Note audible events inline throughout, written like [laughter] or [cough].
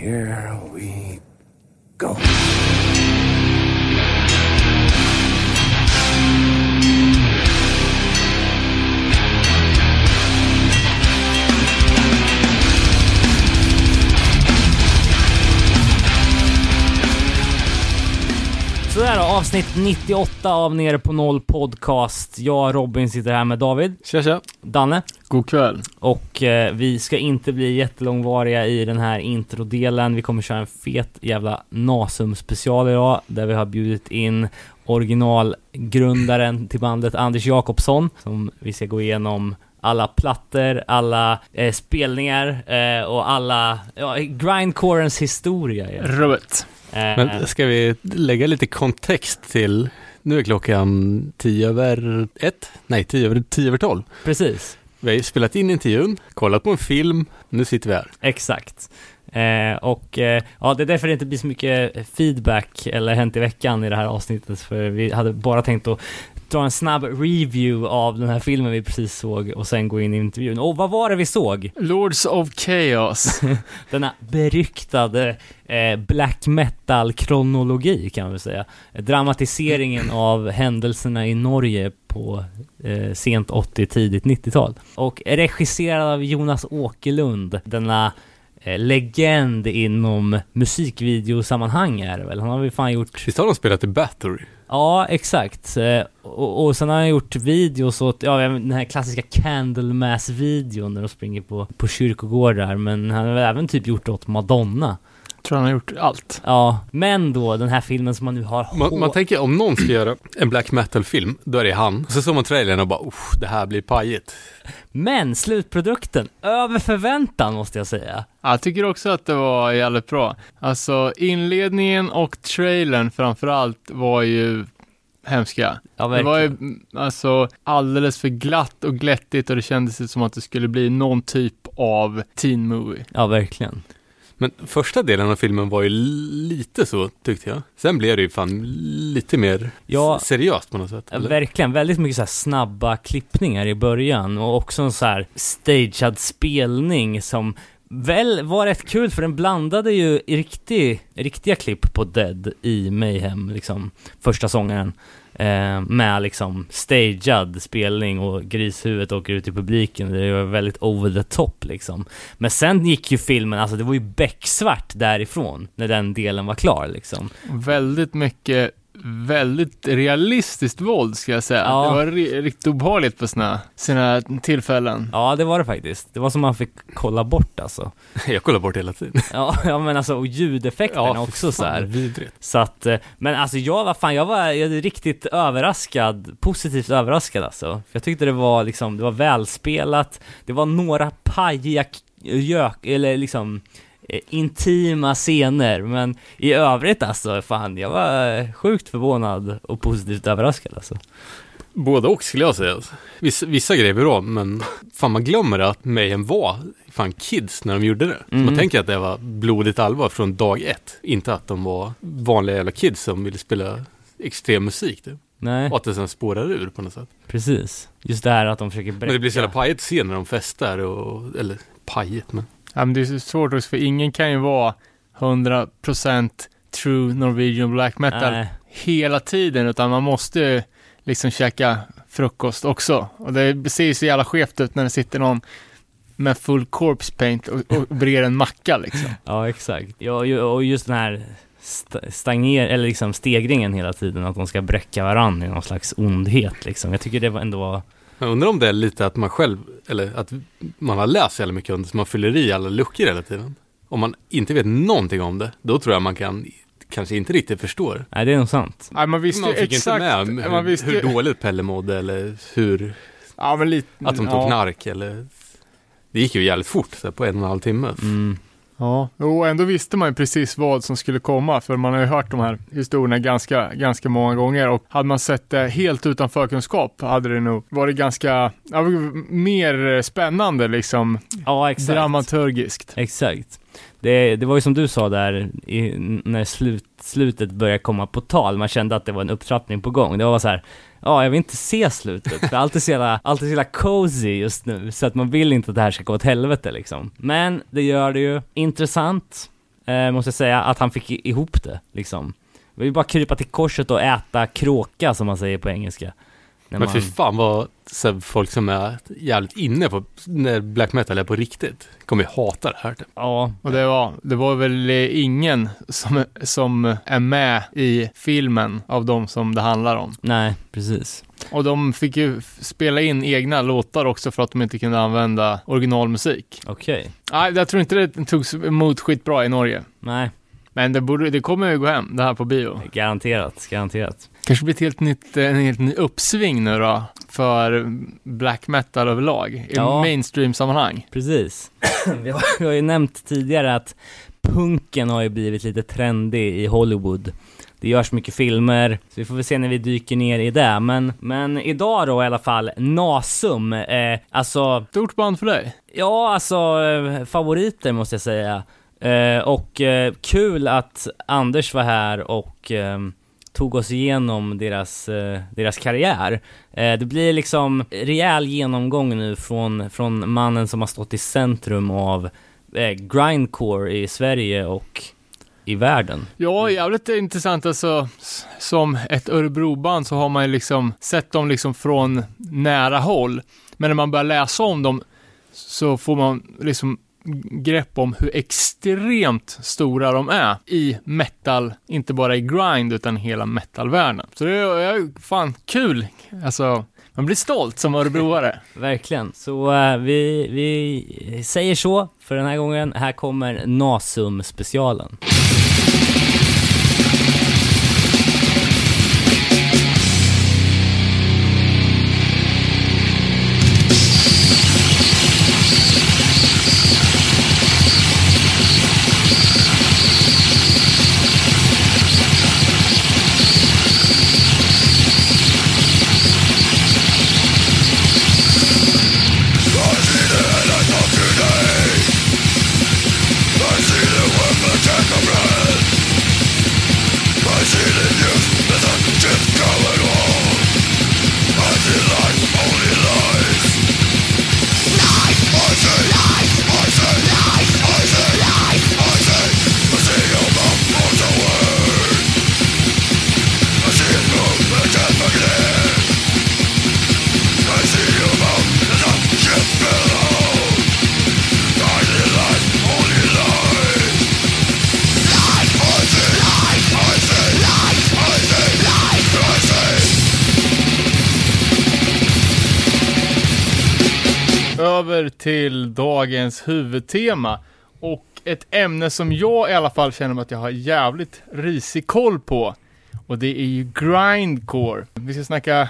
here we go. Avsnitt 98 av Nere på Noll Podcast. Jag, Robin, sitter här med David, Tja tja. Danne God kväll. och eh, vi ska inte bli jättelångvariga i den här introdelen. Vi kommer köra en fet jävla Nasum special idag där vi har bjudit in originalgrundaren till bandet Anders Jakobsson som vi ska gå igenom alla plattor, alla eh, spelningar eh, och alla, ja, grindcorens historia. Ja. Rubbet. Eh, Men ska vi lägga lite kontext till, nu är klockan tio över ett? Nej, tio över, tio över tolv. precis. Vi har spelat in intervjun, kollat på en film, nu sitter vi här. Exakt. Eh, och eh, ja, det är därför det inte blir så mycket feedback eller hänt i veckan i det här avsnittet, för vi hade bara tänkt att dra en snabb review av den här filmen vi precis såg och sen gå in i intervjun. Och vad var det vi såg? Lords of Chaos. [laughs] Denna beryktade eh, black metal-kronologi kan man väl säga. Dramatiseringen [clears throat] av händelserna i Norge på eh, sent 80, tidigt 90-tal. Och regisserad av Jonas Åkerlund, denna eh, legend inom musikvideosammanhang är det väl. Han har väl fan gjort Visst har de spelat i Battery? Ja, exakt. Eh, Och, och sen har han gjort videos åt, ja, den här klassiska Candlemass-videon när de springer på, på kyrkogårdar, men han har väl även typ gjort åt Madonna. Tror han har gjort allt. Ja, men då den här filmen som man nu har Man, man tänker om någon ska göra en black metal-film, då är det han. Och så såg man trailern och bara, "Uff, det här blir pajigt. Men slutprodukten, över förväntan måste jag säga. Jag tycker också att det var jävligt bra. Alltså inledningen och trailern framförallt var ju hemska. Ja, Det var ju alltså alldeles för glatt och glättigt och det kändes som att det skulle bli någon typ av teen movie. Ja, verkligen. Men första delen av filmen var ju lite så, tyckte jag. Sen blev det ju fan lite mer Ja. seriöst på något sätt. Eller? verkligen, väldigt mycket så här snabba klippningar i början och också en så här stagead spelning som väl var rätt kul för den blandade ju riktig, riktiga klipp på Dead i Mayhem, liksom, första sångaren. Eh, med liksom stagead spelning och grishuvudet åker ut i publiken. Det var väldigt over the top liksom. Men sen gick ju filmen, alltså det var ju becksvart därifrån när den delen var klar liksom. Väldigt mycket väldigt realistiskt våld ska jag säga. Ja. Det var ri- riktigt obehagligt på sina, sina tillfällen. Ja, det var det faktiskt. Det var som man fick kolla bort alltså. [laughs] Jag kollar bort hela tiden. [laughs] Ja, ja men alltså och ljudeffekterna fy också så här. Vidrigt. Så att, eh, men alltså jag var fan, jag var jag är riktigt överraskad, positivt överraskad alltså. För jag tyckte det var liksom, det var välspelat, det var några pajiga gök, eller liksom intima scener, men i övrigt alltså, fan, jag var eh, sjukt förvånad och positivt överraskad alltså. Både och skulle jag säga. Vissa, vissa grejer är bra, men fan man glömmer att Mayhem var fan kids när de gjorde det. Mm. Man tänker att det var blodigt allvar från dag ett. Inte att de var vanliga jävla kids som ville spela extrem musik. Typ. Nej, Och att det sen spårar ur på något sätt. precis. Just det här att de försöker bräcka. Men det blir så jävla pajigt att se när de festar och, eller pajigt men. Ja, men det är svårt också för ingen kan ju vara 100% true Norwegian black metal Nej. hela tiden utan man måste ju liksom käka frukost också. Och det ser ju så jävla skevt ut när det sitter någon med full corpse paint och, och brer en macka liksom. [laughs] Ja, exakt. Ja, och just den här st- stagner, eller liksom stegringen hela tiden, att de ska bräcka varandra i någon slags ondhet liksom. Jag tycker det var ändå Jag undrar om det är lite att man själv, eller att man har läst så jävla mycket om det så man fyller i alla luckor hela tiden. Om man inte vet någonting om det, då tror jag man kan kanske inte riktigt förstår. nej det är nog sant. Nej, man visste Man fick exakt. inte med man hur, visste hur dåligt Pelle mådde eller hur, ja, men lite, att de tog ja. knark eller Det gick ju jävligt fort, så här, på en och en halv timme. Mm. Ja, och ändå visste man ju precis vad som skulle komma, för man har ju hört de här historierna ganska, ganska många gånger och hade man sett det helt utan förkunskap hade det nog varit ganska, ja, mer spännande liksom, Ja, exakt. dramaturgiskt. Exakt. Det, det var ju som du sa där, i, när slut, slutet började komma på tal, man kände att det var en upptrappning på gång. Det var så här, ja, jag vill inte se slutet, för allt är så jävla, allt är så jävla cozy just nu, så att man vill inte att det här ska gå åt helvete liksom. Men det gör det ju. Intressant. eh, måste jag säga, att han fick ihop det liksom. Det vill ju bara krypa till korset och äta kråka som man säger på engelska. Men man... fy fan vad så folk som är jävligt inne på när black metal är på riktigt kommer ju hata det här typ. Ja, Och det var, det var väl eh, ingen som, som är med i filmen av de som det handlar om. nej, precis. Och de fick ju spela in egna låtar också för att de inte kunde använda originalmusik. Okej. Nej, jag tror inte det togs emot skitbra i Norge. Nej, Men det, borde, det kommer ju gå hem, det här på bio. garanterat, garanterat. Kanske blir ett helt nytt, en helt ny uppsving nu då, för black metal överlag, i Ja. mainstream-sammanhang. Precis. [clears throat] vi, har, vi har ju nämnt tidigare att punken har ju blivit lite trendig i Hollywood. Det görs mycket filmer, så vi får väl se när vi dyker ner i det. Men, men idag då i alla fall, Nasum, eh, alltså, Stort band för dig. ja alltså eh, favoriter måste jag säga. Eh, och eh, kul att Anders var här och eh, tog oss igenom deras, eh, deras karriär. Eh, det blir liksom rejäl genomgång nu från, från mannen som har stått i centrum av eh, grindcore i Sverige och i världen. Ja, jävligt intressant alltså. Som ett Örebroband så har man ju liksom sett dem liksom från nära håll. Men när man börjar läsa om dem så får man liksom grepp om hur extremt stora de är i metal, inte bara i grind utan hela metalvärlden. Så det är, är fan kul. Alltså, man blir stolt som örebroare. [laughs] Verkligen. Så uh, vi, vi säger så för den här gången. Här kommer Nasum-specialen. Över till dagens huvudtema. Och ett ämne som jag i alla fall känner att jag har jävligt risig koll på. Och det är ju grindcore. Vi ska snacka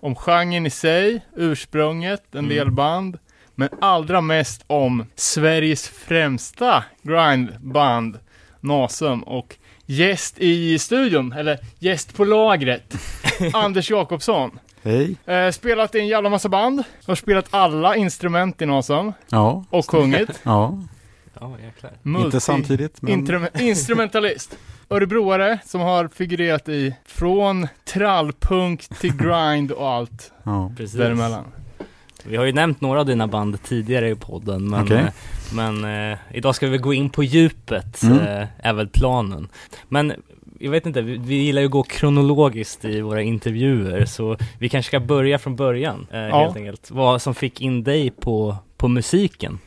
om genren i sig, ursprunget, en del band. Men allra mest om Sveriges främsta grindband, Nasum. Och gäst i studion, eller gäst på lagret, [laughs] Anders Jakobsson. Hej. Eh, spelat i en jävla massa band. Har spelat alla instrument i Nasum. Ja. Och sjungit. Ja. Ja, jäklar. Multi- Inte samtidigt, men... Intrum- instrumentalist. Örebroare som har figurerat i från trallpunk till grind och allt Ja. Precis. däremellan. Vi har ju nämnt några av dina band tidigare i podden, men, Okej. eh, men eh, idag ska vi gå in på djupet, Mm. eh, är väl planen. Men jag vet inte, vi, vi gillar ju att gå kronologiskt i våra intervjuer, så vi kanske ska börja från början, eh, Ja. helt enkelt. Vad som fick in dig på, på musiken,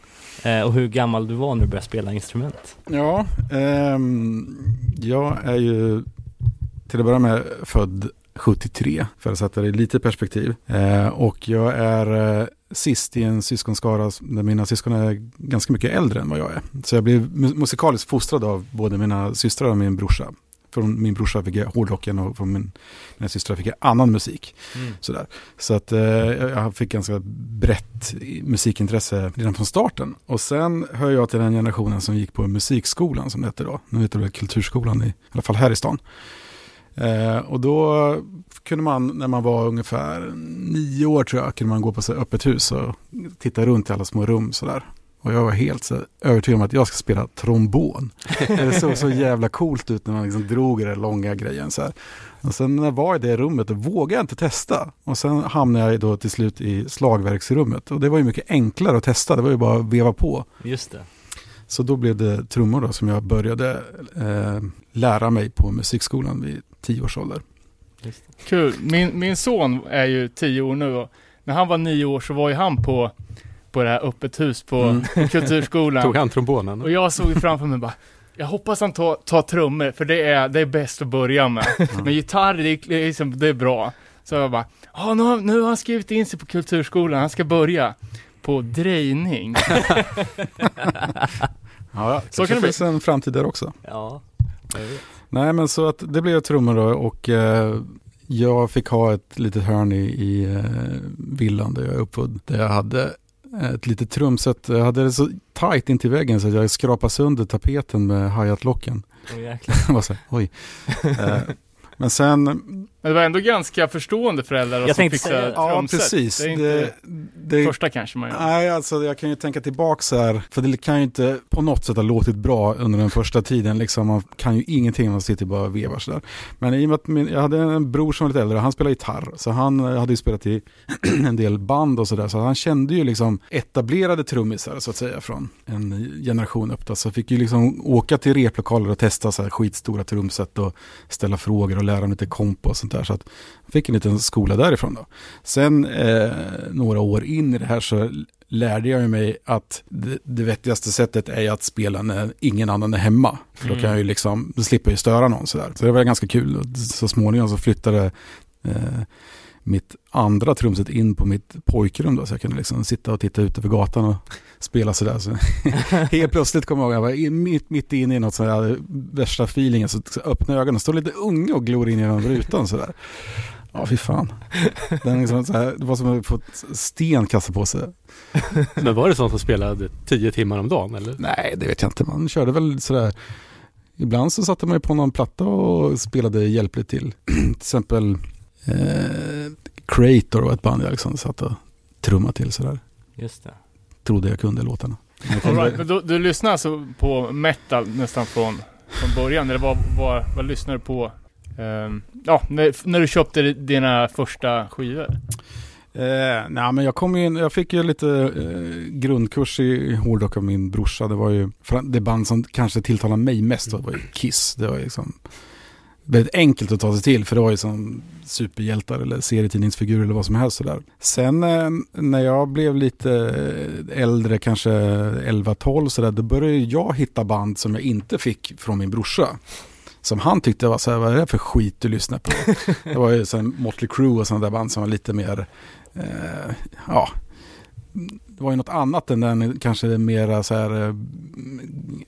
eh, och hur gammal du var när du började spela instrument. Ja, ehm, jag är ju till att börja med född 73 för att sätta det i lite perspektiv. Eh, och jag är eh, sist i en syskonskara där mina syskon är ganska mycket äldre än vad jag är. Så jag blev mu- musikaliskt fostrad av både mina systrar och min brorsa. Från min brorsa fick jag hårdrocken och från min, mina systrar fick jag annan musik. Sådär. Så att eh, jag fick ganska brett musikintresse redan från starten. Och sen hör jag till den generationen som gick på musikskolan som det hette då. Nu heter det kulturskolan i, i alla fall här i stan. Eh, och då kunde man när man var ungefär nio år tror jag, kunde man gå på så öppet hus och titta runt i alla små rum sådär. Och jag var helt så övertygad om att jag ska spela trombon. [laughs] Det såg så jävla coolt ut när man liksom drog den långa grejen så här. Och sen när jag var i det rummet då vågade jag inte testa. Och sen hamnade jag då till slut i slagverksrummet. Och det var ju mycket enklare att testa, det var ju bara att veva på. Just det. Så då blev det trummor då som jag började eh, lära mig på musikskolan vid tio års ålder. Kul. Min, min son är ju tio år nu och när han var nio år så var ju han på, på det här öppet hus på Mm. [laughs] kulturskolan. Tog han trombonen? Och jag såg framför mig bara, jag hoppas han tar, tar trummor för det är, det är bäst att börja med. [laughs] Men gitarr, det är, det liksom, det är bra. Så jag bara, ja nu, har- nu har han skrivit in sig på kulturskolan, han ska börja på drejning. [laughs] Ja, Så kan det bli. finns en framtid där också. Ja. Nej men så att det blev trummor då och eh, jag fick ha ett litet hörn i, i eh, villan där jag är uppfödd. Där jag hade ett litet trumset. Jag hade det så tajt in till väggen så att jag skrapade sönder tapeten med hi-hat-locken. Här, [laughs] oj. Eh, men sen, Men det var ändå ganska förstående föräldrar Jag som fixar säga- ja precis. Det är inte Det, det, första kanske man gör. Nej, alltså jag kan ju tänka tillbaka så här, för det kan ju inte på något sätt ha låtit bra under den första tiden. Liksom, man kan ju ingenting, man sitter bara och vevar sådär. Men i och med att min, jag hade en bror som var lite äldre, han spelade gitarr. Så han eh, hade ju spelat i [clears throat] en del band och sådär. Så han kände ju liksom etablerade trummisar så att säga från en generation upp. Då. Så jag fick ju liksom åka till replokaler och testa så här skitstora trumset och ställa frågor och lära mig lite komp och sånt där. Så att jag fick en liten skola därifrån då. Sen eh, några år in i det här så lärde jag mig att det, det vettigaste sättet är att spela när ingen annan är hemma. För då kan jag ju liksom, då slipper jag ju störa någon sådär. Så det var ganska kul. Så småningom så flyttade eh, mitt andra trumset in på mitt pojkrum då. Så jag kunde liksom sitta och titta ut över gatan och spela sådär. Så [laughs] helt plötsligt kommer jag ihåg, jag var mitt, mitt inne i något sådär värsta feelingen. Så öppnade jag ögonen och stod lite unge och glor in genom rutan sådär. Ja, fy fan. Den liksom så här, det var som att få ett sten kasta på sig. [laughs] Men var det sånt som spelade tio timmar om dagen eller? Nej, det vet jag inte. Man körde väl sådär. Ibland så satte man ju på någon platta och spelade hjälpligt till. [clears throat] till exempel eh, Creator var ett band jag liksom satt och trummade till sådär. Just det. Trodde jag kunde låtarna. All right, men du, du lyssnar alltså på metal nästan från, från början, eller vad, vad, vad lyssnar du på? ehm, ja, när, när du köpte dina första skivor? Eh, nej, men jag kom in, jag fick ju lite eh, grundkurs i hårdrock av min brorsa. Det var ju det band som kanske tilltalade mig mest var ju Kiss. Det var liksom väldigt enkelt att ta sig till för det var ju som superhjältar eller serietidningsfigurer eller vad som helst sådär. Sen eh, när jag blev lite äldre, kanske 11-12 sådär, då började jag hitta band som jag inte fick från min brorsa. Som han tyckte var så här, vad är det för skit du lyssnar på? [laughs] Det var ju sen Motley Crue och sådana där band som var lite mer, eh, ja, det var ju något annat än den kanske mera så här eh,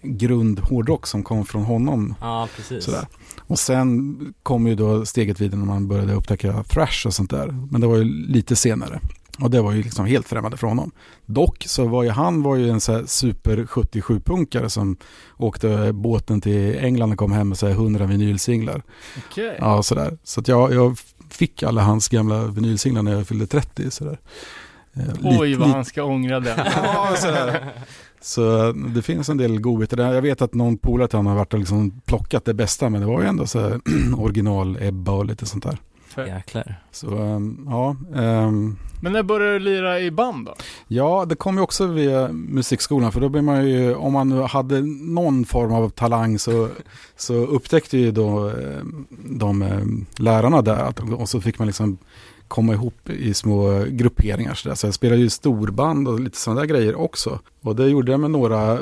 grundhårdrock som kom från honom. Ja, precis. Sådär. Och sen kom ju då steget vidare när man började upptäcka thrash och sånt där. Men det var ju lite senare. Och det var ju liksom helt främmande för honom. Dock så var ju han var ju en så här super 77-punkare som åkte båten till England och kom hem med så här 100 vinylsinglar. Okej. Ja, sådär. Så att jag, jag fick alla hans gamla vinylsinglar när jag fyllde 30. Sådär. Eh, Oj, lite- vad han ska ångra det. [laughs] Ja, sådär. Så det finns en del godbitar där. Jag vet att någon polare till honom har varit och liksom plockat det bästa, men det var ju ändå så här [clears throat] original Ebba och lite sånt där. Jäklar. Så ehm, ja, ehm, Men när började du lira i band då? ja, det kom ju också via musikskolan, för då blir man ju, om man hade någon form av talang så, så upptäckte ju då eh, de eh, lärarna där, att, och så fick man liksom komma ihop i små grupperingar. Så, där. så jag spelade ju storband och lite sådana där grejer också. Och det gjorde jag med några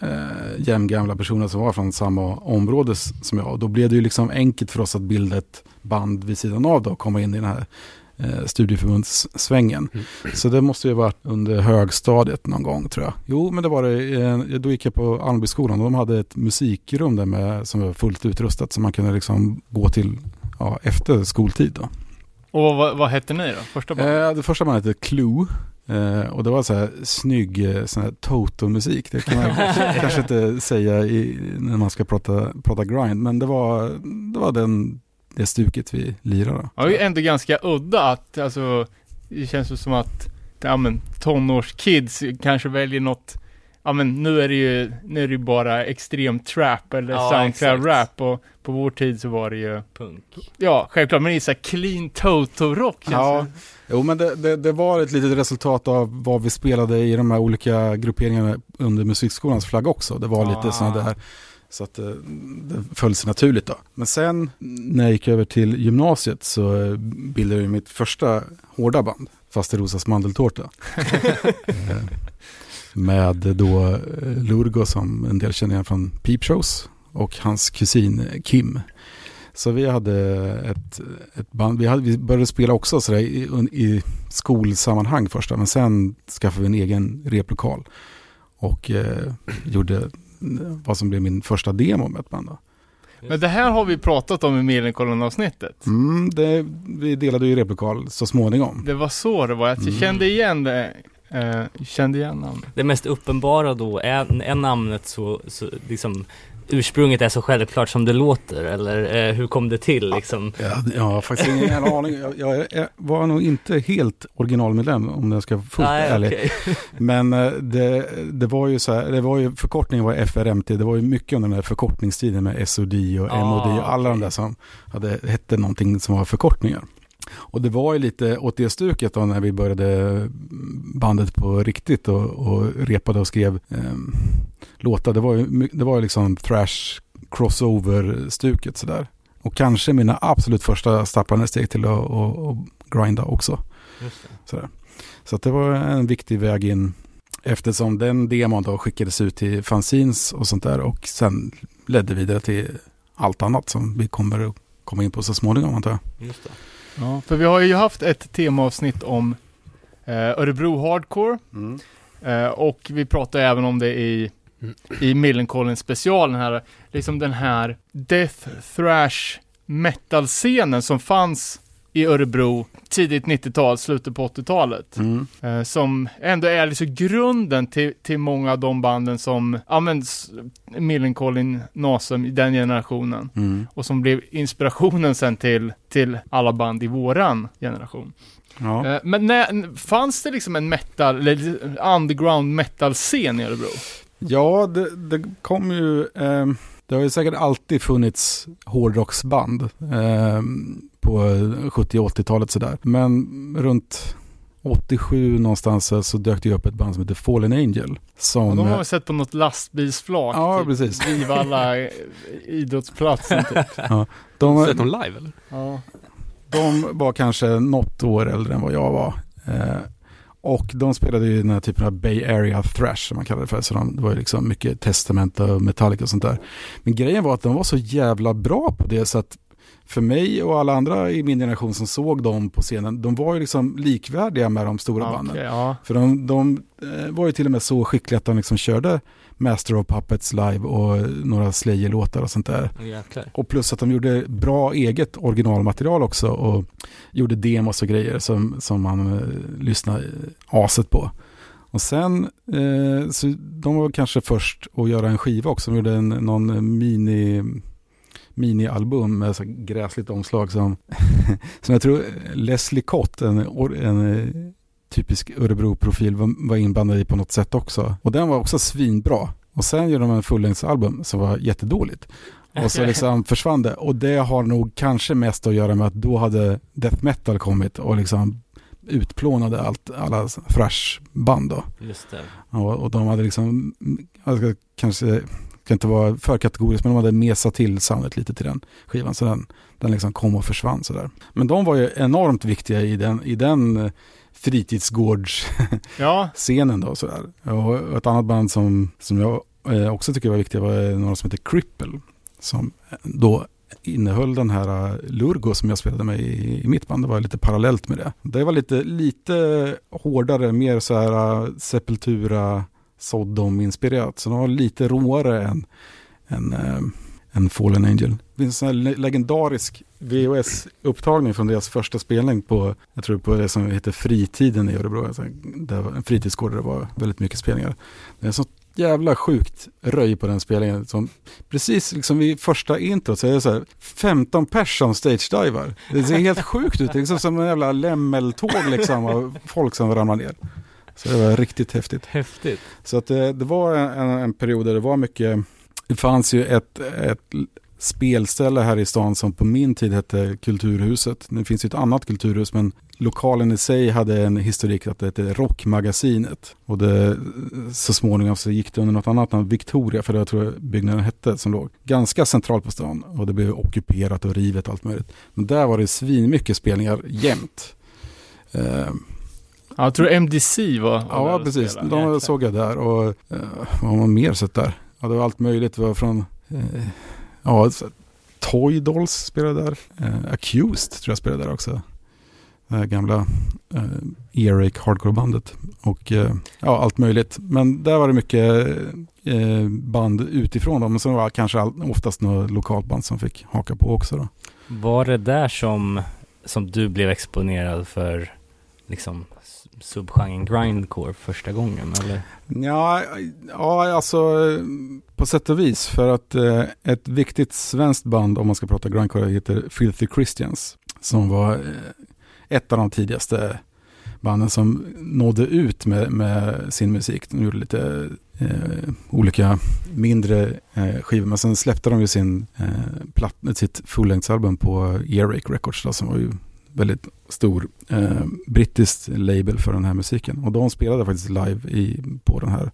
eh, jämngamla personer som var från samma område som jag. Och då blev det ju liksom enkelt för oss att bilda ett band vid sidan av då och komma in i den här eh, studieförbundssvängen. Mm. Så det måste ju ha varit under högstadiet någon gång tror jag. Jo, men det var det. Eh, då gick jag på Almbyskolan och de hade ett musikrum där med, som var fullt utrustat som man kunde liksom gå till ja, efter skoltid. Då. Och vad, vad, hette ni då? Första bandet? Eh, det första bandet hette Clue. Eh, och det var så här snygg eh, sån här Toto-musik. Det kan man [laughs] kanske inte säga i, när man ska prata, prata grind. Men det var, det var den, det stuket vi lirade. Ja, det är ändå ganska udda att, alltså, det känns ju som att, ja men, tonårskids kanske väljer något ja men nu är det ju, nu är det ju bara extrem trap eller Ja, soundcloud rap och på vår tid så var det ju, Punk. ja självklart, men det är så här clean toto-rock Ja, det. jo men det, det, det var ett litet resultat av vad vi spelade i de här olika grupperingarna under musikskolans flagg också. Det var Ah. lite sådana där, så att det, det föll sig naturligt då. Men sen när jag gick över till gymnasiet så eh, bildade jag mitt första hårda band, Fast Rosas mandeltårta. [laughs] Med då eh, Lurgo som en del känner igen från Peep Shows och hans kusin Kim. Så vi hade ett, ett band, vi, hade, vi började spela också sådär i, i skolsammanhang först, men sen skaffade vi en egen replokal och eh, gjorde vad som blev min första demo med ett band. Då. Men det här har vi pratat om i Millencolin-avsnittet. Mm, det, vi delade ju replokal så småningom. Det var så det var, att jag Mm. kände igen det, eh, kände igen namnet. Det mest uppenbara då, är, är namnet så, så liksom ursprunget är så självklart som det låter eller eh, hur kom det till liksom? Ja, jag har faktiskt ingen aning. Jag, jag, jag var nog inte helt originalmedlem om jag ska vara fullt ärlig. okej. [laughs] Men eh, det, det var ju så här, det var ju, förkortningen var FRMT, det var ju mycket under den här förkortningstiden med SOD och Ah, MOD och alla de okej. där som hade, hette någonting som var förkortningar. Och det var ju lite åt det stuket då när vi började bandet på riktigt och, och repade och skrev ehm, låtar. Det var ju det var liksom thrash crossover-stuket sådär. Och kanske mina absolut första stapplande steg till att och, och grinda också. Sådär. Så det var en viktig väg in eftersom den demon då skickades ut till fanzines och sånt där och sen ledde vidare till allt annat som vi kommer att komma in på så småningom antar jag. Just det. Ja, för vi har ju haft ett temaavsnitt om eh, Örebro Hardcore. Eh, och vi pratar även om det i, i Millencolin special, den här, liksom den här Death Thrash metal-scenen som fanns i Örebro tidigt 90-tal, slutet på 80-talet. Mm. Eh, som ändå är liksom grunden till, till många av de banden som används Millencolin, Nasum i den generationen Mm. och som blev inspirationen sen till, till alla band i våran generation. Ja. Eh, Men när, fanns det liksom en metal, eller underground metal-scen i Örebro? ja, det, det kom ju, ehm, det har ju säkert alltid funnits hårdrocksband ehm, på 70 och 80-talet sådär. Men runt 87 någonstans så- dök det upp ett band som heter Fallen Angel. Som, de har vi sett på något lastbilsflak, Ja, typ, precis. Vivalla [laughs] idrottsplatsen typ. de, Sett dem live eller? Ja. De var kanske något år äldre än vad jag var. Eh, och de spelade ju den här typen av Bay Area Thrash som man kallar det för. Så de, det var ju liksom mycket Testament och Metallica och sånt där. Men grejen var att de var så jävla bra på det så att för mig och alla andra i min generation som såg dem på scenen, de var ju liksom likvärdiga med de stora Ja, banden. ja. För de, de eh, var ju till och med så skickliga att de liksom körde Master of Puppets live och några Slayer-låtar och sånt där. Jäklar. Och plus att de gjorde bra eget originalmaterial också och gjorde demos och grejer som, som man eh, lyssnade aset på. Och sen, eh, så de var kanske först att göra en skiva också. De gjorde en, någon mini minialbum med så gräsligt omslag som, [laughs] som jag tror Leslie Kott, en, en eh, typisk Örebro-profil, var, var inblandad i på något sätt också. Och den var också svinbra. Och sen gjorde de en fullängdsalbum som var jättedåligt. Och så [laughs] liksom försvann det. Och det har nog kanske mest att göra med att då hade death metal kommit och liksom utplånade allt, alla thrash-band då. Just det. Och, och de hade liksom, ska kanske, ska inte vara för kategorisk, men de hade mesat till soundet lite till den skivan. Så den, den liksom kom och försvann sådär. Men de var ju enormt viktiga i den, i den eh, fritidsgårdsscenen [laughs] ja, då sådär. Och ett annat band som, som jag eh, också tycker var viktiga var några som heter Cripple. Som då innehöll den här Lurgo som jag spelade med i, i mitt band. Det var lite parallellt med det. Det var lite, lite hårdare, mer så här Sepultura, Sodom-inspirerat. Så den var lite råare än, än, äh, än Fallen Angel. Det finns en sån här legendarisk VHS-upptagning från deras första spelning på, jag tror på det som heter Fritiden i Örebro. Alltså, där var en fritidsgård där det var väldigt mycket spelningar. Det är så jävla sjukt röj på den spelningen. Som, precis liksom vid första introt så är det så här 15 pers som stage-divar. Det ser helt sjukt ut, det är liksom som en jävla lämmeltåg liksom av folk som ramlar ner. Så det var riktigt häftigt. Häftigt. Så att det, det var en, en period där det var mycket, det fanns ju ett, ett spelställe här i stan som på min tid hette Kulturhuset. Nu finns ju ett annat kulturhus men lokalen i sig hade en historik att det hette Rockmagasinet. Och det, så småningom så gick det under något annat namn, Victoria, för det tror jag byggnaden hette, som låg ganska centralt på stan. Och det blev ockuperat och rivet och allt möjligt. Men där var det svinmycket spelningar jämt. Eh, Ja, jag tror MDC var, Ja, precis. De Jäklar. såg jag där. Och eh, vad har man mer sett där? Ja, det var allt möjligt. Det var från eh, ja, Toy Dolls spelade där. Eh, Accused tror jag spelade där också. Det här gamla eh, Earache hardcore-bandet. Och eh, ja, allt möjligt. Men där var det mycket eh, band utifrån. Då. Men sen var det kanske all, oftast något lokalt band som fick haka på också. Då. Var det där som, som du blev exponerad för liksom subgenren grindcore första gången eller? Ja, ja, alltså på sätt och vis. För att eh, ett viktigt svenskt band, om man ska prata grindcore, heter Filthy Christians. Som var eh, ett av de tidigaste banden som nådde ut med, med sin musik. De gjorde lite eh, olika mindre eh, skivor. Men sen släppte de ju sin, eh, platt, sitt fullängdsalbum på Earache Records. Då, som var ju väldigt stor eh, brittisk label för den här musiken. Och de spelade faktiskt live i, på den här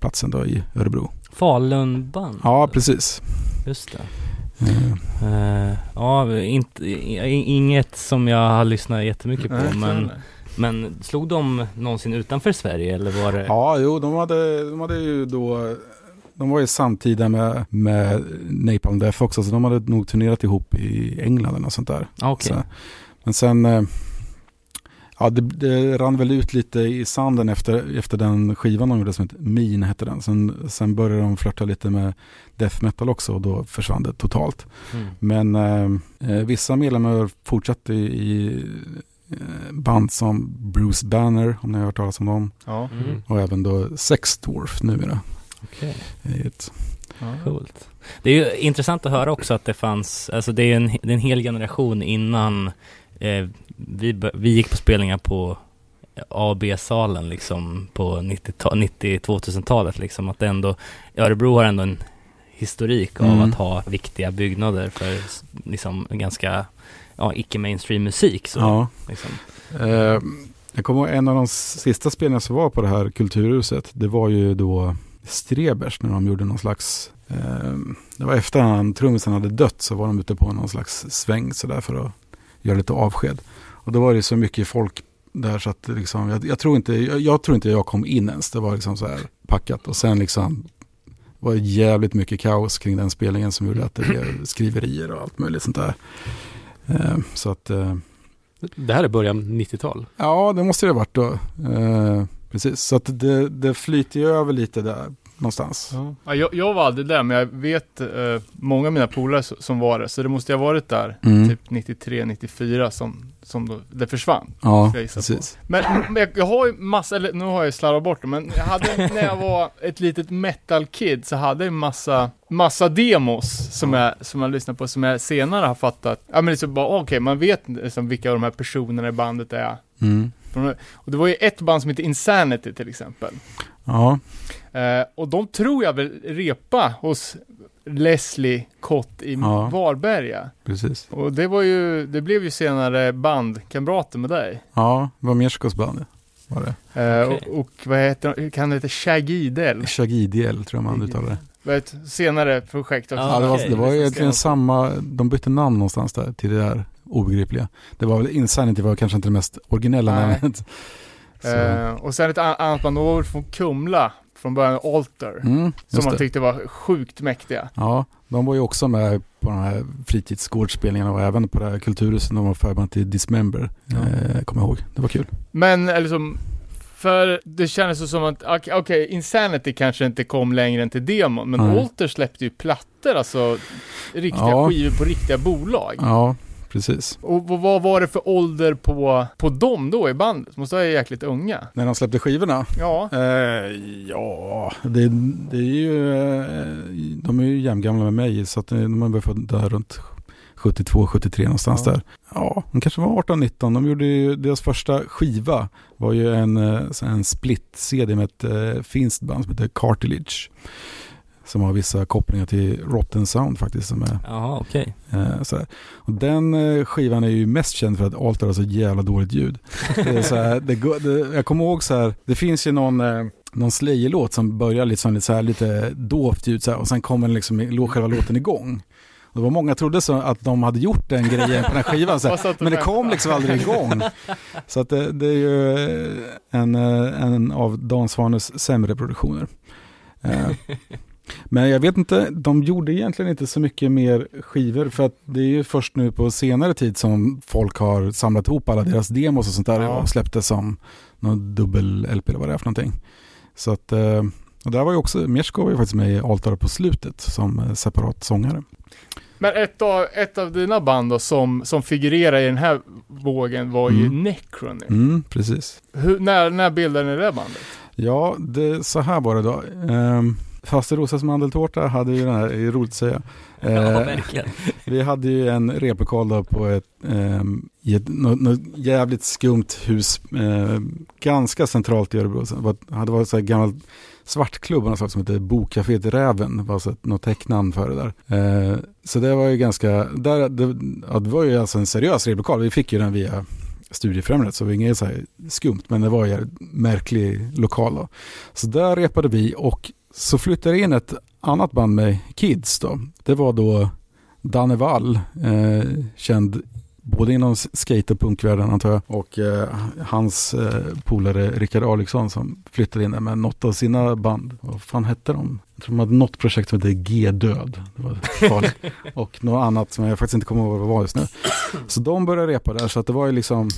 platsen då i Örebro. Falunband? Ja, precis. Just det. Eh, Eh, ja, inte, inget som jag har lyssnat jättemycket på Nej, men, men slog de någonsin utanför Sverige eller var det? ja, jo, de hade, de hade ju då de var ju samtida med, med Napalm Death också, så de hade nog turnerat ihop i England eller något sånt där. Ah, Okej. Så, men sen, eh, ja det, det rann väl ut lite i sanden efter, efter den skivan de gjorde som heter Min hette den. Sen, sen började de flörta lite med death metal också och då försvann det totalt. Mm. Men eh, eh, vissa medlemmar fortsatte i, i eh, band som Bruce Banner, om ni har hört talas om dem. Ja. Mm. Och även då Sex Dwarf numera. Okej. Det är ett- Ja. Coolt. Det är ju intressant att höra också att det fanns, alltså det är en, det är en hel generation innan eh, vi, vi gick på spelningar på A och B-salen liksom på 90-ta- 90-2000-talet liksom att ändå, Örebro har ändå en historik av Mm. att ha viktiga byggnader för liksom ganska, ja, icke-mainstream musik så Ja. liksom. Eh, jag kommer ihåg en av de sista spelningarna som var på det här kulturhuset. Det var ju då Strebers när de gjorde någon slags eh, det var efter han trummisen hade dött så var de ute på någon slags sväng sådär för att göra lite avsked. Och då var det så mycket folk där så att liksom, jag, jag, tror inte, jag, jag tror inte jag kom in ens. Det var liksom så här packat och sen liksom var det jävligt mycket kaos kring den spelningen som gjorde att det blev [clears throat] skriverier och allt möjligt sånt där. Eh, så att eh, Det här är början 90-tal. Ja, det måste det ha varit då. Eh, precis, så att det, det flyter över lite där någonstans. Ja, jag, jag var aldrig där, men jag vet eh, många av mina polare som var det, så det måste ha varit där, Mm. typ 93, 94 som, som då, det försvann. Ja, precis. Men, men jag, har ju massa, eller nu har jag slarvat bort det, men jag hade, när jag var ett litet metal-kid så hade jag massa, massa demos som jag, som jag lyssnade på, som jag senare har fattat, ja men liksom bara, okej, man vet liksom vilka av de här personerna i bandet är. Mm. Och det var ju ett band som heter Insanity till exempel. Ja, Eh, och de tror jag väl repa hos Leslie Kott i Ja. Varberga. precis. Och det var ju, det blev ju senare bandkamrater med dig. Ja, det var Mierskos band var det. Eh, Okej. och, och vad heter kan det heta Shaggy Idel? Shagidiel tror jag man uttalar det. Var ett senare projekt också. Ja, Ja, det var, det var ju egentligen samma, de bytte namn någonstans där till det där obegripliga. Det var väl Insanity var kanske inte det mest originella Nej. namnet. Eh, och sen ett an- annat band, var från Kumla, från början Alter. mm, som man det. tyckte var sjukt mäktiga. Ja, de var ju också med på de här fritidsgårdsspelningarna och även på det här kulturhuset. De var förband till Dismember, Ja. eh, kommer jag ihåg. Det var kul. Men eller som, för det kändes så som att, okej, okej, Insanity kanske inte kom längre än till demon, men Nej. Alter släppte ju plattor, alltså riktiga Ja. skivor på riktiga bolag. Ja, precis. Och vad- vad var det för ålder på, på dem då i bandet? Måste vara jäkligt unga. När de släppte skivorna? Ja. Eh, ja, det, det är ju, eh, de är ju jämngamla med mig så att eh, de fått där runt 72, 73 någonstans Ja. där. Ja, de kanske var 18, 19. De gjorde ju, deras första skiva var ju en, eh, en split-CD med ett eh, finskt band som heter Cartilage. Som har vissa kopplingar till Rotten Sound faktiskt. Som är, Jaha, okej. eh, så här. Och den eh, skivan är ju mest känd för att Altar har så jävla dåligt ljud. Det är så här, det, går- det, jag kommer ihåg så här, det finns ju någon, eh, någon Slayer-låt som börjar lite, som lite, så här, lite dovt ljud så här, och sen kommer liksom själva låten igång. Och det var många trodde så att de hade gjort den grejen på den här skivan. Så här, men det kom liksom aldrig igång. Så att det, det är ju eh, en, eh, en av Dan Svanes sämre produktioner. Men jag vet inte, de gjorde egentligen inte så mycket mer skivor för att det är ju först nu på senare tid som folk har samlat ihop alla deras demos och sånt där Ja. och släppt det som någon dubbel-LP eller vad det är för någonting. Så att, eh, och där var ju också, Miersko var ju faktiskt med i Altar på slutet som eh, separat sångare. Men ett av, ett av dina band då som, som figurerar i den här vågen var ju Mm. Necron. Mm, precis. Hur, när, när bildade ni det bandet? Ja, det, så här var det då. Um, Faster Rosas mandeltårta hade ju den här, det är roligt att säga. [laughs] Ja, Eh, verkligen. [laughs] vi hade ju en replokal på ett, i ett något, något jävligt skumt hus, eh, ganska centralt i Örebro. Det var- hade varit så här gammalt svartklubb av något som hette Bokcaféet Räven, var så något täcknamn för det där. Eh, så det var ju ganska, där, det, ja, det var ju alltså en seriös replokal, vi fick ju den via Studiefrämjandet så det var inget så här skumt men det var ju en märklig lokal då. Så där repade vi och så flyttade in ett annat band med Kids då. Det var då Danne Wall, eh, känd både inom skate och punkvärlden antar jag och eh, hans eh, polare Rickard Alexson som flyttade in där med något av sina band. Vad fan hette de? Jag tror de hade något projekt som hette G-död. Det var farligt. [laughs] och något annat som jag faktiskt inte kommer ihåg vad det var just nu. Så de började repa där så att det var ju liksom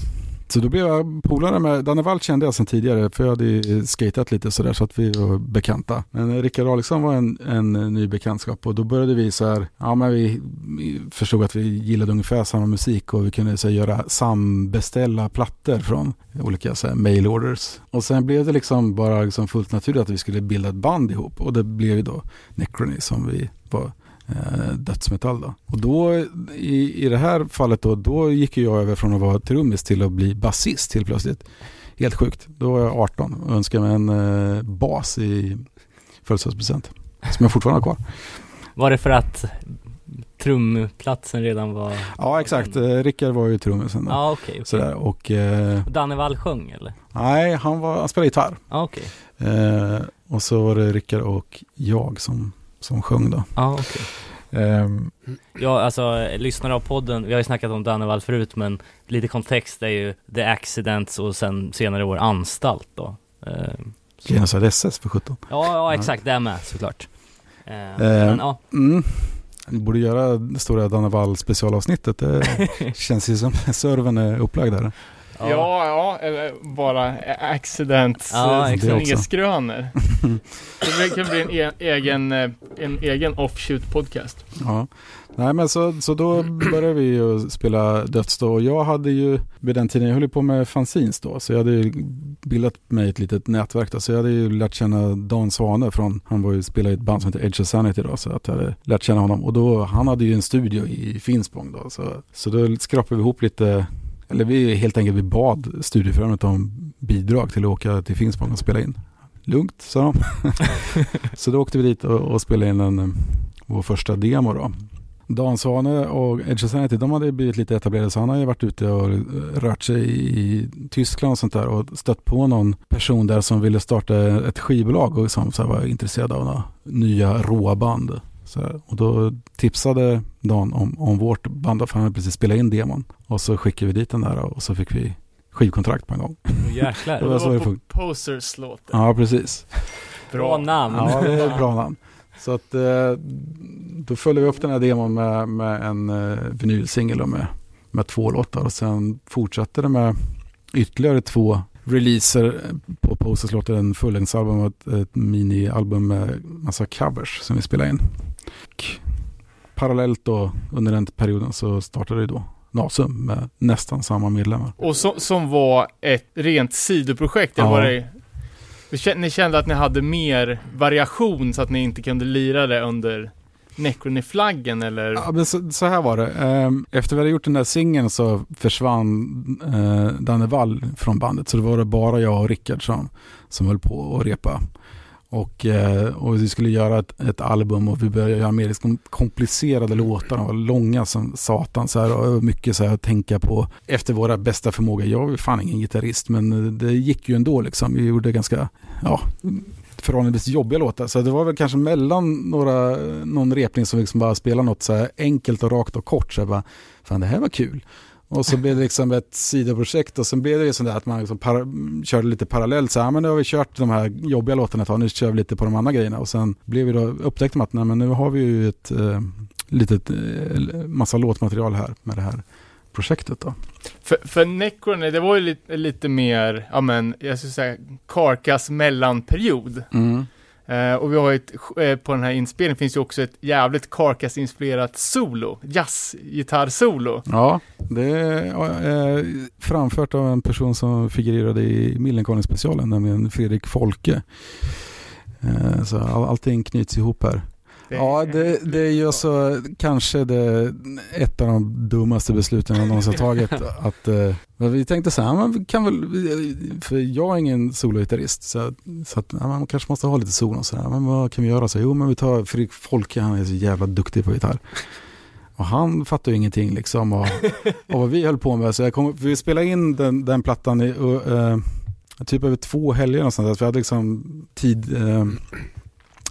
så då blev jag polare med, Danne Wall kände jag sedan tidigare för jag hade ju eh, skatat lite sådär så att vi var bekanta. Men eh, Rickard Alexson var en, en eh, ny bekantskap och då började vi så här, ja men vi, vi förstod att vi gillade ungefär samma musik och vi kunde så här, göra sambeställa plattor från olika så här, mail orders. Och sen blev det liksom bara liksom fullt naturligt att vi skulle bilda ett band ihop och det blev ju då Necrony som vi var eh, dödsmetall då. Och då i, i det här fallet då, då gick jag över från att vara trummis till att bli basist helt plötsligt. Helt sjukt. Då var jag 18 och önskade mig en eh, bas i födelsedagspresent. Som jag fortfarande har kvar. Var det för att trumplatsen redan var... Ja exakt, eh, Rickard var ju trummisen då. Ja, okej. okej. Sådär och eh, Och Danne Wall sjöng eller? nej, han, var, han spelade gitarr. Ja, okej. Eh, och så var det Rickard och jag som, som sjöng då. Ja, okej. Ehm, Ja, alltså lyssnare av podden, vi har ju snackat om Danne Wall förut, men lite kontext är ju The Accidents och sen senare år Anstalt då. Eh, så- Genocide SS för 17. Ja, ja exakt, det är med såklart. Eh, men ja, Mm. Vi borde göra det stora Danne Wall specialavsnittet. Det [laughs] känns ju som servern är upplagd där. Ja, ja, eller bara accidents, Ja, exakt. sneskrönor. [laughs] det kan bli en e- egen, eh, en egen offshoot podcast. Ja. Nej men så, så då började vi ju spela dödsdag och jag hade ju vid den tiden, jag höll på med fanzines då, så jag hade ju bildat mig ett litet nätverk då, så jag hade ju lärt känna Dan Svane från, han var ju spelade i ett band som heter Edge of Sanity då, så att jag hade lärt känna honom och då, han hade ju en studio i Finspång då, så, så då skrapade vi ihop lite eller vi helt enkelt vi bad studieförbundet om bidrag till att åka till Finspång och spela in. Lugnt, sa de. [laughs] så då åkte vi dit och, och spelade in en, eh, vår första demo då. Dan Svane och Edge of Sanity, de hade blivit lite etablerade så han har ju varit ute och rört sig i Tyskland och sånt där och stött på någon person där som ville starta ett skivbolag och som så var intresserad av några nya råa band och då tipsade Dan om, om vårt band för han hade precis spelat in demon. Och så skickade vi dit den där och så fick vi skivkontrakt på en gång. oh, jäklar. Det [laughs] Det var så var det på funkar. Posers låten. Ja, precis. Bra namn. Ja, det är bra [laughs] namn. Så att eh, då följde vi upp den här demon med, med en eh, vinylsingel då med, med två låtar och sen fortsatte det med ytterligare två releaser på Posters låtar, en fullängdsalbum och ett, ett minialbum med massa covers som vi spelade in. Och parallellt då under den perioden så startade det då Nasum med nästan samma medlemmar. Och så, som var ett rent sidoprojekt. Ja. var det, ni kände- ni kände att ni hade mer variation så att ni inte kunde lira det under Necrony-flaggen eller? Ja, men så, så här var det. Ehm, Efter vi hade gjort den där singeln så försvann eh, Danne Wall från bandet. Så det var det bara jag och Rickard som, som höll på att repa. Och, eh, och vi skulle göra ett, ett album och vi började göra mer liksom komplicerade låtar. De var långa som satan så här, och mycket så här att tänka på efter våra bästa förmåga. Jag är fan ingen gitarrist men det gick ju ändå liksom. Vi gjorde ganska, ja, förhållandevis jobbiga låtar. Så det var väl kanske mellan några, någon repning som liksom bara spelade något så här enkelt och rakt och kort. Så jag bara, fan det här var kul. Och så blev det liksom ett sidoprojekt och sen blev det ju sådär att man liksom para- körde lite parallellt. Så här, men nu har vi kört de här jobbiga låtarna ett tag, nu kör vi lite på de andra grejerna. Och sen blev vi då, upptäckte man att nej, men nu har vi ju ett eh, litet, eh, massa låtmaterial här med det här projektet då. För, för Necrony, det var ju lite, lite mer, ja men, jag skulle säga Karkas mellanperiod. Eh, och vi har ett, eh, på den här inspelningen finns ju också ett jävligt Carcass-inspirerat solo, jazz-gitarr-solo. Ja, det är eh, framfört av en person som figurerade i Millencolin-specialen, nämligen Fredrik Folke. Så all, allting knyts ihop här. Det- Ja, det, det är ju så kanske det, ett av de dummaste besluten jag någonsin tagit. [laughs] Att, eh, vi tänkte så här, man kan väl, för jag är ingen sologitarrist, så, så att man kanske måste ha lite solo. Så här, men vad kan vi göra? Så, jo, men vi tar Fredrik Folke, han är så jävla duktig på gitarr. Och han fattar ju ingenting liksom av vad vi höll på med. Så jag kom, vi spelade in den, den plattan i, uh, uh, typ över två helger och sånt där. För jag hade liksom tid uh,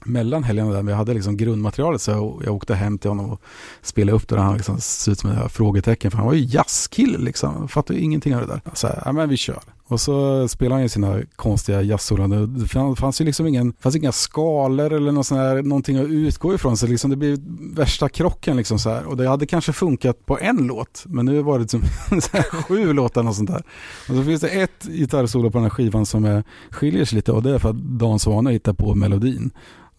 mellan helgerna där. Men jag hade liksom grundmaterialet så jag, jag åkte hem till honom och spelade upp det. Och han liksom såg ut som ett frågetecken. För han var ju jazzkille liksom. Fattade ju ingenting av det där. Så här, ja men vi kör. Och så spelade han ju sina konstiga jazzsolon. Det fanns ju liksom ingen, fanns inga skalor eller någon sån här, någonting att utgå ifrån. Så liksom det blev värsta krocken liksom så här. Och det hade kanske funkat på en låt. Men nu var det liksom [laughs] så här sju låtar och sånt där. Och så finns det ett gitarrsolo på den här skivan som är, skiljer sig lite. Och det är för att Dan Svane hittar på melodin.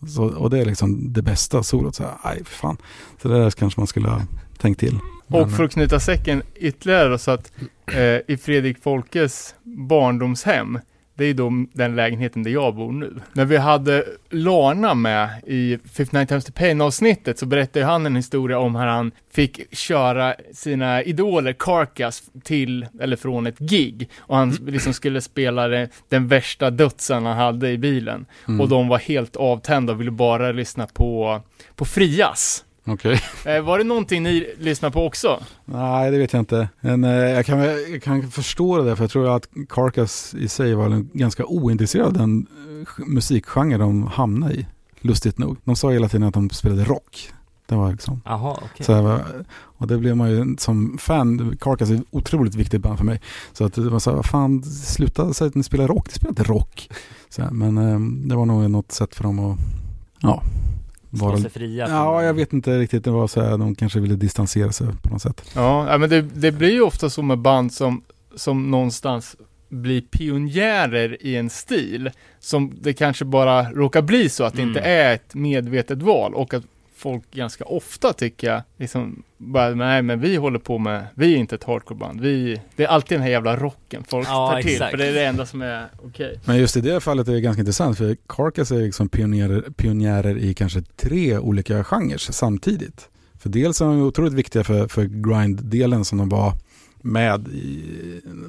Så, och det är liksom det bästa solot. Så här, aj fan. Så det där kanske man skulle ha tänkt till. Och för att knyta säcken ytterligare då, så att eh, i Fredrik Folkes barndomshem, det är då den lägenheten där jag bor nu. När vi hade Lana med i 59 Times the Pain avsnittet så berättade ju han en historia om hur han fick köra sina idoler Carcass till, eller från ett gig. Och han liksom skulle spela det, den värsta dödsen han hade i bilen. mm. Och de var helt avtända och ville bara lyssna på, på Frias. Okej. Eh, var det någonting ni lyssnade på också? Nej, det vet jag inte. Men, eh, jag, kan, jag kan förstå det, för jag tror att Carcass i sig var en ganska ointresserad av den eh, musikgenre de hamnade i. Lustigt nog. De sa hela tiden att de spelade rock. Det var liksom Jaha, okej. så här, och det blev man ju som fan, Carcass är ett otroligt viktigt band för mig. Så att det var så här, vad fan, sluta säga att ni spelar rock, ni spelar inte rock. Så här, men det var nog något sätt för dem att, ja, Vara sig fria. Ja, jag vet inte riktigt. Det var så här, de kanske ville distansera sig på något sätt. Ja, ja, men det, det blir ju ofta så med band som, som någonstans blir pionjärer i en stil. Som det kanske bara råkar bli så att det Mm. inte är ett medvetet val och att folk ganska ofta tycker jag, liksom, bara, nej men vi håller på med, vi är inte ett hardcoreband, vi, det är alltid den här jävla rocken folk Ja, tar till, exakt. för det är det enda som är okej. Men just i det fallet är det ganska intressant för Carcass är liksom pionjärer, pionjärer i kanske tre olika genrer samtidigt. För dels är de otroligt viktiga för, för grind-delen som de var med i,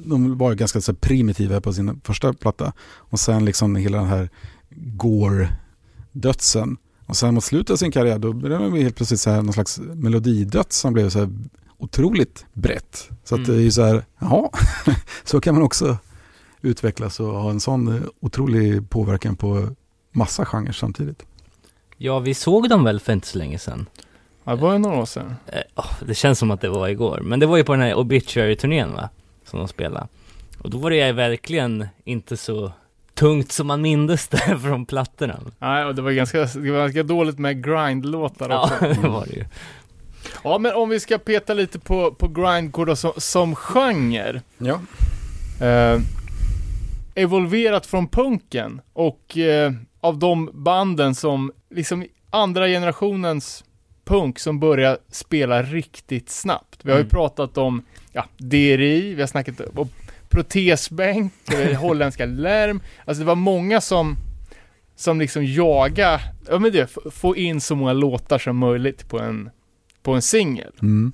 de var ganska så primitiva på sin första platta. Och sen liksom hela den här gore-dödsen. Och sen mot slutet av sin karriär då blev de helt plötsligt så här någon slags melodidöds som blev så här otroligt brett. Så att Mm. det är ju så här, jaha, [laughs] så kan man också utvecklas och ha en sån otrolig påverkan på massa genrer samtidigt. Ja, vi såg dem väl för inte så länge sedan. Ja, det var ju några år sedan. Eh, det känns som att det var igår. Men det var ju på den här Obituary-turnén va? Som de spelade. Och då var det verkligen inte så tungt som man mindes det [laughs] från plattorna. Nej, och det var ganska, det var ganska dåligt med grind-låtar Ja, också. [laughs] det var det ju. Ja, men om vi ska peta lite på, på grindcore då, som, som genre. Ja. Eh, evolverat från punken och eh, av de banden som liksom andra generationens punk som börjar spela riktigt snabbt. Vi har ju Mm. pratat om ja, DRI, vi har snackat om protesbänk, eh, holländska lärm. Alltså det var många som som liksom jaga, ja men det, få in så många låtar som möjligt på en, på en singel. Mm.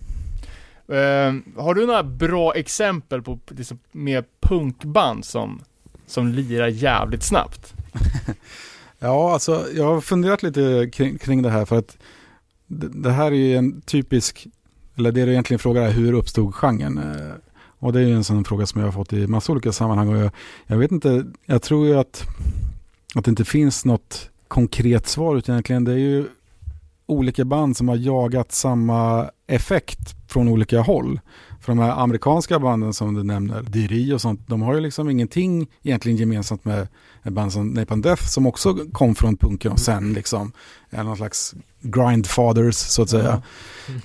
Eh, har du några bra exempel på liksom, mer punkband som, som lirar jävligt snabbt? [laughs] Ja, alltså jag har funderat lite kring, kring det här för att det, det här är ju en typisk, eller det du egentligen frågar är hur uppstod genren? Och det är ju en sån fråga som jag har fått i massa olika sammanhang och jag, jag vet inte, jag tror ju att, att det inte finns något konkret svar utan egentligen det är ju olika band som har jagat samma effekt från olika håll. För de här amerikanska banden som du nämner, Diri och sånt, de har ju liksom ingenting egentligen gemensamt med ett band som Napalm Death som också kom från punken och sen liksom är någon slags grindfathers så att säga.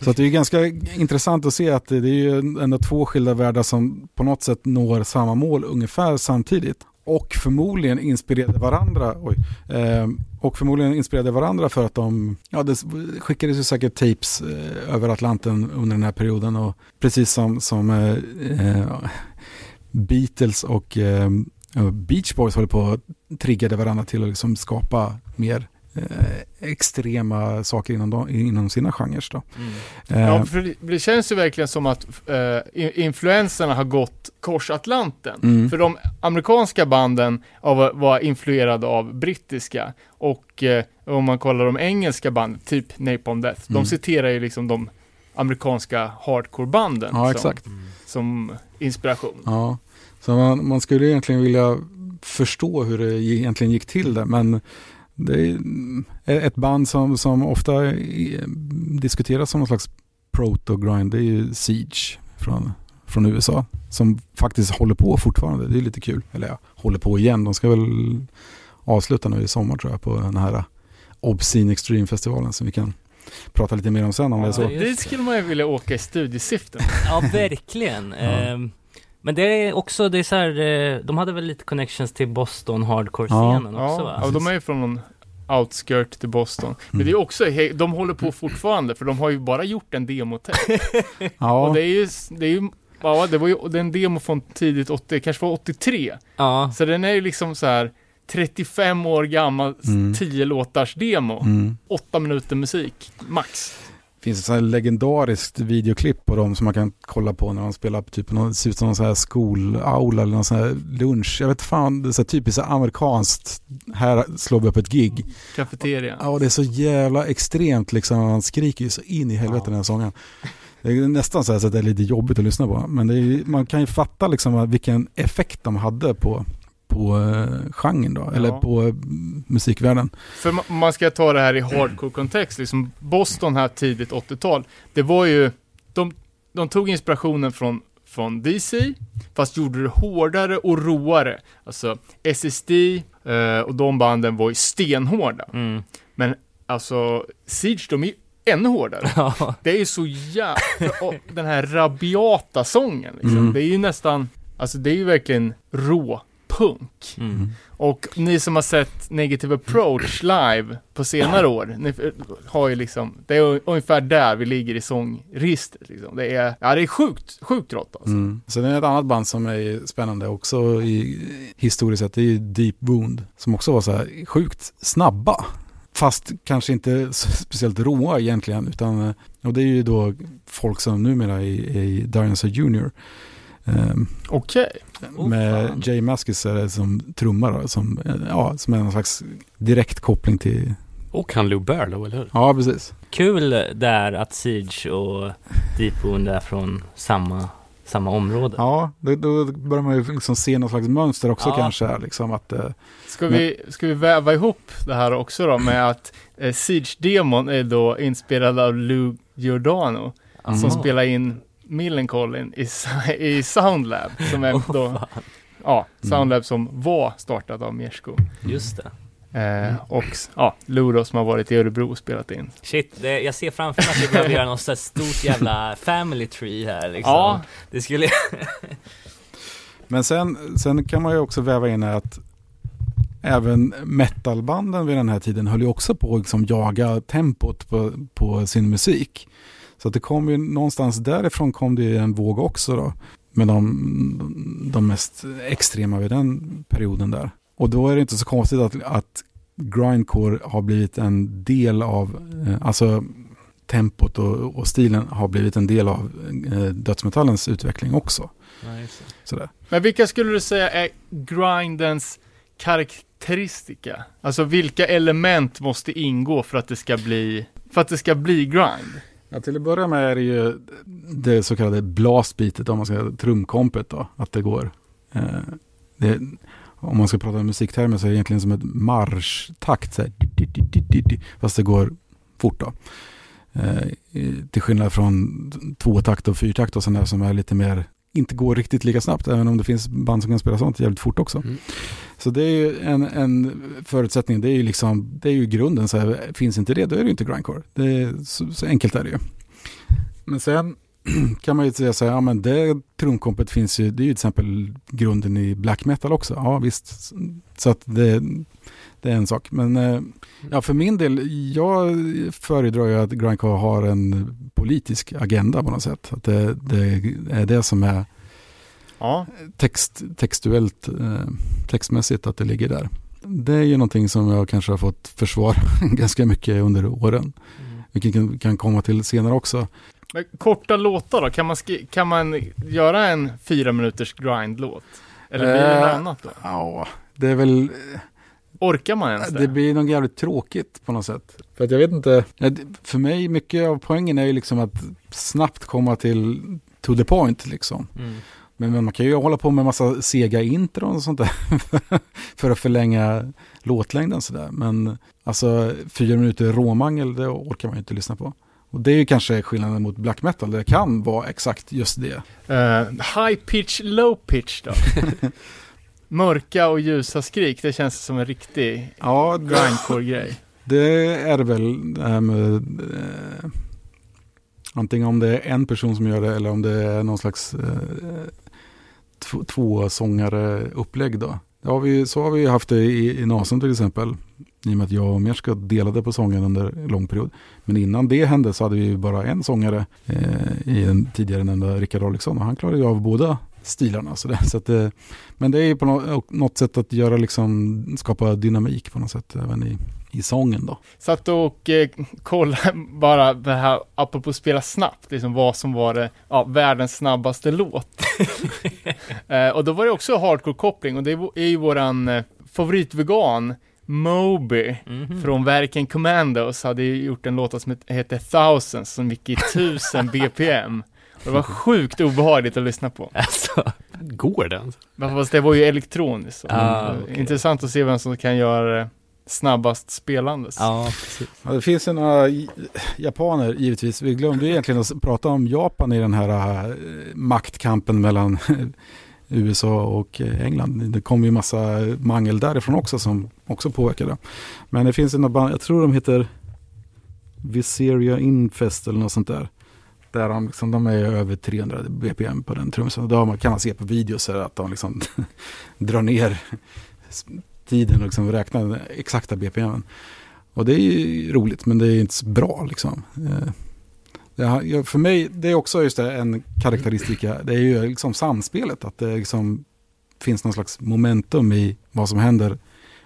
Så att det är ganska intressant att se att det är ju ändå två skilda världar som på något sätt når samma mål ungefär samtidigt. Och förmodligen inspirerade varandra, oj, eh, och förmodligen inspirerade varandra för att de, ja det skickades ju säkert tapes eh, över Atlanten under den här perioden och precis som, som eh, eh, Beatles och eh, Beach Boys håller på att triggade varandra till att liksom skapa mer eh, extrema saker inom, de, inom sina genrer. Då. Eh, Ja, för det, känns ju verkligen som att eh, in- influenserna har gått kors Atlanten. Mm. För de amerikanska banden av, var influerade av brittiska och eh, om man kollar de engelska banden, typ Napalm Death, de Mm. citerar ju liksom de amerikanska hardcore-banden ja, exakt som inspiration. Ja, så man, man skulle egentligen vilja förstå hur det egentligen gick till där, men det är ett band som, som ofta diskuteras som någon slags proto-grind, det är ju Siege från, från USA, som faktiskt håller på fortfarande. Det är lite kul. Eller ja, håller på igen. De ska väl avsluta nu i sommar tror jag på den här Obscene Extreme-festivalen som vi kan prata lite mer om sen om det är så. Ja, det. skulle man ju vilja åka i studiesyfte. [laughs] Ja, verkligen. Ja. Ehm, men det är också, det är så här, eh, de hade väl lite connections till Boston hardcore-scenen också Ja, va? ja, de är ju från någon outskirt till Boston. Men Mm. det är också, de håller på fortfarande för de har ju bara gjort en demotext. [laughs] Ja, Och det är ju, det är ju, ja det var ju det är en demo från tidigt 80, kanske var 83. Ja, Så den är ju liksom så här 35 år gammal, Mm. 10 låtars demo. mm. 8 minuter musik, max. finns ett sånt här legendariskt videoklipp på dem som man kan kolla på när de spelar på typ någon, ser ut som någon sån här skolaula eller någon sån här lunch. Jag vet fan, det är så typiskt amerikanskt. Här slår vi upp ett gig. Cafeteria. Ja, det är så jävla extremt liksom. Han skriker ju så in i helvete den här sången. Det är nästan så, så att det är lite jobbigt att lyssna på. Men det är, man kan ju fatta liksom vilken effekt de hade på, på uh, genren då. Eller Ja. på eh, musikvärlden. För ma- man ska ta det här i hardcore-kontext, liksom Boston här tidigt 80-tal, det var ju, de, de tog inspirationen från, från DC, fast gjorde det hårdare och råare. Alltså SSD eh, och de banden var ju stenhårda. mm. Men alltså, Siege, de är ju ännu hårdare. [laughs] ja. Det är ju så jävla, den här rabiata sången liksom. Mm. Det är ju nästan, alltså det är ju verkligen rå punk. Mm. Och ni som har sett Negative Approach live på senare år, ni har ju liksom, det är ungefär där vi ligger i sångregistret liksom. Det är, ja det är sjukt, sjukt rått alltså. Mm. Sen är det ett annat band som är spännande också i historiskt sett. Det är ju Deep Wound. Som också var så här sjukt snabba. Fast kanske inte speciellt råa egentligen. Utan, eh, och det är ju då folk som numera är i Dinosaur Junior. Um, Okej. Oh, med fan. Jay Maskis är det som trummar då, som, eh, ja, som är någon slags direkt koppling till, Och han Lou Barlow, eller hur? ja precis. Kul där att Siege och Deep Wound är från samma, samma område. Ja, då, då börjar man ju liksom se någon slags mönster också Ja. kanske. Liksom att, eh, Ska vi, ska vi väva ihop det här också då med [laughs] att eh, Siege-demon är då inspirerad av Lou Giordano som Jaha. spelar in Millencolin i, [laughs] i Soundlab som är [laughs] då, fan. ja, Soundlab som var startat av Mierzko. Just det. Eh, och ja, Lou då som har varit i Örebro och spelat in. Shit, det, jag ser framför mig att vi behöver göra något stort jävla family tree här liksom. Ja, Det skulle... [laughs] Men sen, sen kan man ju också väva in att även metalbanden vid den här tiden höll ju också på att liksom jaga tempot på, på sin musik. Så att det kom ju någonstans därifrån kom det ju en våg också då. Med de, de mest extrema vid den perioden där. Och då är det inte så konstigt att, att grindcore har blivit en del av, eh, alltså tempot och, och stilen har blivit en del av eh, dödsmetallens utveckling också. Nice. Sådär. Men vilka skulle du säga är grindens karaktäristika? Alltså vilka element måste ingå för att det ska bli, för att det ska bli grind? Ja, till att börja med är det ju det så kallade blastbeatet, om man ska trumkompet då, att det går. Eh, det, om man ska prata musiktermer så är det egentligen som ett marschtakt, så här, fast det går fort då. Eh, till skillnad från tvåtakt och fyrtakt och sådana som är lite mer, inte går riktigt lika snabbt, även om det finns band som kan spela sånt jävligt fort också. Mm. Så det är ju en, en förutsättning, det är ju liksom, det är ju grunden, så här, finns inte det då är det ju inte grindcore. Det är, så, så enkelt är det ju. Men sen [clears throat] kan man ju säga så här, ja men det trumkompet finns ju, det är ju till exempel grunden i black metal också. Ja visst, så att det, det är en sak. Men eh, ja, för min del, jag föredrar ju att grindcore har en politisk agenda på något sätt. Att det, det är det som är Ja, text, textuellt, eh, textmässigt att det ligger där. Det är ju någonting som jag kanske har fått försvara [laughs] ganska mycket under åren. Vilket kan, komma till senare också. men korta låtar då? Kan man, kan man göra en fyra minuters grindlåt? Eller blir det något Eh, annat då? Ja, det är väl, Orkar man ens det? det blir nog jävligt tråkigt på något sätt. För att jag vet inte, för mig mycket av poängen är ju liksom att snabbt komma till to the point liksom. Mm. Men, men man kan ju hålla på med massa sega intron och sånt där [laughs] för att förlänga låtlängden sådär. Men alltså fyra minuter råmangel, det orkar man ju inte lyssna på. Och det är ju kanske skillnaden mot black metal, det kan vara exakt just det. Eh, high pitch, low pitch då? [laughs] Mörka och ljusa skrik, det känns som en riktig Ja, grindcore-grej. det är det väl det här med eh, antingen om det är en person som gör det eller om det är någon slags eh, två, två sångare upplägg då. Har vi, så har vi haft det i, i Nasen till exempel. I och med att jag och Merska delade på sången under en lång period. Men innan det hände så hade vi bara en sångare eh, i den tidigare nämnda Rickard Oliksson. Och han klarade ju av båda stilarna. Så det, så att, eh, men det är ju på något, sätt att göra liksom, skapa dynamik på något sätt även i, i sången då. Satt och eh, kollade [laughs] bara det här, apropå spela snabbt, liksom vad som var det, ja, världens snabbaste låt. [laughs] eh, och då var det också hardcore-koppling och det är ju våran eh, favoritvegan, Moby, Mhm. från verken Commandos, hade ju gjort en låt som het- heter Thousands, som gick i 1000 [laughs] BPM. Det var sjukt obehagligt att lyssna på. Alltså, Går det ens? Men Fast det var ju elektroniskt. Ah, Eh, okej. Intressant att se vem som kan göra det snabbast spelandes. ja, precis. Ja, det finns ju några japaner givetvis. Vi glömde egentligen att prata om Japan i den här eh, maktkampen mellan [laughs] USA och eh, England. Det kom ju massa mangel därifrån också som också påverkade. Men det finns ju några band, jag tror de heter Viseria Infest eller något sånt där. Där de, liksom, de är över 300 bpm på den trumsen. Då kan man se på videos att de liksom [laughs] drar ner tiden och liksom räknar den exakta bpm. Och det är ju roligt men det är inte så bra liksom. Eh, Det för mig, det är också just det, en karaktäristika. Det är ju liksom samspelet, att det liksom finns någon slags momentum i vad som händer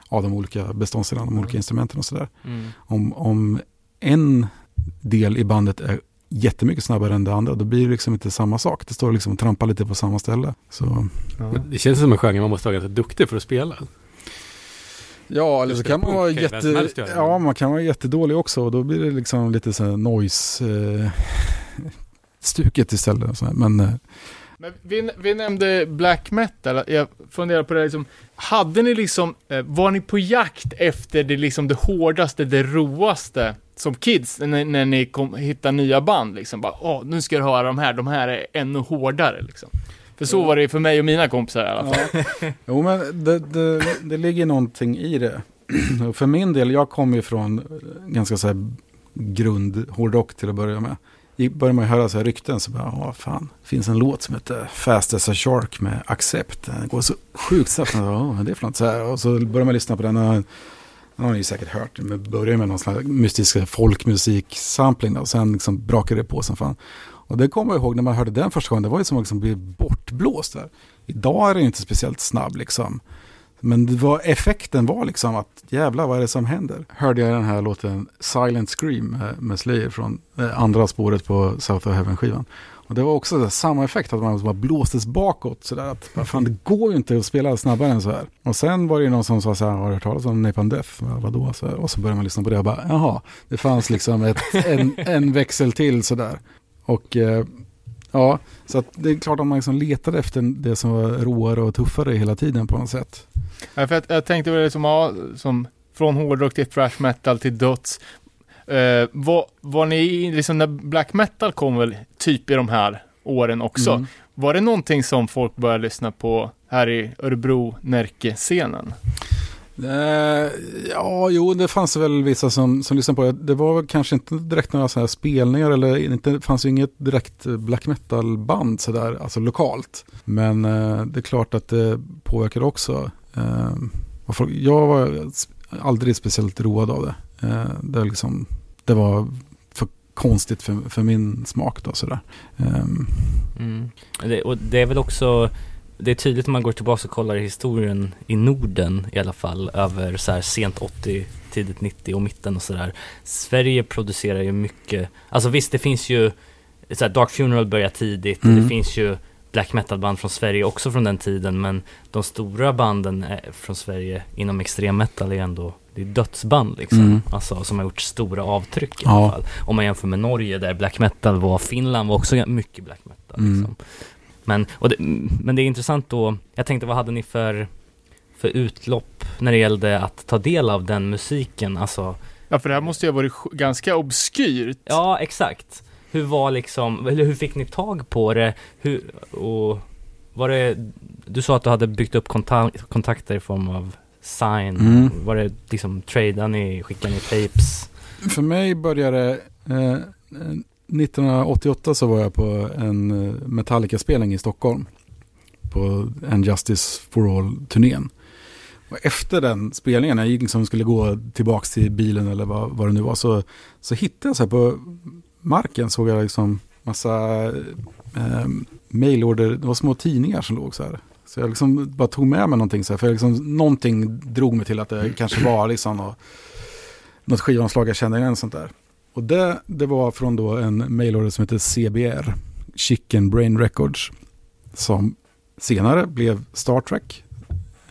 av de olika beståndsdelarna, de olika instrumenten och sådär. Mm. Om, om en del i bandet är jättemycket snabbare än det andra, då blir det liksom inte samma sak. Det står liksom och trampar lite på samma ställe. Så, Ja. Det känns som en genre man måste vara ganska duktig för att spela. ja, eller så kan man vara jätte, ja, man kan vara jättedålig också och då blir det liksom lite så här noise eh, [laughs] stuket istället. och så här. Men eh, Men vi, vi nämnde black metal, jag funderar på det liksom, hade ni liksom, eh, var ni på jakt efter det liksom det hårdaste, det roaste som kids, när, när ni kom, hittade nya band liksom, bara åh, nu ska du höra de här, de här är ännu hårdare liksom. För så var det för mig och mina kompisar i alla fall. Ja. [laughs] Jo, men det, det, det ligger någonting i det. [clears throat] För min del, jag kommer ju från ganska så här grund hårdrock till att börja med började börjar man höra så här rykten så bara, ja fan, det finns en låt som heter Fast as a Shark med Accept. Den går så sjukt snabbt. Ja, vad är det för något? Så här, och så börjar man lyssna på den och den har ni ju säkert hört. Men börjar med någon slags mystisk folkmusik-sampling och sen liksom brakar det på som fan. Och det kommer jag ihåg när man hörde den första gången, det var ju som att liksom bli bortblåst där. Idag är den inte speciellt snabb liksom. Men det var, effekten var liksom att jävla, vad är det som händer? Hörde jag den här låten Silent Scream eh, med, Slayer från eh, andra spåret på South of Heaven-skivan. Och det var också där, samma effekt, att man bara blåstes bakåt. Sådär att, fan, det går ju inte att spela snabbare än så här. Och sen var det ju någon som sa så här, har du hört talas om Napalm Death? Ja, Vadå? Så här, och så började man lyssna på det och bara, jaha, det fanns liksom ett, en, en växel till sådär. Och eh, ja, så det är klart att man liksom letade efter det som var råare och tuffare hela tiden på något sätt. Ja, för att jag tänkte väl liksom, ja, som från hårdrock till thrash metal till döds. Eh, var, var ni, liksom när black metal kom väl typ i de här åren också. Mm. Var det någonting som folk började lyssna på här i Örebro, Närke-scenen? Eh, ja, jo, det fanns väl vissa som, som lyssnade på det. Det var väl kanske inte direkt några så här spelningar eller inte, det fanns ju inget direkt black metal-band sådär, alltså lokalt. Men eh, det är klart att det påverkade också. Eh, folk- jag var aldrig speciellt road av det. Eh, det, var liksom, det var för konstigt för, för min smak då sådär. Ehm. Mm. Det, och det är väl också, det är tydligt om man går tillbaka och kollar i historien i Norden i alla fall, över så här sent 80, tidigt 90 och mitten och sådär. Sverige producerar ju mycket, alltså visst det finns ju, så här, Dark Funeral börjar tidigt, Mm. det finns ju black metal-band från Sverige också från den tiden, men de stora banden är, från Sverige inom extrem metal är ändå, det är dödsband liksom, Mm. alltså som har gjort stora avtryck i Ja. alla fall. Om man jämför med Norge där black metal var, Finland var också mycket black metal. Mm. Liksom. Men, och det, men det är intressant då, jag tänkte vad hade ni för, för utlopp när det gällde att ta del av den musiken? Alltså, Ja, för det här måste ju ha varit ganska obskyrt. ja exakt. Hur var liksom, eller hur fick ni tag på det? Hur, och var det, du sa att du hade byggt upp konta- kontakter i form av sign. Mm. Var det liksom, tradade ni, skickade ni tapes? För mig började eh, 1988 så var jag på en eh, Metallica-spelning i Stockholm. På en Justice for All-turnén. Och efter den spelningen, när jag liksom skulle gå tillbaka till bilen eller vad, vad det nu var, så, så hittade jag så här på marken såg jag liksom massa eh, mailorder, det var små tidningar som låg så här. Så jag liksom bara tog med mig någonting så här, för jag liksom, någonting drog mig till att det kanske var liksom något, något skivomslag jag kände igen sånt där. Och det, det var från då en mailorder som heter CBR, Chicken Brain Records, som senare blev Star Trek.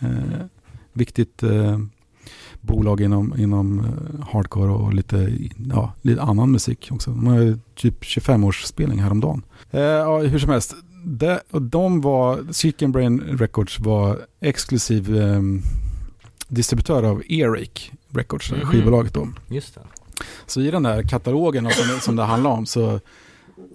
Eh, viktigt eh, bolag inom, inom eh, hardcore och lite, ja, lite annan musik också. De har typ 25-årsspelning häromdagen. Eh, ja, hur som helst, det, och de var, Chicken Brain Records var exklusiv eh, distributör av Earache Records, Mhm. skivbolaget då. Just det. Så i den där katalogen som, som det handlar om så,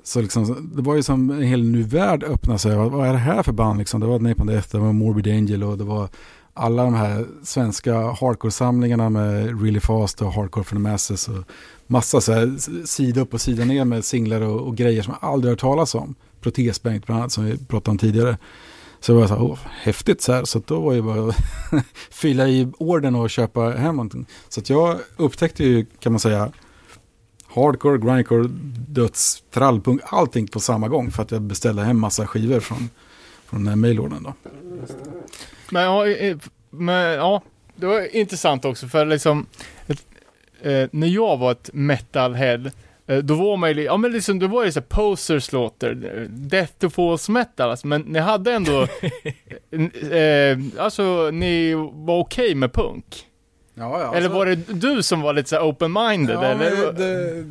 så liksom, det var ju som en hel ny värld öppnade sig. Vad, vad är det här för band liksom? Det var Napalm Death, det var Morbid Angel och det var alla de här svenska hardcore-samlingarna med Really Fast och Hardcore for the Masses och massa så här sida upp och sida ner med singlar och, och grejer som jag aldrig hört talas om. Protesbänk bland annat som vi pratade om tidigare. Så det var så här, åh, häftigt så här. Så då var det bara att [laughs] fylla i orden och köpa hem någonting. Så att jag upptäckte ju, kan man säga, hardcore, grindcore, döds, trallpunk, allting på samma gång. För att jag beställde hem massa skivor från, från den här mailorden då. Men ja, men ja, det var intressant också för liksom ett, eh, när jag var ett metalhead då var man ju, ja men liksom, då var det så här posers låter, eh, death to false metal alltså, men ni hade ändå, [laughs] eh, eh, alltså ni var okej med punk? Ja, ja, eller var det du som var lite så här open-minded Ja, eller? det,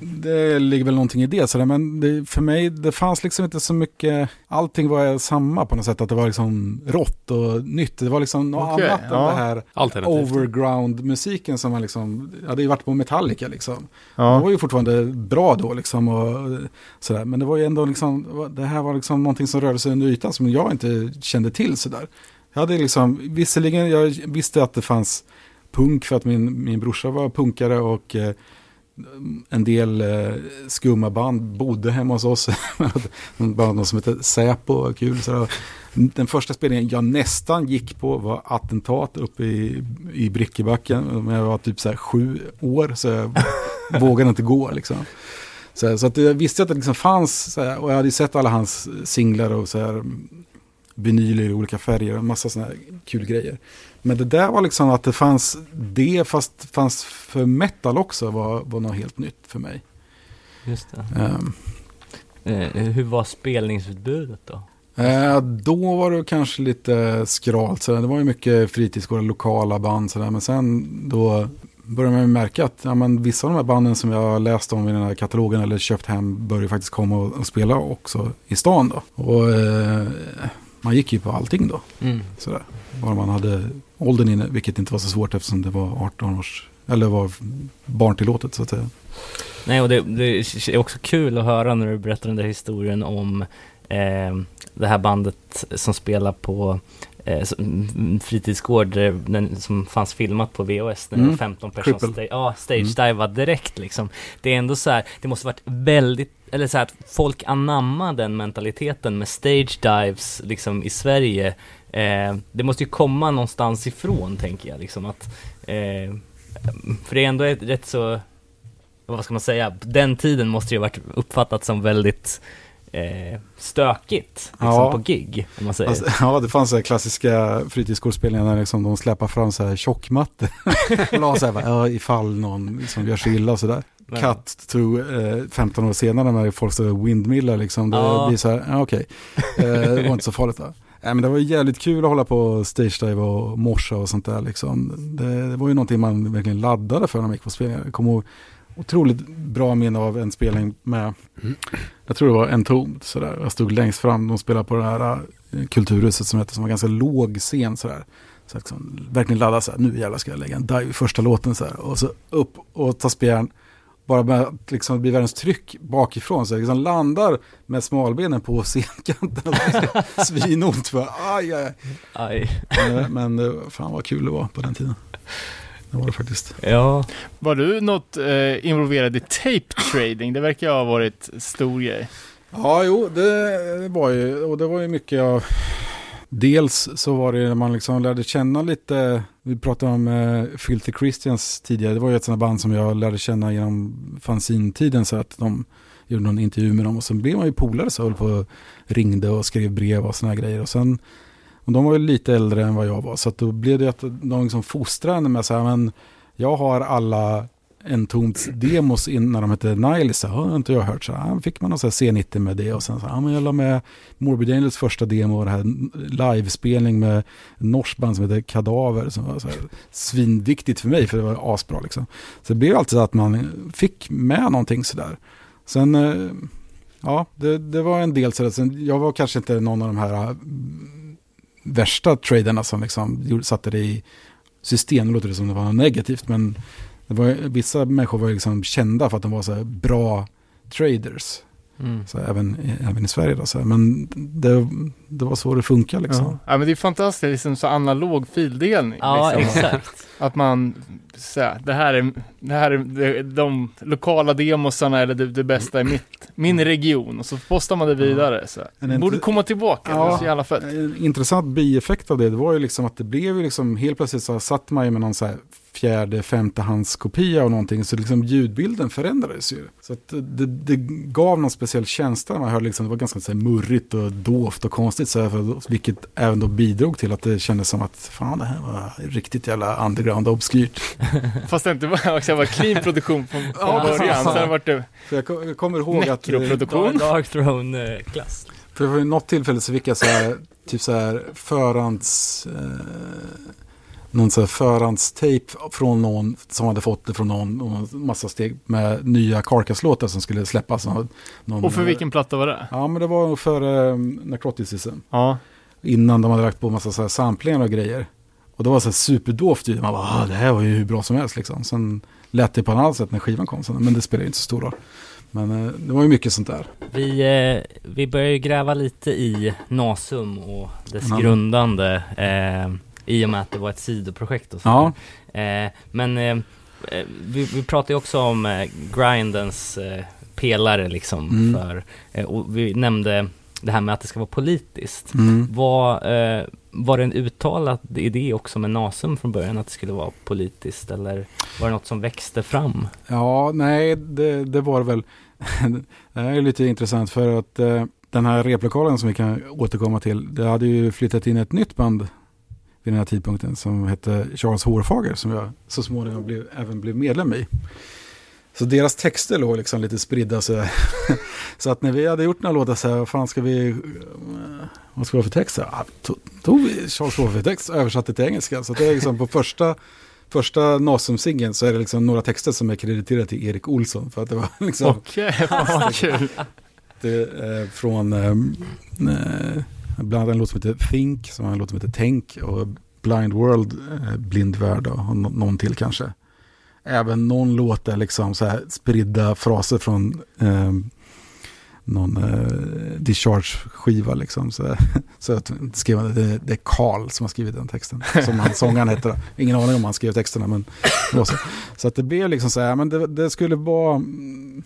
det ligger väl någonting i det. Sådär. Men det, för mig, det fanns liksom inte så mycket, allting var samma på något sätt. Att det var liksom rått och nytt. Det var liksom något Okej, annat ja. än det här overground-musiken som man liksom, jag hade ju varit på Metallica liksom. Det Ja. var ju fortfarande bra då liksom och sådär. Men det var ju ändå liksom, det här var liksom någonting som rörde sig under ytan som jag inte kände till sådär. Jag hade liksom, visserligen, jag visste att det fanns punk för att min, min brorsa var punkare och eh, en del eh, skumma band bodde hemma hos oss. [laughs] Band som heter Säpo, kul. Så den första spelningen jag nästan gick på var Attentat uppe i, i Brickebacken. Men jag var typ så sju år så jag [laughs] vågade inte gå liksom. Så, så att jag visste att det liksom fanns, så här, och jag hade sett alla hans singlar och så här, vinyler i olika färger och massa sådana här kul grejer. Men det där var liksom att det fanns det, fast fanns för metal också, var, var något helt nytt för mig. Just det. Ehm, Eh, hur var spelningsutbudet då? Eh, då var det kanske lite skralt. Så det var ju mycket fritidsgårdar, lokala band. Så där. Men sen då började man ju märka att ja, men vissa av de här banden som jag läst om i den här katalogen eller köpt hem började faktiskt komma och, och spela också i stan då. Och eh, man gick ju på allting då. Mm. Sådär. Bara man hade åldern inne, vilket inte var så svårt eftersom det var 18 års, eller var barntillåtet så att säga. Nej, och det, det är också kul att höra när du berättar den där historien om eh, det här bandet som spelar på eh, mm, fritidsgård eh, den, som fanns filmat på VHS när Mm. var 15 personer sta- ja, stage-diva direkt liksom. Det är ändå så här, det måste varit väldigt, eller så här att folk anammar den mentaliteten med stage dives liksom i Sverige. Eh, det måste ju komma någonstans ifrån tänker jag liksom att eh, för det är ändå ett rätt så vad ska man säga, den tiden måste ju ha varit uppfattat som väldigt eh, stökigt liksom Ja. på gig, om man säger. Alltså, [laughs] ja, det fanns så här klassiska fritidsgårdsspelningar när liksom de släpar fram så här tjockmattor. [laughs] och la så här, ja, ifall någon liksom gör sig illa och sådär. Cut to eh, 15 år senare när folk står windmillar liksom. Det Ja. blir så här, ja okej. Eh, det var inte så farligt då. Nej, men det var jävligt kul att hålla på stage dive och morsa och sånt där liksom. Det, det var ju någonting man verkligen laddade för när man gick på spelningar. Jag kommer ihåg otroligt bra minne av en spelning med, jag tror det var en tomt sådär. Jag stod längst fram, de spelade på det här eh, kulturhuset som hette, som var ganska låg scen sådär. Så liksom, verkligen ladda så här, nu jävlar ska jag lägga en dive i första låten så här. Och så upp och ta spjärn. Bara med att liksom blir världens tryck bakifrån. Så jag liksom landar med smalbenen på scenkanten. Och [laughs] Svinont aj, aj, aj. Aj. Men, men eh, fan vad kul det var på den tiden. Det var det faktiskt. Ja, Var du något eh, involverad i tape trading? Det verkar ha varit stor grej. Ja, jo, det var ju, och det var ju mycket av, dels så var det när man liksom lärde känna lite, vi pratade om eh, Filthy Christians tidigare, det var ju ett sådant band som jag lärde känna genom fanzintiden så att de gjorde någon intervju med dem och sen blev man ju polare så höll på och ringde och skrev brev och sådana grejer och sen, och de var ju lite äldre än vad jag var så att då blev det att de liksom fostrade mig, med så här, men jag har alla en tomt demos innan de hette Nile, så har inte jag hört. Så här, fick man någon C90 med det och sen så ja, men jag la med Morbid Angels första demo och det här livespelning med norsband som heter Kadaver som var så här svinviktigt för mig för det var asbra liksom. Så det blev alltid så att man fick med någonting sådär. Sen, eh, ja, det, det var en del sådär. Sen, jag var kanske inte någon av de här mm, värsta traderna som liksom satte det i system. Det låter det som det var något negativt, men det var, vissa människor var liksom kända för att de var så här bra traders. mm. Så även, även i Sverige då. Så här. Men det, det var så det funkar liksom. Ja. ja, men det är fantastiskt, liksom så analog fildelning. ja liksom. exakt. [laughs] Att man, så här, det här är, det här är de, de lokala demosarna eller det, det bästa i mitt, min region. Och så postar man det vidare. Så. här. Borde komma tillbaka, det är Ja. så jävla fett. En intressant bieffekt av det, det var ju liksom att det blev ju liksom, helt plötsligt så satt man ju med någon så här fjärde, femte hands kopia av någonting, så liksom ljudbilden förändrades ju. Så att det, det gav någon speciell känsla man hörde liksom, det var ganska så här murrigt och dovt och konstigt, så här, för, vilket även då bidrog till att det kändes som att fan det här var riktigt jävla underground och obskyrt. [laughs] Fast det inte var, också var clean produktion från, från Ja, början. Sen vart det För jag, jag kommer ihåg att... [laughs] eh, nekroproduktion. Dark Throne-klass. För vid något tillfälle så fick jag så här, typ så här förhands... Eh, någon så här förhandstejp från någon som hade fått det från någon och en massa steg med nya Carcass-låtar som skulle släppas. Någon, Och för vilken platta var det? Ja, men det var för eh, Necroticism. Ja. Innan de hade lagt på massa så här samplingar och grejer. Och det var så här superdovt ljud. Man bara, ah, det här var ju hur bra som helst liksom. Sen lät det på ett annat sätt när skivan kom. Sen, men det spelar ju inte så stor roll. Men eh, det var ju mycket sånt där. Vi, eh, vi börjar ju gräva lite i Nasum och dess Ja. grundande eh, i och med att det var ett sidoprojekt och så. Ja, Eh, men eh, eh, vi, vi pratar ju också om eh, grindens eh, pelare liksom Mm. för, eh, och vi nämnde det här med att det ska vara politiskt. mm. Var, var det en uttalad idé också med Nasum från början att det skulle vara politiskt eller var det något som växte fram? Ja, nej, det, det var väl. [laughs] det här är lite intressant för att den här replokalen som vi kan återkomma till, det hade ju flyttat in ett nytt band vid den här tidpunkten som hette Charles Hårfager som jag så småningom blev, även blev medlem i. Så deras texter låg liksom lite spridda så, [laughs] så att när vi hade gjort några låtar så här, vad fan ska vi, eh, vad ska vi ha för text? Så, här, ah, tog, tog vi Charles Hårfager text och översatte till engelska. Så det är liksom på första, första Nasum-singeln så är det liksom några texter som är krediterade till Erik Olsson. För att det var liksom, Okej, fan [laughs] vad kul. det, eh, från eh, bland annat en låt som heter Think, som har en låt som heter Tänk och Blind World, eh, Blind Värld och någon till kanske. Även någon låt där liksom så här spridda fraser från eh, någon eh, Discharge-skiva liksom. Så, [laughs] så att skrev han, det, det är Carl som har skrivit den texten. Som han, sångaren heter. då. Ingen aning om han skrev texterna men det så. Så att det blev liksom så här, men det, det skulle vara mm,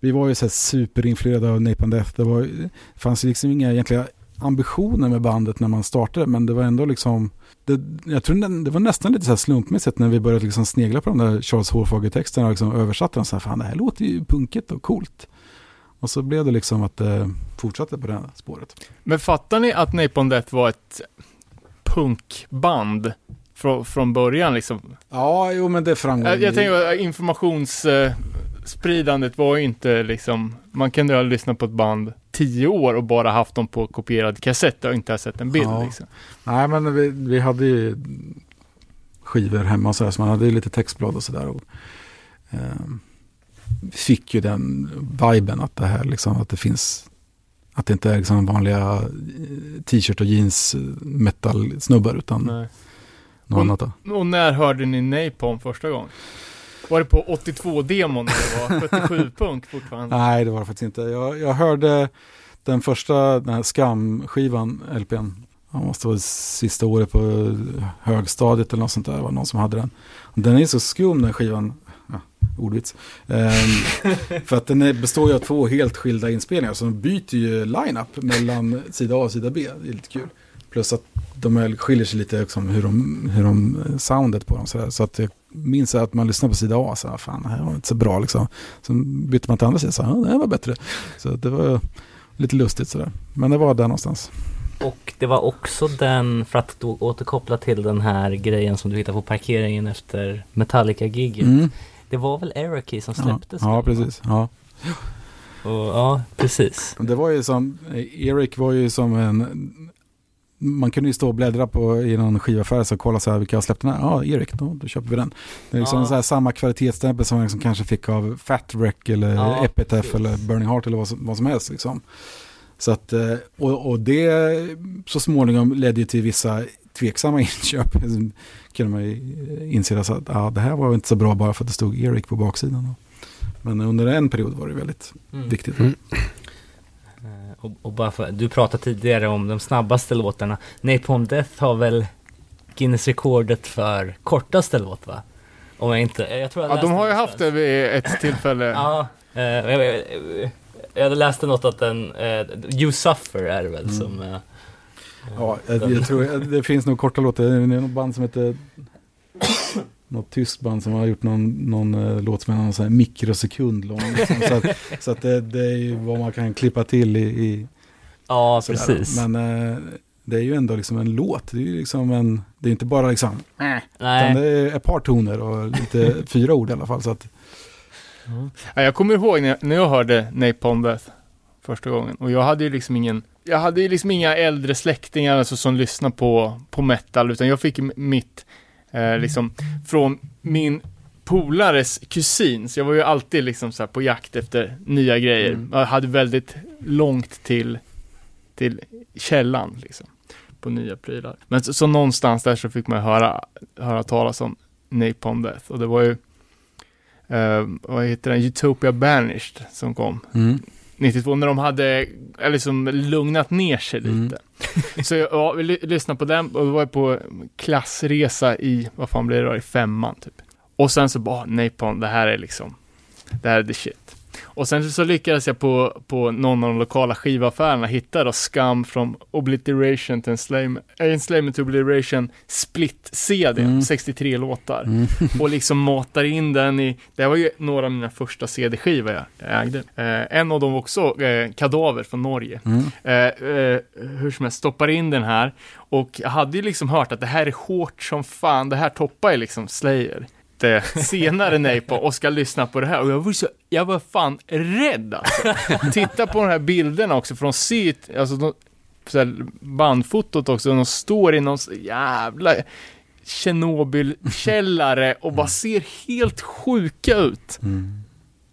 vi var ju så här superinfluerade av Napalm Death. Det, var, det fanns ju liksom inga egentliga ambitioner med bandet när man startade, men det var ändå liksom, det, jag tror det var nästan lite så här slumpmässigt när vi började liksom snegla på de där Charles Hårfager-texterna och liksom översatte dem så här, fan det här låter ju punkigt och coolt. Och så blev det liksom att det fortsatte på det här spåret. Men fattar ni att Napalm Death var ett punkband från, från början liksom? Ja, jo men det framgår. Jag, jag tänker att informationsspridandet var ju inte liksom, man kunde ju ha lyssnat på ett band tio år och bara haft dem på kopierad kassett och inte ha sett en bild Ja. liksom. Nej, men vi, vi hade ju skivor hemma och så här, så man hade ju lite textblad och sådär. Och, ehm, fick ju den viben att det här liksom, att det finns, att det inte är liksom vanliga eh, t-shirt och jeans eh, metal-snubbar utan Nej. något annat. Då. Och när hörde ni Napalm första gången? Var det på 82-demon när det var 77-punk fortfarande? Nej, det var det faktiskt inte. Jag, jag hörde den första den här Skam-skivan, LPn. Det måste vara sista året på högstadiet eller något sånt där. Det var någon som hade den. Den är så skum den skivan. Ja, ordvits. Ehm, [laughs] för att den är, består ju av två helt skilda inspelningar. Så de byter ju line-up mellan sida A och sida B. Det är lite kul. Plus att de skiljer sig lite liksom, hur de, hur de soundet på dem. Så, där. så att jag minns att man lyssnar på sida A. Så här, fan, det här var inte så bra liksom. Sen bytte man till andra sidan. Så ja, det här var bättre. Så det var lite lustigt sådär. Men det var där någonstans. Och det var också den, för att då återkoppla till den här grejen som du hittade på parkeringen efter Metallica-giget. Mm. Det var väl Erokey som Ja, släpptes? ja, va? precis. Ja. Och, ja, precis. Det var ju som, Erik var ju som en, man kunde ju stå och bläddra på, i någon skivaffär och kolla så här vilka har släppt den här. Ja, Erik, då, då köper vi den. Det är liksom Ja. så här samma kvalitetsstämpel som man liksom kanske fick av Fat Wreck eller Ja, Epitaph precis. eller Burning Heart eller vad som, vad som helst. Liksom. Så att, eh, och, och det så småningom ledde ju till vissa tveksamma [laughs] inköp. Kunde man ju inse så att ja, det här var inte så bra bara för att det stod Erik på baksidan. Men under en period var det väldigt Mm. viktigt. Mm. Och, och bara för, du pratade tidigare om de snabbaste låtarna. Napalm Death har väl Guinness-rekordet för kortaste låt va? Om jag inte, jag tror jag Ja, läste de har ju haft det vid ett [laughs] tillfälle. Ja, eh, jag, jag, jag hade läst något att den, eh, You Suffer är det väl Mm. som... Eh, Ja, jag, jag tror det finns nog korta låtar. Det är något band som heter något tyskt band som har gjort någon, någon eh, låt som är någon sån här mikrosekund lång. Liksom. Så, att, [laughs] så att det, det är ju vad man kan klippa till i, i ja, sådär. precis. Men eh, det är ju ändå liksom en låt. Det är ju liksom en, det är inte bara liksom, utan Nej. det är ett par toner och lite [laughs] fyra ord i alla fall. Så att, Ja, jag kommer ihåg när jag, när jag hörde Napalm Death första gången. Och jag hade ju liksom ingen, jag hade ju liksom inga äldre släktingar alltså, som lyssnade på, på metal, utan jag fick mitt, eh, liksom, från min polares kusin. Så jag var ju alltid liksom så på jakt efter nya grejer. Mm. Jag hade väldigt långt till, till källan liksom, på nya prylar. Men så, så någonstans där så fick man höra, höra talas om Napalm Death. Och det var ju eh, vad heter den, Utopia Banished som kom mm. 92 när de hade eller liksom lugnat ner sig Mm. lite. Så jag, ja, vi ly- lyssnade på den och vi var på klassresa i, vad fan blir det då, i femman typ. Och sen så bara, Napalm, det här är liksom, det här är the shit. Och sen så lyckades jag på, på någon av de lokala skivaffärerna hitta då Scum from Obliteration to Enslavement, äh, Enslavement to Obliteration Split-CD, Mm. 63 låtar. Mm. [laughs] Och liksom matar in den i, det var ju några av mina första CD-skivor jag, jag ägde. Eh, en av dem var också eh, Kadaver från Norge. Mm. Eh, eh, hur som helst, stoppar in den här. Och jag hade ju liksom hört att det här är hårt som fan, det här toppar ju liksom Slayer. Det senare nej på och ska lyssna på det här och jag var så, jag var fan rädd alltså. Titta på de här bilderna också från syt, alltså de, så här bandfotot också, de står i någon jävla Tjernobylkällare och bara ser helt sjuka ut. Mm.